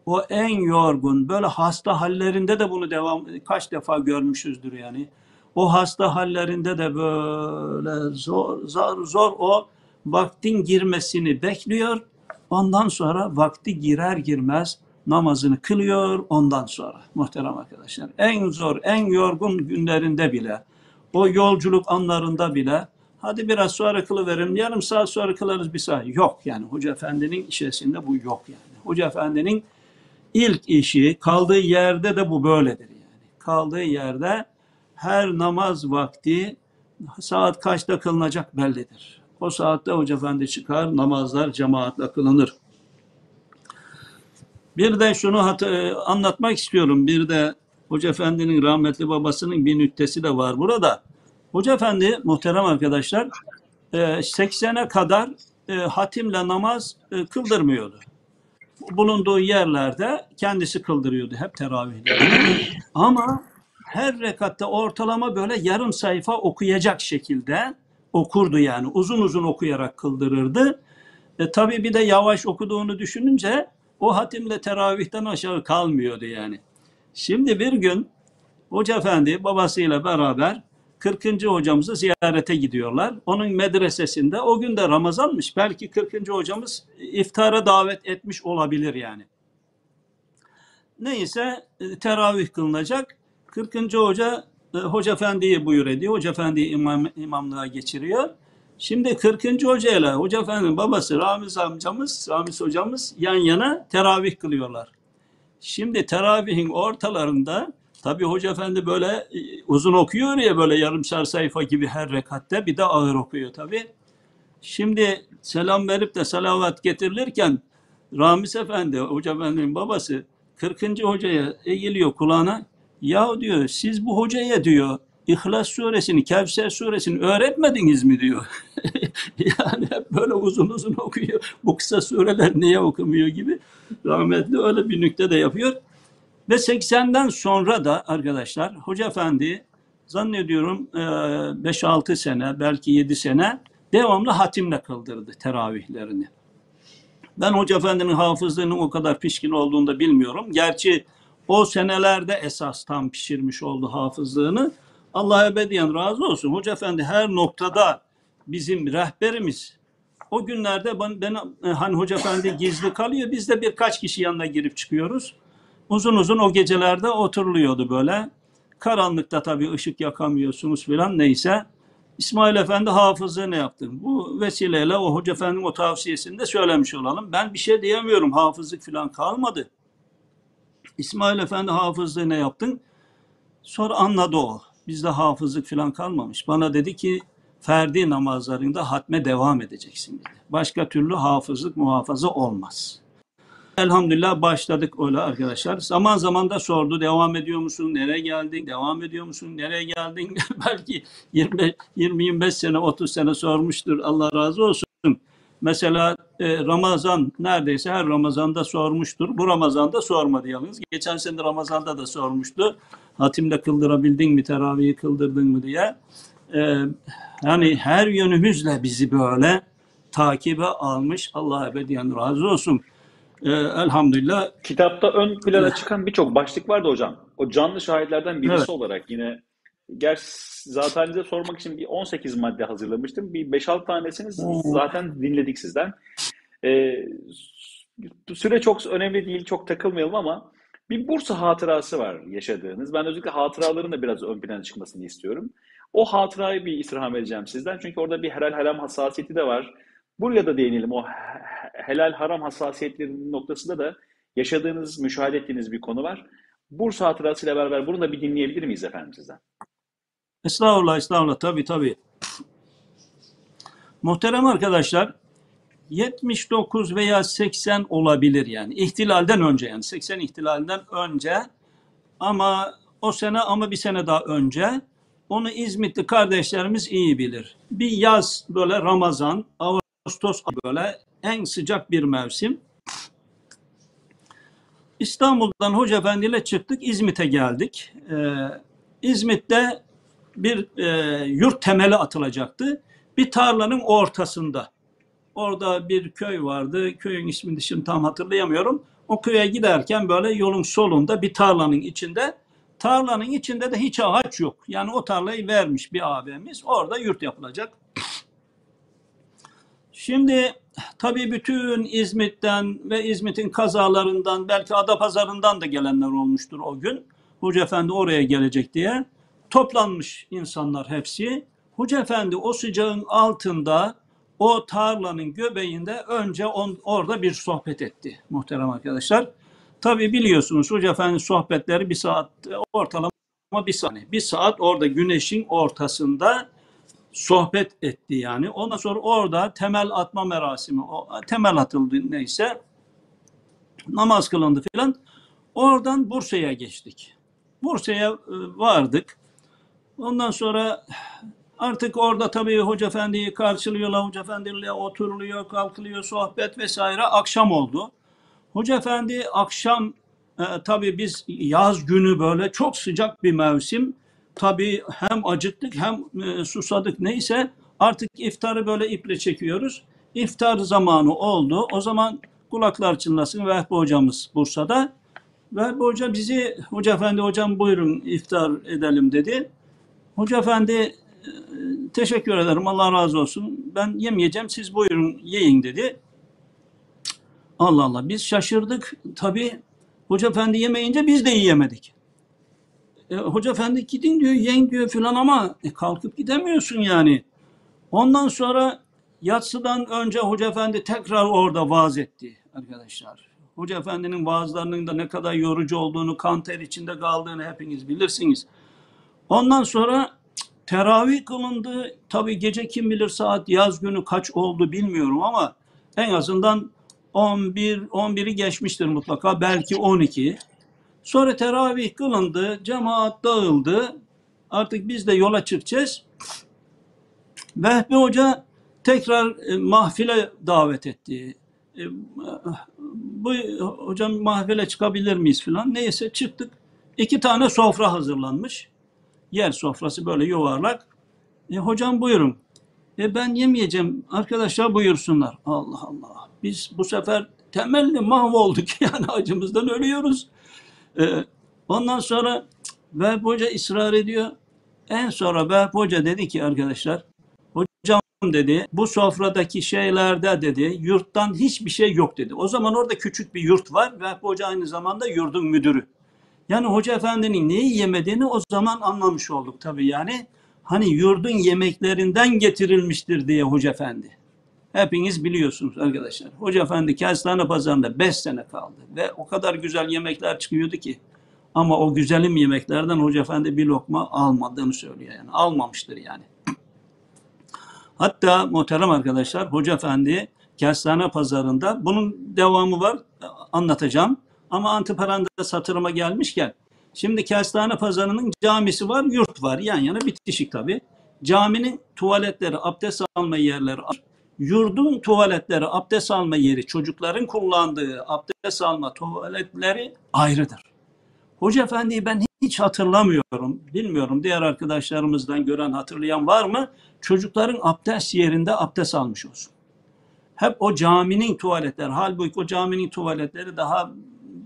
o en yorgun böyle hasta hallerinde de bunu devam kaç defa görmüşüzdür yani. O hasta hallerinde de böyle zor zor zor o vaktin girmesini bekliyor. Ondan sonra vakti girer girmez namazını kılıyor ondan sonra muhterem arkadaşlar. En zor, en yorgun günlerinde bile, o yolculuk anlarında bile hadi biraz sonra kılıverim, yarım saat sonra kılarız bir saat. Yok yani Hoca Efendi'nin işesinde bu yok yani. Hoca Efendi'nin ilk işi kaldığı yerde de bu böyledir yani. Kaldığı yerde her namaz vakti saat kaçta kılınacak bellidir. O saatte Hoca Efendi çıkar, namazlar cemaatle kılınır. Bir de şunu hat- e, anlatmak istiyorum. Bir de Hoca Efendi'nin rahmetli babasının bir nüktesi de var burada. Hoca Efendi muhterem arkadaşlar e, 80'e kadar e, hatimle namaz e, kıldırmıyordu. Bulunduğu yerlerde kendisi kıldırıyordu hep teravihleri. Ama her rekatta ortalama böyle yarım sayfa okuyacak şekilde okurdu yani. Uzun uzun okuyarak kıldırırdı. E, tabii bir de yavaş okuduğunu düşününce o hatimle teravihten aşağı kalmıyordu yani. Şimdi bir gün Hoca Efendi babasıyla beraber 40. hocamızı ziyarete gidiyorlar. Onun medresesinde o gün de Ramazanmış. Belki 40. hocamız iftara davet etmiş olabilir yani. Neyse e, teravih kılınacak. 40. hoca e, Hoca Efendi'yi buyur ediyor. Hoca Efendi'yi imam, imamlığa geçiriyor. Şimdi 40. hoca ile Hoca Efendi'nin babası Ramiz amcamız, Ramiz hocamız yan yana teravih kılıyorlar. Şimdi teravihin ortalarında tabi Hoca Efendi böyle e, uzun okuyor ya böyle yarımşar sayfa gibi her rekatte bir de ağır okuyor tabi. Şimdi selam verip de salavat getirilirken Ramiz Efendi, Hoca Efendi'nin babası 40. hocaya eğiliyor kulağına. Ya diyor siz bu hocaya diyor İhlas suresini, Kevser suresini öğretmediniz mi diyor. yani hep böyle uzun uzun okuyor. Bu kısa sureler niye okumuyor gibi. Rahmetli öyle bir nükte de yapıyor. Ve 80'den sonra da arkadaşlar Hoca Efendi zannediyorum e, 5-6 sene belki 7 sene devamlı hatimle kıldırdı teravihlerini. Ben Hoca Efendi'nin hafızlığının o kadar pişkin olduğunu da bilmiyorum. Gerçi o senelerde esas tam pişirmiş oldu hafızlığını. Allah ebediyen razı olsun. Hoca Efendi her noktada bizim rehberimiz. O günlerde ben, ben e, hani Hoca Efendi gizli kalıyor. Biz de birkaç kişi yanına girip çıkıyoruz. Uzun uzun o gecelerde oturuluyordu böyle. Karanlıkta tabii ışık yakamıyorsunuz filan neyse. İsmail Efendi hafızlığı ne yaptı? Bu vesileyle o Hoca Efendi'nin o tavsiyesini de söylemiş olalım. Ben bir şey diyemiyorum. Hafızlık filan kalmadı. İsmail Efendi hafızlığı ne yaptın? Sonra anladı o. Bizde hafızlık filan kalmamış. Bana dedi ki ferdi namazlarında hatme devam edeceksin dedi. Başka türlü hafızlık muhafaza olmaz. Elhamdülillah başladık öyle arkadaşlar. Zaman zaman da sordu devam ediyor musun? Nereye geldin? Devam ediyor musun? Nereye geldin? Belki 20-25 sene 30 sene sormuştur. Allah razı olsun. Mesela e, Ramazan neredeyse her Ramazan'da sormuştur. Bu Ramazan'da sormadı yalnız. Geçen sene Ramazan'da da sormuştu. Hatimle kıldırabildin mi, teravihi kıldırdın mı diye. E, yani her yönümüzle bizi böyle takibe almış. Allah ebediyen razı olsun. E, elhamdülillah. Kitapta ön plana çıkan birçok başlık vardı hocam. O canlı şahitlerden birisi Evet. olarak yine Gerçi zaten size sormak için bir 18 madde hazırlamıştım. Bir 5-6 tanesini Oo. zaten dinledik sizden. Ee, süre çok önemli değil, çok takılmayalım ama Bir Bursa hatırası var yaşadığınız. Ben özellikle hatıraların da biraz ön plana çıkmasını istiyorum. O hatırayı bir istirham edeceğim sizden. Çünkü orada bir helal haram hassasiyeti de var. Buraya da değinelim. O he- helal haram hassasiyetlerinin noktasında da yaşadığınız, müşahede ettiğiniz bir konu var. Bursa hatırasıyla beraber bunu da bir dinleyebilir miyiz efendim sizden? Estağfurullah, estağfurullah. Tabii tabii. Muhterem arkadaşlar, 79 veya 80 olabilir yani. İhtilalden önce yani. 80 ihtilalinden önce ama o sene ama bir sene daha önce onu İzmitli kardeşlerimiz iyi bilir. Bir yaz böyle Ramazan, Ağustos böyle en sıcak bir mevsim. İstanbul'dan Hoca Efendi ile çıktık, İzmit'e geldik. Ee, İzmit'te bir e, yurt temeli atılacaktı. Bir tarlanın ortasında. Orada bir köy vardı. Köyün ismini şimdi tam hatırlayamıyorum. O köye giderken böyle yolun solunda bir tarlanın içinde. Tarlanın içinde de hiç ağaç yok. Yani o tarlayı vermiş bir abimiz. Orada yurt yapılacak. Şimdi tabii bütün İzmit'ten ve İzmit'in kazalarından belki Adapazarı'ndan da gelenler olmuştur o gün. Hoca Efendi oraya gelecek diye toplanmış insanlar hepsi. Hoca Efendi o sıcağın altında o tarlanın göbeğinde önce on, orada bir sohbet etti muhterem arkadaşlar. Tabii biliyorsunuz Hoca Efendi sohbetleri bir saat ortalama bir saat. Bir saat orada güneşin ortasında sohbet etti yani. Ondan sonra orada temel atma merasimi, o temel atıldı neyse namaz kılındı filan. Oradan Bursa'ya geçtik. Bursa'ya e, vardık. Ondan sonra artık orada tabii Hoca Efendi'yi karşılıyorlar. Hoca Efendi'yle oturuluyor, kalkılıyor, sohbet vesaire. Akşam oldu. Hoca Efendi akşam e, tabii biz yaz günü böyle çok sıcak bir mevsim. Tabii hem acıktık hem e, susadık neyse artık iftarı böyle iple çekiyoruz. İftar zamanı oldu. O zaman kulaklar çınlasın Vehbi hocamız Bursa'da. Vehbi hoca bizi Hoca Efendi hocam buyurun iftar edelim dedi. Hoca Efendi e, teşekkür ederim Allah razı olsun. Ben yemeyeceğim siz buyurun yiyin dedi. Allah Allah biz şaşırdık. Tabii Hoca Efendi yemeyince biz de yiyemedik. E, Hoca Efendi gidin diyor, yen diyor filan ama e, kalkıp gidemiyorsun yani. Ondan sonra yatsıdan önce Hoca Efendi tekrar orada vaaz etti arkadaşlar. Hoca Efendi'nin vaazlarının da ne kadar yorucu olduğunu, kan ter içinde kaldığını hepiniz bilirsiniz. Ondan sonra teravih kılındı. Tabii gece kim bilir saat yaz günü kaç oldu bilmiyorum ama en azından 11 11'i geçmiştir mutlaka belki 12. Sonra teravih kılındı, cemaat dağıldı. Artık biz de yola çıkacağız. Vehbi Hoca tekrar e, mahfile davet etti. E, bu hocam mahfile çıkabilir miyiz filan. Neyse çıktık. İki tane sofra hazırlanmış. Yer sofrası böyle yuvarlak. E, hocam buyurun. E, ben yemeyeceğim. Arkadaşlar buyursunlar. Allah Allah. Biz bu sefer temelli mahvolduk. Yani acımızdan ölüyoruz. Ee, ondan sonra Vehbi Hoca ısrar ediyor. En sonra Vehbi Hoca dedi ki arkadaşlar, hocam dedi bu sofradaki şeylerde dedi yurttan hiçbir şey yok dedi. O zaman orada küçük bir yurt var. Vehbi Hoca aynı zamanda yurdun müdürü. Yani Hoca Efendi'nin neyi yemediğini o zaman anlamış olduk tabii yani. Hani yurdun yemeklerinden getirilmiştir diye Hoca Efendi. Hepiniz biliyorsunuz arkadaşlar. Hoca Efendi Kestane Pazarı'nda 5 sene kaldı. Ve o kadar güzel yemekler çıkıyordu ki. Ama o güzelim yemeklerden Hoca Efendi bir lokma almadığını söylüyor yani. Almamıştır yani. Hatta muhterem arkadaşlar Hoca Efendi Kestane Pazarı'nda bunun devamı var anlatacağım. Ama antiparantez satırıma gelmişken şimdi Kestane Pazarı'nın camisi var, yurt var. Yan yana bitişik tabii. Caminin tuvaletleri, abdest alma yerleri yurdun tuvaletleri, abdest alma yeri, çocukların kullandığı abdest alma tuvaletleri ayrıdır. Hoca Efendi'yi ben hiç hatırlamıyorum. Bilmiyorum diğer arkadaşlarımızdan gören hatırlayan var mı? Çocukların abdest yerinde abdest almış olsun. Hep o caminin tuvaletleri. Halbuki o caminin tuvaletleri daha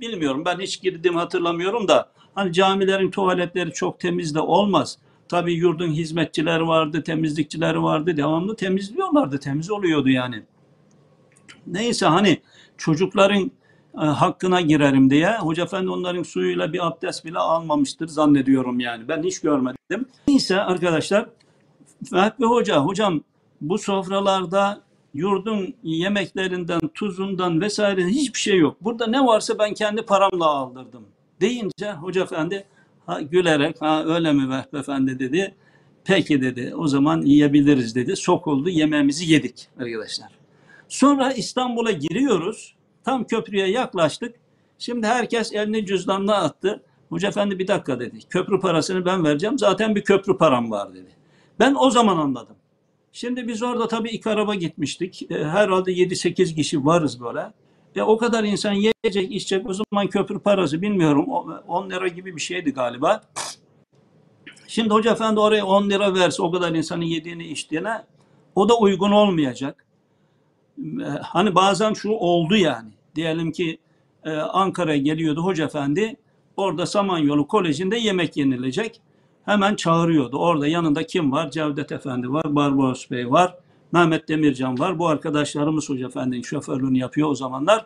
bilmiyorum. Ben hiç girdiğimi hatırlamıyorum da hani camilerin tuvaletleri çok temiz de olmaz. Tabii yurdun hizmetçileri vardı, temizlikçileri vardı. Devamlı temizliyorlardı. Temiz oluyordu yani. Neyse hani çocukların e, hakkına girerim diye. Hoca efendi onların suyuyla bir abdest bile almamıştır zannediyorum yani. Ben hiç görmedim. Neyse arkadaşlar Vehbi Hoca, hocam bu sofralarda yurdun yemeklerinden, tuzundan vesaire hiçbir şey yok. Burada ne varsa ben kendi paramla aldırdım. Deyince Hoca Efendi ha, gülerek ha öyle mi Vehbi Efendi dedi. Peki dedi o zaman yiyebiliriz dedi. Sokuldu yemeğimizi yedik arkadaşlar. Sonra İstanbul'a giriyoruz. Tam köprüye yaklaştık. Şimdi herkes elini cüzdanına attı. Hoca Efendi bir dakika dedi. Köprü parasını ben vereceğim. Zaten bir köprü param var dedi. Ben o zaman anladım. Şimdi biz orada tabii ilk araba gitmiştik. E, herhalde 7-8 kişi varız böyle. E, o kadar insan yiyecek, içecek. O zaman köprü parası bilmiyorum. o- 10 lira gibi bir şeydi galiba. Şimdi Hoca Efendi oraya 10 lira verse o kadar insanın yediğini içtiğine o da uygun olmayacak. E, Hani bazen şu oldu yani. Diyelim ki e, Ankara'ya geliyordu Hoca Efendi. Orada Samanyolu Koleji'nde yemek yenilecek. Hemen çağırıyordu. Orada yanında kim var? Cevdet Efendi var, Barbaros Bey var, Mehmet Demircan var. Bu arkadaşlarımız Hoca Efendi'nin şoförlüğünü yapıyor o zamanlar.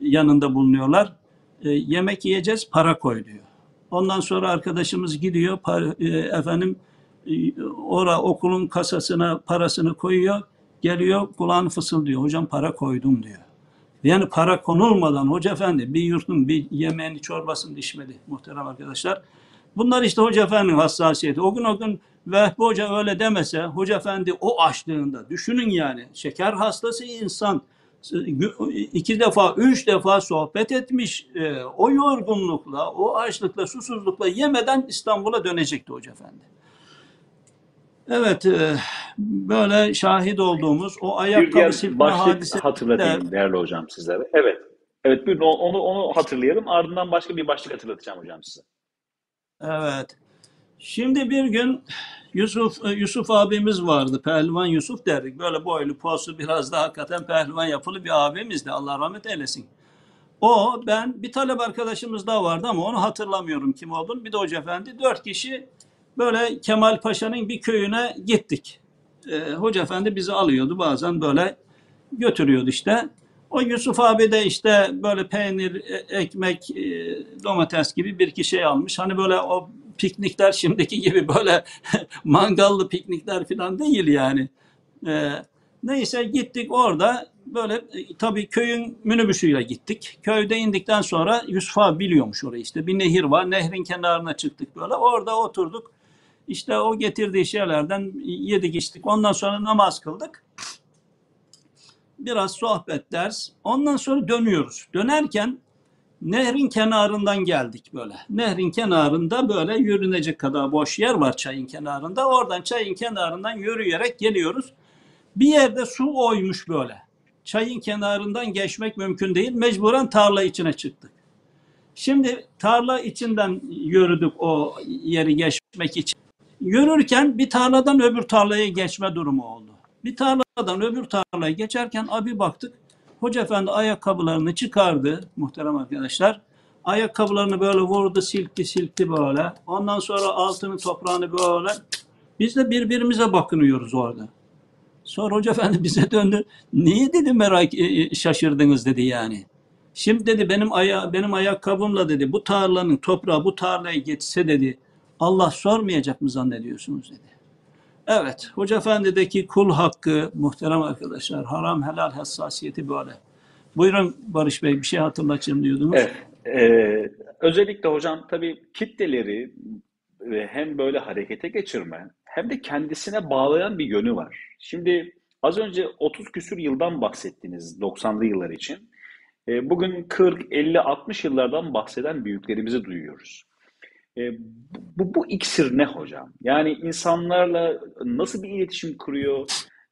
Yanında bulunuyorlar. E, yemek yiyeceğiz, para koy diyor. Ondan sonra arkadaşımız gidiyor, par- e, efendim e, ora okulun kasasına parasını koyuyor. Geliyor kulağını fısıldıyor. Hocam para koydum diyor. Yani para konulmadan hoca efendi bir yurtun bir yemeğini çorbasını içmedi muhterem arkadaşlar. Bunlar işte hoca efendinin hassasiyeti. O gün o gün Vehbi Hoca öyle demese hoca efendi o açlığında düşünün yani şeker hastası insan iki defa üç defa sohbet etmiş e, o yorgunlukla o açlıkla susuzlukla yemeden İstanbul'a dönecekti hoca efendi. Evet e, böyle şahit olduğumuz o ayakkabı silme hadisesi de hatırlatayım değerli hocam sizlere. Evet. Evet buyurun onu, onu hatırlayalım. Ardından başka bir başlık hatırlatacağım hocam size. Evet. Şimdi bir gün Yusuf Yusuf abimiz vardı. Pehlivan Yusuf derdik. Böyle boylu, postu biraz daha hakikaten pehlivan yapılı bir abimizdi. Allah rahmet eylesin. O, ben, bir talep arkadaşımız daha vardı ama onu hatırlamıyorum kim olduğunu. Bir de Hoca Efendi. Dört kişi böyle Kemal Paşa'nın bir köyüne gittik. Ee, Hoca Efendi bizi alıyordu bazen böyle götürüyordu işte. O Yusuf abi de işte böyle peynir, e- ekmek, e, domates gibi bir iki şey almış. Hani böyle o piknikler şimdiki gibi böyle mangallı piknikler falan değil yani. Ee, neyse gittik orada böyle e, tabii köyün minibüsüyle gittik. Köyde indikten sonra Yusuf abi biliyormuş orayı işte. Bir nehir var. Nehrin kenarına çıktık böyle. Orada oturduk. İşte o getirdiği şeylerden yedik içtik. Ondan sonra namaz kıldık biraz sohbet ders. Ondan sonra dönüyoruz. Dönerken nehrin kenarından geldik böyle. Nehrin kenarında böyle yürünecek kadar boş yer var çayın kenarında. Oradan çayın kenarından yürüyerek geliyoruz. Bir yerde su oymuş böyle. Çayın kenarından geçmek mümkün değil. Mecburen tarla içine çıktık. Şimdi tarla içinden yürüdük o yeri geçmek için. Yürürken bir tarladan öbür tarlaya geçme durumu oldu. Bir tarladan öbür tarlaya geçerken abi baktık. Hoca efendi ayakkabılarını çıkardı muhterem arkadaşlar. Ayakkabılarını böyle vurdu, silkti, silkti böyle. Ondan sonra altını, toprağını böyle. Biz de birbirimize bakınıyoruz orada. Sonra hoca efendi bize döndü. Niye dedi merak e, şaşırdınız dedi yani. Şimdi dedi benim aya benim ayakkabımla dedi bu tarlanın toprağı bu tarlaya geçse dedi Allah sormayacak mı zannediyorsunuz dedi. Evet, Hoca Efendi'deki kul hakkı muhterem arkadaşlar, haram helal hassasiyeti böyle. Buyurun Barış Bey bir şey hatırlatacağım diyordunuz. Evet. Ee, özellikle hocam tabii kitleleri e, hem böyle harekete geçirme hem de kendisine bağlayan bir yönü var. Şimdi az önce 30 küsür yıldan bahsettiniz 90'lı yıllar için. E, bugün 40, 50, 60 yıllardan bahseden büyüklerimizi duyuyoruz. E, bu, bu iksir ne hocam? Yani insanlarla nasıl bir iletişim kuruyor?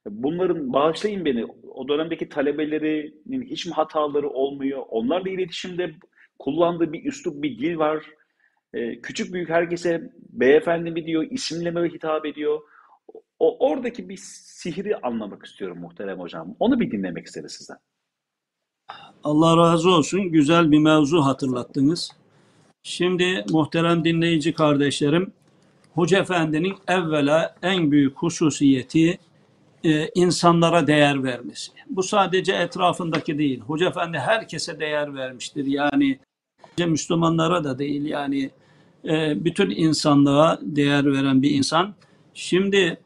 Bunların, bağışlayın beni, o dönemdeki talebelerinin hiç mi hataları olmuyor? Onlarla iletişimde kullandığı bir üslup, bir dil var. E, küçük büyük herkese beyefendi mi diyor, isimle mi hitap ediyor? O, oradaki bir sihri anlamak istiyorum muhterem hocam. Onu bir dinlemek isteriz sizden. Allah razı olsun. Güzel bir mevzu hatırlattınız. Şimdi muhterem dinleyici kardeşlerim, Hoca Efendi'nin evvela en büyük hususiyeti e, insanlara değer vermesi. Bu sadece etrafındaki değil. Hoca Efendi herkese değer vermiştir. Yani Müslümanlara da değil yani e, bütün insanlığa değer veren bir insan. Şimdi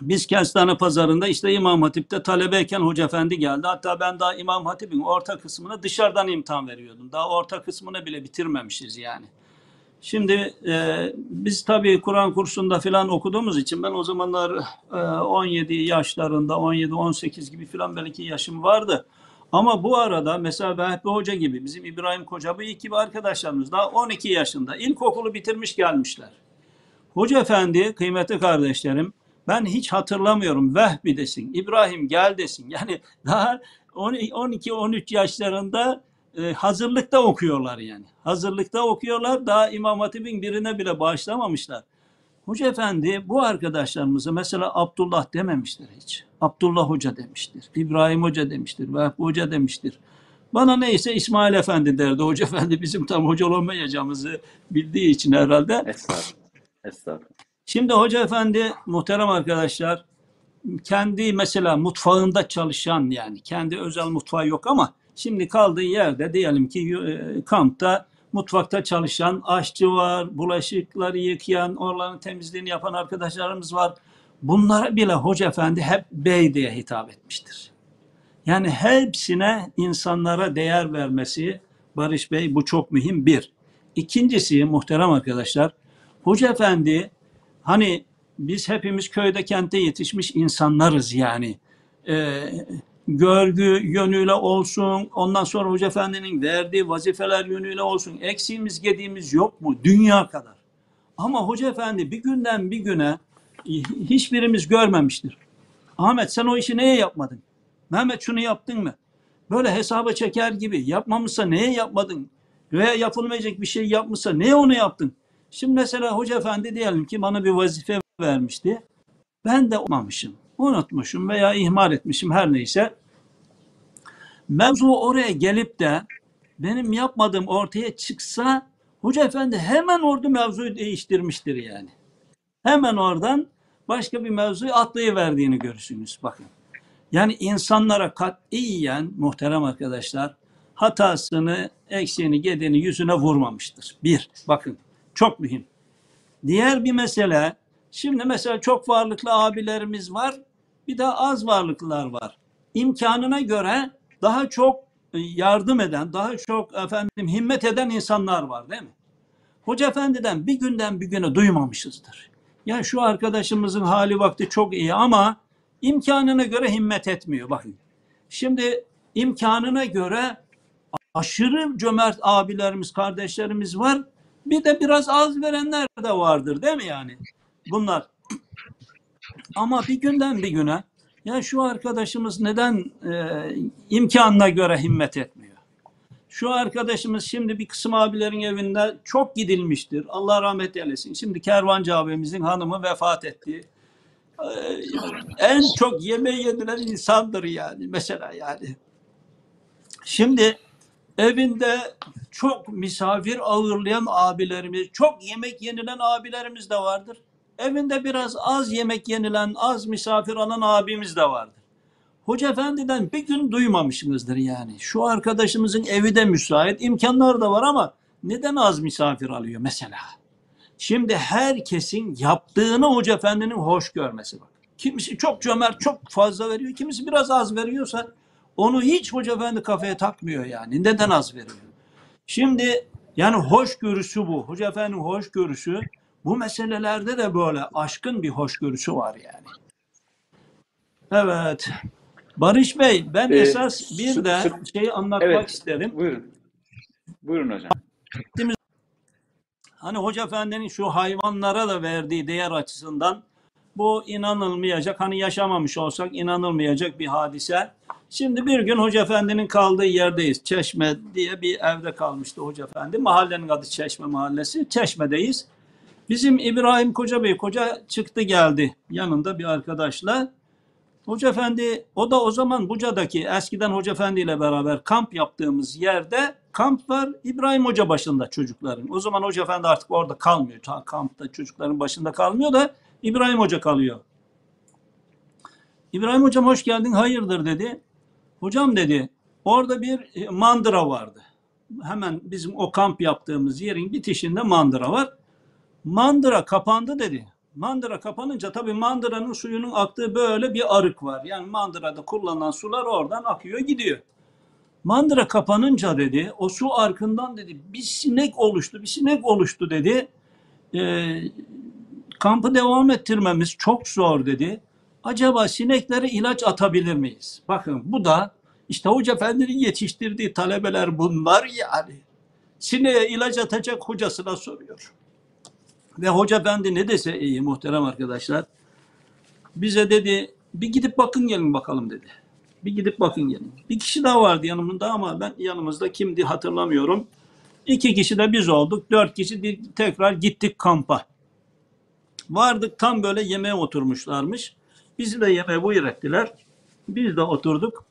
biz Kestane Pazarı'nda işte İmam Hatip'te talebeyken Hoca Efendi geldi. Hatta ben daha İmam Hatip'in orta kısmını dışarıdan imtihan veriyordum. Daha orta kısmını bile bitirmemişiz yani. Şimdi e, biz tabii Kur'an kursunda falan okuduğumuz için ben o zamanlar e, 17 yaşlarında 17-18 gibi falan belki yaşım vardı. Ama bu arada mesela Vehbi Hoca gibi bizim İbrahim Kocabıyık gibi arkadaşlarımız daha 12 yaşında ilkokulu bitirmiş gelmişler. Hoca Efendi kıymetli kardeşlerim ben hiç hatırlamıyorum Vehbi desin, İbrahim gel desin. Yani daha 12-13 yaşlarında e, hazırlıkta okuyorlar yani. Hazırlıkta okuyorlar daha İmam Hatip'in birine bile bağışlamamışlar. Hoca Efendi bu arkadaşlarımıza mesela Abdullah dememiştir hiç. Abdullah Hoca demiştir. İbrahim Hoca demiştir. Vehbi Hoca demiştir. Bana neyse İsmail Efendi derdi. Hoca Efendi bizim tam hoca olamayacağımızı bildiği için herhalde. Estağfurullah. Estağfurullah. Şimdi Hoca Efendi muhterem arkadaşlar kendi mesela mutfağında çalışan yani kendi özel mutfağı yok ama şimdi kaldığı yerde diyelim ki e, kampta mutfakta çalışan aşçı var, bulaşıkları yıkayan, oraların temizliğini yapan arkadaşlarımız var. Bunlara bile Hoca Efendi hep bey diye hitap etmiştir. Yani hepsine insanlara değer vermesi Barış Bey bu çok mühim bir. İkincisi muhterem arkadaşlar Hoca Efendi hani biz hepimiz köyde kentte yetişmiş insanlarız yani. Ee, görgü yönüyle olsun, ondan sonra Hoca Efendi'nin verdiği vazifeler yönüyle olsun, eksiğimiz gediğimiz yok mu? Dünya kadar. Ama Hoca Efendi bir günden bir güne hiçbirimiz görmemiştir. Ahmet sen o işi neye yapmadın? Mehmet şunu yaptın mı? Böyle hesaba çeker gibi yapmamışsa neye yapmadın? Veya yapılmayacak bir şey yapmışsa neye onu yaptın? Şimdi mesela Hoca Efendi diyelim ki bana bir vazife vermişti. Ben de olmamışım, unutmuşum veya ihmal etmişim her neyse. Mevzu oraya gelip de benim yapmadığım ortaya çıksa Hoca Efendi hemen orada mevzuyu değiştirmiştir yani. Hemen oradan başka bir mevzuyu atlayıverdiğini görürsünüz bakın. Yani insanlara katiyen muhterem arkadaşlar hatasını, eksiğini, gediğini yüzüne vurmamıştır. Bir, bakın çok mühim. Diğer bir mesele, şimdi mesela çok varlıklı abilerimiz var, bir de az varlıklılar var. İmkanına göre daha çok yardım eden, daha çok efendim himmet eden insanlar var değil mi? Hoca Efendi'den bir günden bir güne duymamışızdır. Ya şu arkadaşımızın hali vakti çok iyi ama imkanına göre himmet etmiyor. Bakın. Şimdi imkanına göre aşırı cömert abilerimiz, kardeşlerimiz var. Bir de biraz az verenler de vardır değil mi yani? Bunlar. Ama bir günden bir güne ya şu arkadaşımız neden e, imkanına göre himmet etmiyor? Şu arkadaşımız şimdi bir kısım abilerin evinde çok gidilmiştir. Allah rahmet eylesin. Şimdi Kervancı abimizin hanımı vefat etti. Ee, en çok yemeği yedilen insandır yani mesela yani. Şimdi evinde çok misafir ağırlayan abilerimiz, çok yemek yenilen abilerimiz de vardır. Evinde biraz az yemek yenilen, az misafir alan abimiz de vardır. Hoca Efendi'den bir gün duymamışsınızdır yani. Şu arkadaşımızın evi de müsait, imkanları da var ama neden az misafir alıyor mesela? Şimdi herkesin yaptığını Hoca Efendi'nin hoş görmesi bak. Kimisi çok cömert, çok fazla veriyor. Kimisi biraz az veriyorsa onu hiç Hoca Efendi kafaya takmıyor yani. Neden az veriyor? Şimdi yani hoşgörüsü bu. Hoca Efendi'nin hoşgörüsü bu meselelerde de böyle aşkın bir hoşgörüsü var yani. Evet. Barış Bey ben Ee, esas bir de şeyi anlatmak Evet. isterim. Buyurun. Buyurun hocam. Hani Hoca Efendi'nin şu hayvanlara da verdiği değer açısından bu inanılmayacak. Hani yaşamamış olsak inanılmayacak bir hadise. Şimdi bir gün Hoca Efendi'nin kaldığı yerdeyiz. Çeşme diye bir evde kalmıştı Hoca Efendi. Mahallenin adı Çeşme Mahallesi. Çeşme'deyiz. Bizim İbrahim Koca Bey, koca çıktı geldi yanında bir arkadaşla. Hoca Efendi, o da o zaman Buca'daki eskiden Hoca Efendi ile beraber kamp yaptığımız yerde kamp var. İbrahim Hoca başında çocukların. O zaman Hoca Efendi artık orada kalmıyor. Ta kampta çocukların başında kalmıyor da İbrahim Hoca kalıyor. İbrahim hocam hoş geldin hayırdır dedi. Hocam dedi orada bir e, mandıra vardı. Hemen bizim o kamp yaptığımız yerin bitişinde mandıra var. Mandıra kapandı dedi. Mandıra kapanınca tabii mandıranın suyunun aktığı böyle bir arık var. Yani mandırada kullanılan sular oradan akıyor gidiyor. Mandıra kapanınca dedi o su arkından dedi bir sinek oluştu bir sinek oluştu dedi. Ee, kampı devam ettirmemiz çok zor dedi. Acaba sineklere ilaç atabilir miyiz? Bakın bu da işte Hoca Efendi'nin yetiştirdiği talebeler bunlar yani. Sineğe ilaç atacak hocasına soruyor. Ve Hoca Efendi ne dese iyi muhterem arkadaşlar. Bize dedi bir gidip bakın gelin bakalım dedi. Bir gidip bakın gelin. Bir kişi daha vardı yanımda ama ben yanımızda kimdi hatırlamıyorum. İki kişi de biz olduk. Dört kişi tekrar gittik kampa. Vardık tam böyle yemeğe oturmuşlarmış. Bizi de yemeğe buyur ettiler. Biz de oturduk.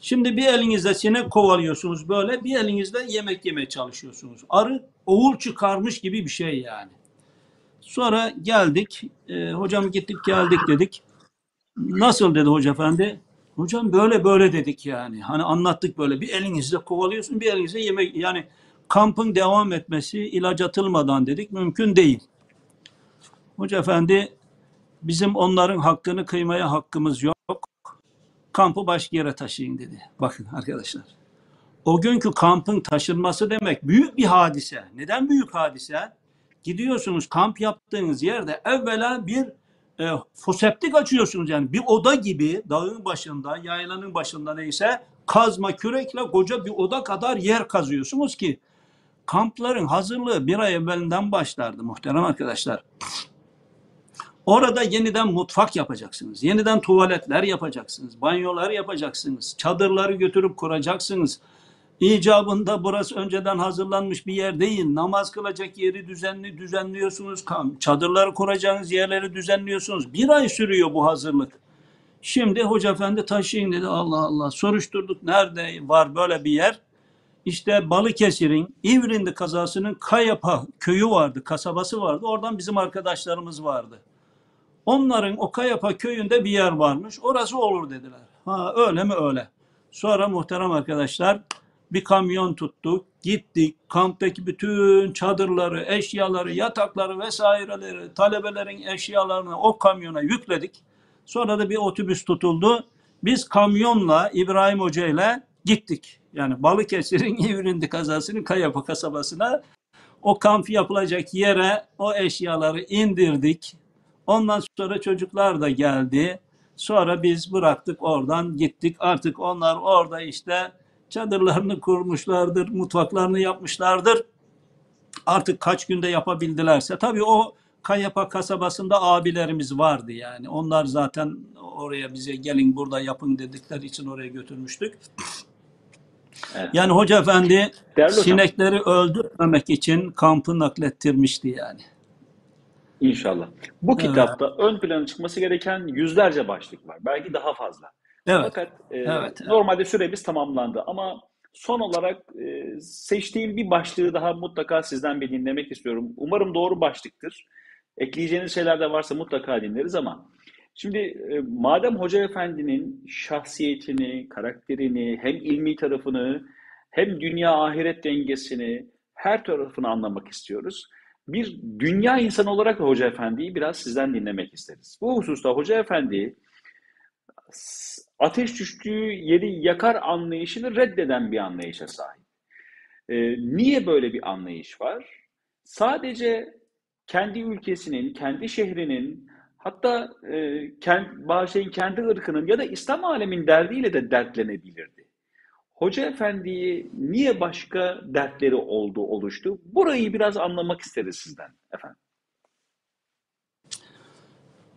Şimdi bir elinizde sinek kovalıyorsunuz böyle, bir elinizde yemek yemeye çalışıyorsunuz. Arı oğul çıkarmış gibi bir şey yani. Sonra geldik, e, hocam gittik geldik dedik. Nasıl dedi hoca efendi? Hocam böyle böyle dedik yani. Hani anlattık böyle bir elinizle kovalıyorsun bir elinizle yemek yani kampın devam etmesi ilaç atılmadan dedik mümkün değil. Hoca efendi bizim onların hakkını kıymaya hakkımız yok. Kampı başka yere taşıyın dedi. Bakın arkadaşlar. O günkü kampın taşınması demek büyük bir hadise. Neden büyük hadise? Gidiyorsunuz kamp yaptığınız yerde evvela bir e, foseptik açıyorsunuz yani bir oda gibi dağın başında, yaylanın başında neyse kazma kürekle koca bir oda kadar yer kazıyorsunuz ki kampların hazırlığı bir ay evvelinden başlardı muhterem arkadaşlar. Orada yeniden mutfak yapacaksınız. Yeniden tuvaletler yapacaksınız. Banyolar yapacaksınız. Çadırları götürüp kuracaksınız. İcabında burası önceden hazırlanmış bir yer değil. Namaz kılacak yeri düzenli düzenliyorsunuz. Çadırları kuracağınız yerleri düzenliyorsunuz. Bir ay sürüyor bu hazırlık. Şimdi Hoca Efendi taşıyın dedi. Allah Allah. Soruşturduk. Nerede var böyle bir yer? İşte Balıkesir'in İvrindi kazasının Kayapa köyü vardı, kasabası vardı. Oradan bizim arkadaşlarımız vardı. Onların o Kayapa köyünde bir yer varmış. Orası olur dediler. Ha öyle mi öyle. Sonra muhterem arkadaşlar bir kamyon tuttuk. Gittik. Kamptaki bütün çadırları, eşyaları, yatakları vesaireleri, talebelerin eşyalarını o kamyona yükledik. Sonra da bir otobüs tutuldu. Biz kamyonla İbrahim Hoca ile gittik. Yani Balıkesir'in İvrindi kazasının Kayapa kasabasına o kamp yapılacak yere o eşyaları indirdik. Ondan sonra çocuklar da geldi. Sonra biz bıraktık oradan gittik. Artık onlar orada işte çadırlarını kurmuşlardır, mutfaklarını yapmışlardır. Artık kaç günde yapabildilerse. Tabii o Kayapa kasabasında abilerimiz vardı yani. Onlar zaten oraya bize gelin burada yapın dedikleri için oraya götürmüştük. Evet. Yani Hoca Efendi Değerli hocam. sinekleri öldürmemek için kampı naklettirmişti yani. İnşallah. Bu Evet. kitapta ön plana çıkması gereken yüzlerce başlık var. Belki daha fazla. Evet. Fakat e, Evet, normalde süremiz tamamlandı ama son olarak e, seçtiğim bir başlığı daha mutlaka sizden bir dinlemek istiyorum. Umarım doğru başlıktır. Ekleyeceğiniz şeyler de varsa mutlaka dinleriz ama şimdi e, madem Hoca Efendi'nin şahsiyetini, karakterini, hem ilmi tarafını hem dünya ahiret dengesini her tarafını anlamak istiyoruz. Bir dünya insanı olarak da Hoca Efendi'yi biraz sizden dinlemek isteriz. Bu hususta Hoca Efendi ateş düştüğü yeri yakar anlayışını reddeden bir anlayışa sahip. Ee, niye böyle bir anlayış var? Sadece kendi ülkesinin, kendi şehrinin, hatta e, kend, şeyin kendi ırkının ya da İslam alemin derdiyle de dertlenebilirdi. Hoca Efendi'yi niye başka dertleri oldu, oluştu? Burayı biraz anlamak isteriz sizden efendim.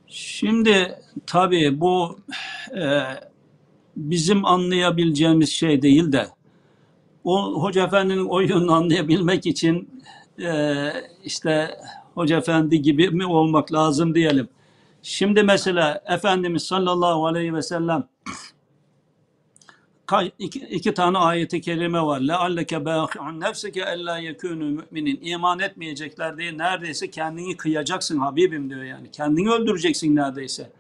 Şimdi tabii bu e, bizim anlayabileceğimiz şey değil de o Hoca Efendi'nin o yönünü anlayabilmek için e, işte Hoca Efendi gibi mi olmak lazım diyelim. Şimdi mesela Efendimiz sallallahu aleyhi ve sellem iki, iki tane ayeti kerime var. لَعَلَّكَ بَاخِعُنْ نَفْسَكَ اَلَّا يَكُونُوا müminin. İman etmeyecekler diye neredeyse kendini kıyacaksın Habibim diyor yani. Kendini öldüreceksin neredeyse.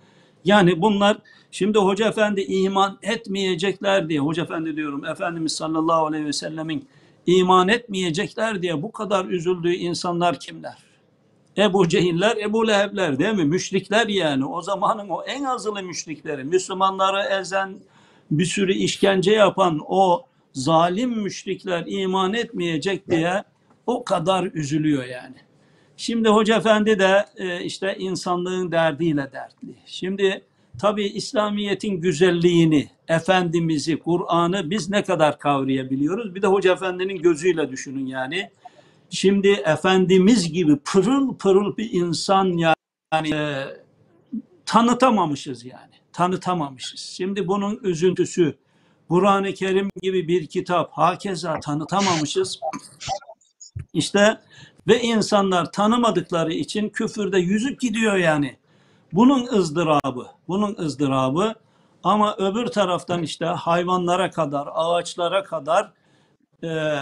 Yani bunlar şimdi Hoca Efendi iman etmeyecekler diye, Hoca Efendi diyorum Efendimiz sallallahu aleyhi ve sellemin iman etmeyecekler diye bu kadar üzüldüğü insanlar kimler? Ebu Cehiller, Ebu Lehebler değil mi? Müşrikler yani. O zamanın o en azılı müşrikleri. Müslümanları ezen, bir sürü işkence yapan o zalim müşrikler iman etmeyecek diye o kadar üzülüyor yani. Şimdi Hoca Efendi de e, işte insanlığın derdiyle dertli. Şimdi tabii İslamiyet'in güzelliğini, Efendimiz'i, Kur'an'ı biz ne kadar kavrayabiliyoruz? Bir de Hoca Efendi'nin gözüyle düşünün yani. Şimdi Efendimiz gibi pırıl pırıl bir insan yani e, tanıtamamışız yani. Tanıtamamışız. Şimdi bunun üzüntüsü Kur'an-ı Kerim gibi bir kitap hakeza tanıtamamışız. İşte ve insanlar tanımadıkları için küfürde yüzüp gidiyor yani. Bunun ızdırabı, bunun ızdırabı ama öbür taraftan işte hayvanlara kadar, ağaçlara kadar e,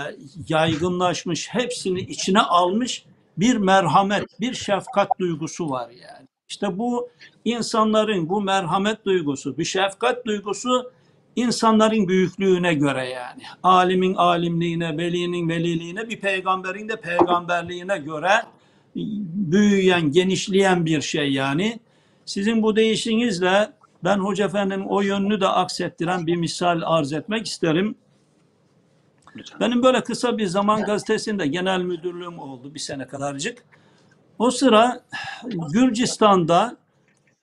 yaygınlaşmış, hepsini içine almış bir merhamet, bir şefkat duygusu var yani. İşte bu insanların bu merhamet duygusu, bir şefkat duygusu insanların büyüklüğüne göre yani. Alimin alimliğine, velinin veliliğine, bir peygamberin de peygamberliğine göre büyüyen, genişleyen bir şey yani. Sizin bu değişinizle ben Hoca Efendi'nin o yönünü de aksettiren bir misal arz etmek isterim. Lütfen. Benim böyle kısa bir zaman gazetesinde genel müdürlüğüm oldu bir sene kadarcık. O sıra Gürcistan'da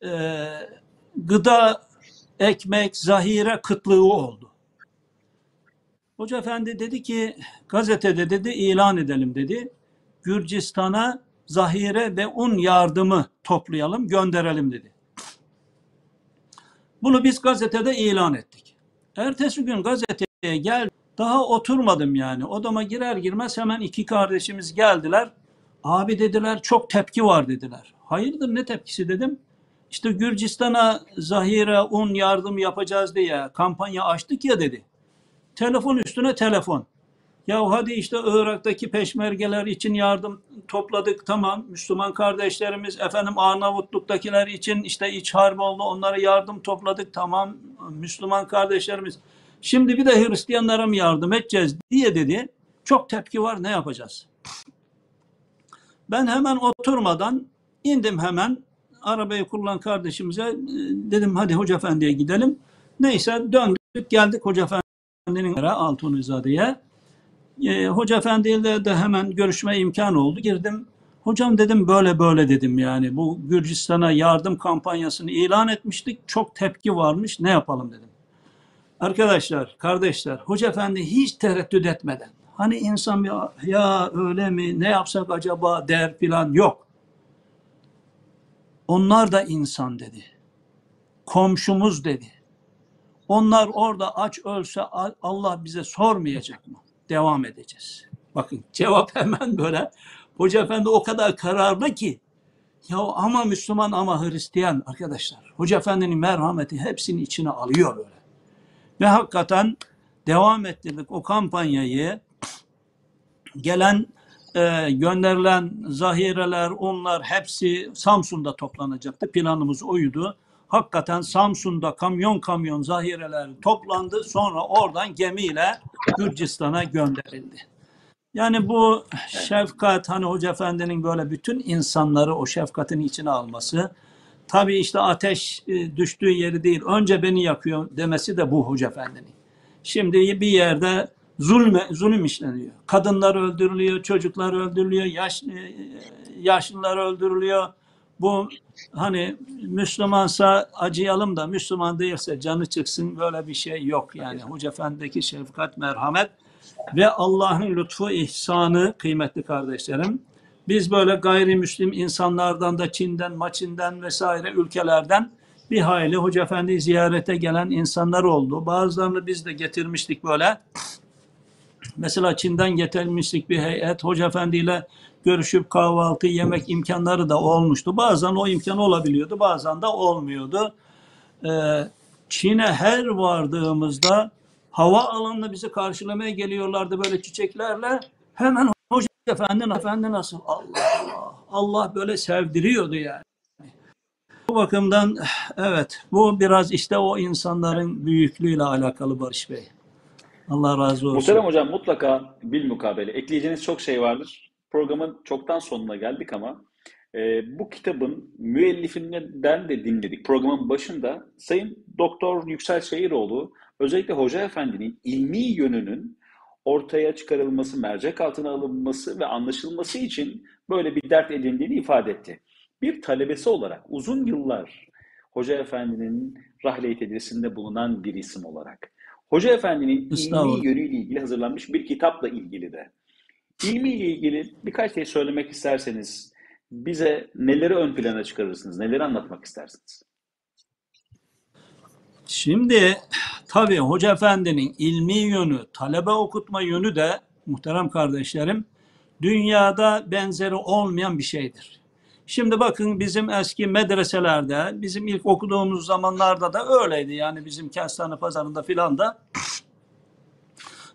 e, gıda, ekmek, zahire kıtlığı oldu. Hoca Efendi dedi ki gazetede dedi ilan edelim dedi. Gürcistan'a zahire ve un yardımı toplayalım, gönderelim dedi. Bunu biz gazetede ilan ettik. Ertesi gün gazeteye gel daha oturmadım yani. Odama girer girmez hemen iki kardeşimiz geldiler. Abi dediler çok tepki var dediler. Hayırdır ne tepkisi dedim. İşte Gürcistan'a zahire un yardım yapacağız diye kampanya açtık ya dedi. Telefon üstüne telefon. Ya hadi işte Irak'taki peşmergeler için yardım topladık tamam. Müslüman kardeşlerimiz efendim Arnavutluk'takiler için işte iç harp oldu onlara yardım topladık tamam. Müslüman kardeşlerimiz. Şimdi bir de Hristiyanlara mı yardım edeceğiz diye dedi. Çok tepki var ne yapacağız? Ben hemen oturmadan indim hemen arabayı kullanan kardeşimize e, dedim hadi Hoca Efendi'ye gidelim. Neyse döndük geldik Hoca Efendi'nin Altunizade'ye. E, Hoca Efendi ile de hemen görüşme imkanı oldu. Girdim. Hocam dedim böyle böyle dedim yani bu Gürcistan'a yardım kampanyasını ilan etmiştik. Çok tepki varmış. Ne yapalım dedim. Arkadaşlar, kardeşler, Hoca Efendi hiç tereddüt etmeden hani insan bir ya öyle mi ne yapsak acaba der filan yok. Onlar da insan dedi. Komşumuz dedi. Onlar orada aç ölse Allah bize sormayacak mı? Devam edeceğiz. Bakın cevap hemen böyle. Hoca Efendi o kadar kararlı ki. Ya ama Müslüman ama Hristiyan arkadaşlar. Hoca Efendi'nin merhameti hepsini içine alıyor böyle. Ve hakikaten devam ettirdik o kampanyayı. Gelen e, gönderilen zahireler, unlar hepsi Samsun'da toplanacaktı. Planımız oydu. Hakikaten Samsun'da kamyon kamyon zahireler toplandı. Sonra oradan gemiyle Gürcistan'a gönderildi. Yani bu şefkat, hani Hoca Efendi'nin böyle bütün insanları o şefkatin içine alması, tabii işte ateş e, düştüğü yeri değil, önce beni yakıyor demesi de bu Hoca Efendi'nin. Şimdi bir yerde zulme, zulüm işleniyor. Kadınlar öldürülüyor, çocuklar öldürülüyor, yaş, e, yaşlılar öldürülüyor. Bu hani Müslümansa acıyalım da Müslüman değilse canı çıksın böyle bir şey yok yani. Hoca Efendi'deki şefkat, merhamet ve Allah'ın lütfu, ihsanı kıymetli kardeşlerim. Biz böyle gayrimüslim insanlardan da Çin'den, Maçin'den vesaire ülkelerden bir hayli Hoca Efendi'yi ziyarete gelen insanlar oldu. Bazılarını biz de getirmiştik böyle. Mesela Çin'den getirmiştik bir heyet. Hoca Efendi ile görüşüp kahvaltı, yemek imkanları da olmuştu. Bazen o imkan olabiliyordu, bazen de olmuyordu. Ee, Çin'e her vardığımızda hava alanında bizi karşılamaya geliyorlardı böyle çiçeklerle. Hemen Hoca Efendi, Efendi nasıl? Allah. Allah böyle sevdiriyordu yani. Bu bakımdan evet bu biraz işte o insanların büyüklüğüyle alakalı Barış Bey. Allah razı olsun. Muhterem Hocam mutlaka bilmukabele ekleyeceğiniz çok şey vardır. Programın çoktan sonuna geldik ama e, bu kitabın müellifinden de dinledik. Programın başında Sayın Doktor Yüksel Şehiroğlu özellikle Hoca Efendi'nin ilmi yönünün ortaya çıkarılması, mercek altına alınması ve anlaşılması için böyle bir dert edindiğini ifade etti. Bir talebesi olarak uzun yıllar Hoca Efendi'nin rahle-i tedrisinde bulunan bir isim olarak Hoca Efendi'nin ilmi yönüyle ilgili hazırlanmış bir kitapla ilgili de ilmi ile ilgili birkaç şey söylemek isterseniz bize neleri ön plana çıkarırsınız, neleri anlatmak istersiniz? Şimdi tabii Hoca Efendi'nin ilmi yönü, talebe okutma yönü de muhterem kardeşlerim dünyada benzeri olmayan bir şeydir. Şimdi bakın bizim eski medreselerde, bizim ilk okuduğumuz zamanlarda da öyleydi. Yani bizim Kestane Pazarı'nda filan da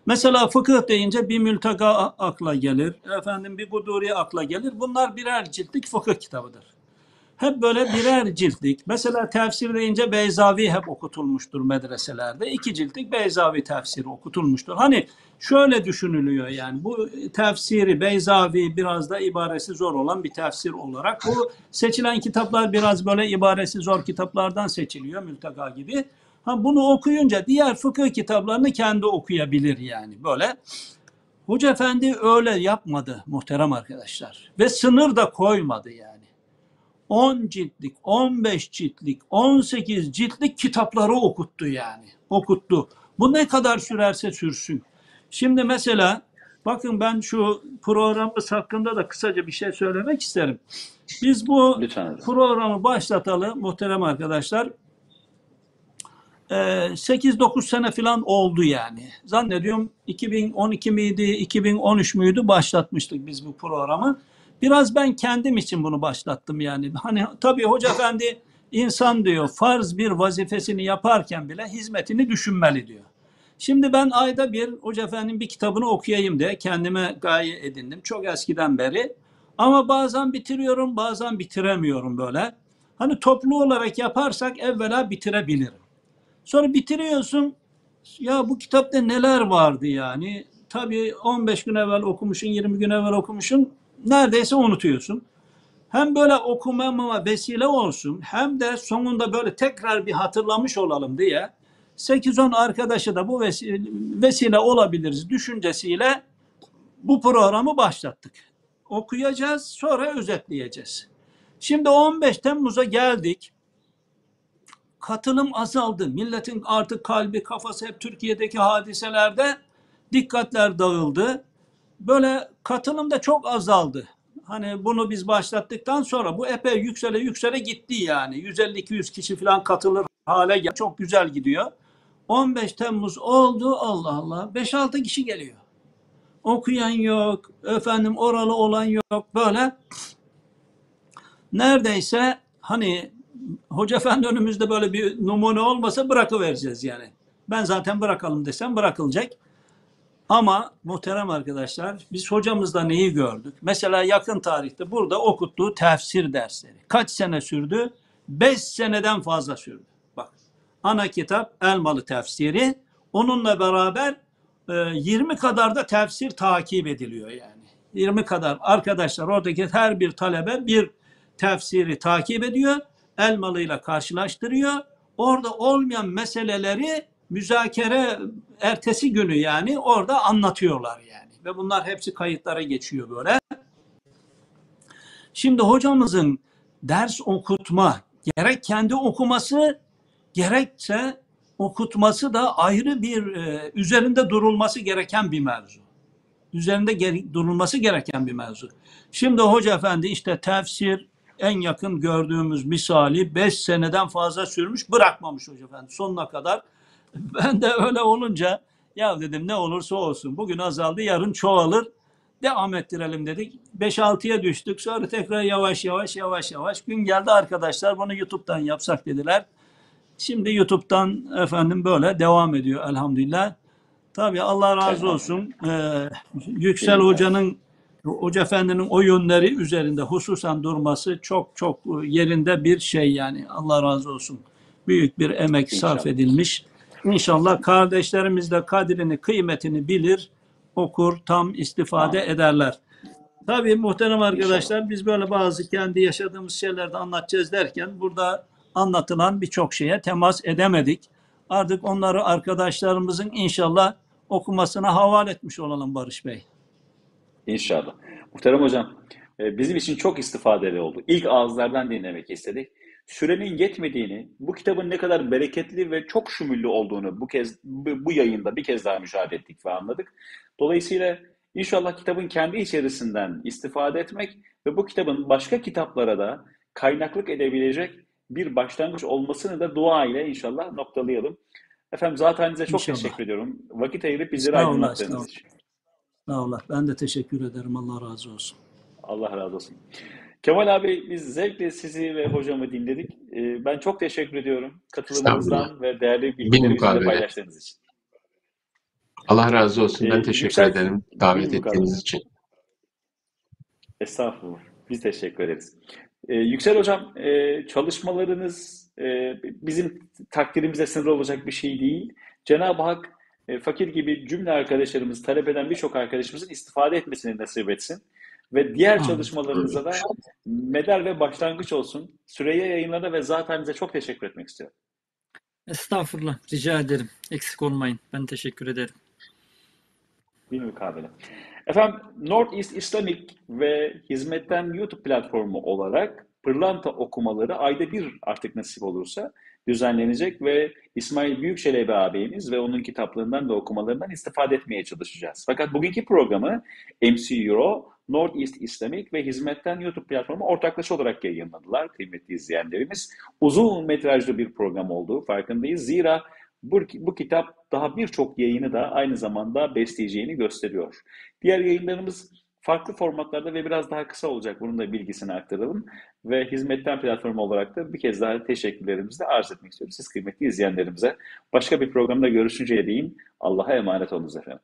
Mesela fıkıh deyince bir mülteka akla gelir. Efendim bir guduri akla gelir. Bunlar birer ciltlik fıkıh kitabıdır. Hep böyle birer ciltlik. Mesela tefsir deyince Beyzavi hep okutulmuştur medreselerde. İki ciltlik Beyzavi tefsiri okutulmuştur. Hani şöyle düşünülüyor yani bu tefsiri Beyzavi biraz da ibaresi zor olan bir tefsir olarak. Bu seçilen kitaplar biraz böyle ibaresi zor kitaplardan seçiliyor mülteka gibi. Ha bunu okuyunca diğer fıkıh kitaplarını kendi okuyabilir yani böyle. Hoca Efendi öyle yapmadı muhterem arkadaşlar. Ve sınır da koymadı yani. 10 ciltlik, 15 ciltlik, 18 ciltlik kitapları okuttu yani. Okuttu. Bu ne kadar sürerse sürsün. Şimdi mesela bakın ben şu programımız hakkında da kısaca bir şey söylemek isterim. Biz bu Lütfen programı başlatalı muhterem arkadaşlar. Ee, 8-9 sene falan oldu yani. Zannediyorum 2012 miydi, 2013 müydü başlatmıştık biz bu programı. Biraz ben kendim için bunu başlattım yani. Hani tabii Hoca Efendi insan diyor farz bir vazifesini yaparken bile hizmetini düşünmeli diyor. Şimdi ben ayda bir Hoca Efendi'nin bir kitabını okuyayım diye kendime gaye edindim. Çok eskiden beri. Ama bazen bitiriyorum, bazen bitiremiyorum böyle. Hani toplu olarak yaparsak evvela bitirebilirim. Sonra bitiriyorsun. Ya bu kitapta neler vardı yani? Tabii 15 gün evvel okumuşsun, 20 gün evvel okumuşsun. Neredeyse unutuyorsun. Hem böyle okumama vesile olsun hem de sonunda böyle tekrar bir hatırlamış olalım diye 8-10 arkadaşı da bu vesile, vesile olabiliriz düşüncesiyle bu programı başlattık. Okuyacağız sonra özetleyeceğiz. Şimdi 15 Temmuz'a geldik katılım azaldı. Milletin artık kalbi, kafası hep Türkiye'deki hadiselerde dikkatler dağıldı. Böyle katılım da çok azaldı. Hani bunu biz başlattıktan sonra bu epey yüksele yüksele gitti yani. 150-200 kişi falan katılır hale geldi. Çok güzel gidiyor. 15 Temmuz oldu Allah Allah. 5-6 kişi geliyor. Okuyan yok, efendim oralı olan yok böyle. Neredeyse hani Hoca Efendi önümüzde böyle bir numune olmasa bırakıvereceğiz yani. Ben zaten bırakalım desem bırakılacak. Ama muhterem arkadaşlar biz hocamızda neyi gördük? Mesela yakın tarihte burada okuttuğu tefsir dersleri. Kaç sene sürdü? 5 seneden fazla sürdü. Bak ana kitap Elmalı tefsiri. Onunla beraber e, 20 kadar da tefsir takip ediliyor yani. 20 kadar arkadaşlar oradaki her bir talebe bir tefsiri takip ediyor. Elmalı'yla karşılaştırıyor. Orada olmayan meseleleri müzakere ertesi günü yani orada anlatıyorlar yani. Ve bunlar hepsi kayıtlara geçiyor böyle. Şimdi hocamızın ders okutma gerek kendi okuması gerekse okutması da ayrı bir e, üzerinde durulması gereken bir mevzu. Üzerinde durulması gereken bir mevzu. Şimdi hoca efendi işte tefsir en yakın gördüğümüz misali 5 seneden fazla sürmüş bırakmamış hoca efendi sonuna kadar. Ben de öyle olunca ya dedim ne olursa olsun bugün azaldı yarın çoğalır devam ettirelim dedik. 5-6'ya düştük sonra tekrar yavaş yavaş yavaş yavaş gün geldi arkadaşlar bunu YouTube'dan yapsak dediler. Şimdi YouTube'dan efendim böyle devam ediyor elhamdülillah. Tabii Allah razı olsun. Ee, Yüksel Hoca'nın Hoca Efendi'nin o yönleri üzerinde hususen durması çok çok yerinde bir şey yani. Allah razı olsun. Büyük bir emek sarf İnşallah. edilmiş. İnşallah kardeşlerimiz de kadrini, kıymetini bilir, okur, tam istifade Amin. ederler. Tabii muhterem arkadaşlar biz böyle bazı kendi yaşadığımız şeyleri de anlatacağız derken burada anlatılan birçok şeye temas edemedik. Artık onları arkadaşlarımızın inşallah okumasına havale etmiş olalım Barış Bey. İnşallah. Muhterem hocam, e, bizim için çok istifadeli oldu. İlk ağızlardan dinlemek istedik. Sürenin yetmediğini, bu kitabın ne kadar bereketli ve çok şümüllü olduğunu bu kez bu yayında bir kez daha müşahede ettik ve anladık. Dolayısıyla inşallah kitabın kendi içerisinden istifade etmek ve bu kitabın başka kitaplara da kaynaklık edebilecek bir başlangıç olmasını da dua ile inşallah noktalayalım. Efendim zaten size çok İnşallah. teşekkür ediyorum. Vakit ayırıp bizleri aydınlattığınız için. Sağ olun. Ben de teşekkür ederim. Allah razı olsun. Allah razı olsun. Kemal abi biz zevkle sizi ve hocamı dinledik. Ee, Ben çok teşekkür ediyorum katılımınızdan ve değerli bilgileri bizimle mukabele. paylaştığınız için. Allah razı olsun. Ben Ee, teşekkür Yüksel- ederim davet ettiğiniz için. Estağfurullah. Biz teşekkür ederiz. Ee, Yüksel Hocam, e, çalışmalarınız e, bizim takdirimize sınırlı olacak bir şey değil. Cenab-ı Hak e, fakir gibi cümle arkadaşlarımız, talep eden birçok arkadaşımızın istifade etmesini nasip etsin. Ve diğer çalışmalarınıza da medal ve başlangıç olsun. Süreyya yayınlarına ve zaten bize çok teşekkür etmek istiyorum. Estağfurullah. Rica ederim. Eksik olmayın. Ben teşekkür ederim. Bir mukabele. Efendim North East Islamic ve hizmetten YouTube platformu olarak Pırlanta okumaları ayda bir artık nasip olursa düzenlenecek ve İsmail Büyükçelebi ağabeyimiz ve onun kitaplığından ve okumalarından istifade etmeye çalışacağız. Fakat bugünkü programı MC Euro, North East Islamic ve hizmetten YouTube platformu ortaklaşa olarak yayınladılar kıymetli izleyenlerimiz. Uzun metrajlı bir program olduğu farkındayız. Zira bu, bu kitap daha birçok yayını da aynı zamanda besleyeceğini gösteriyor. Diğer yayınlarımız farklı formatlarda ve biraz daha kısa olacak. Bunun da bilgisini aktaralım. Ve hizmetten platformu olarak da bir kez daha teşekkürlerimizi de arz etmek istiyoruz. Siz kıymetli izleyenlerimize. Başka bir programda görüşünceye değin Allah'a emanet olunuz efendim.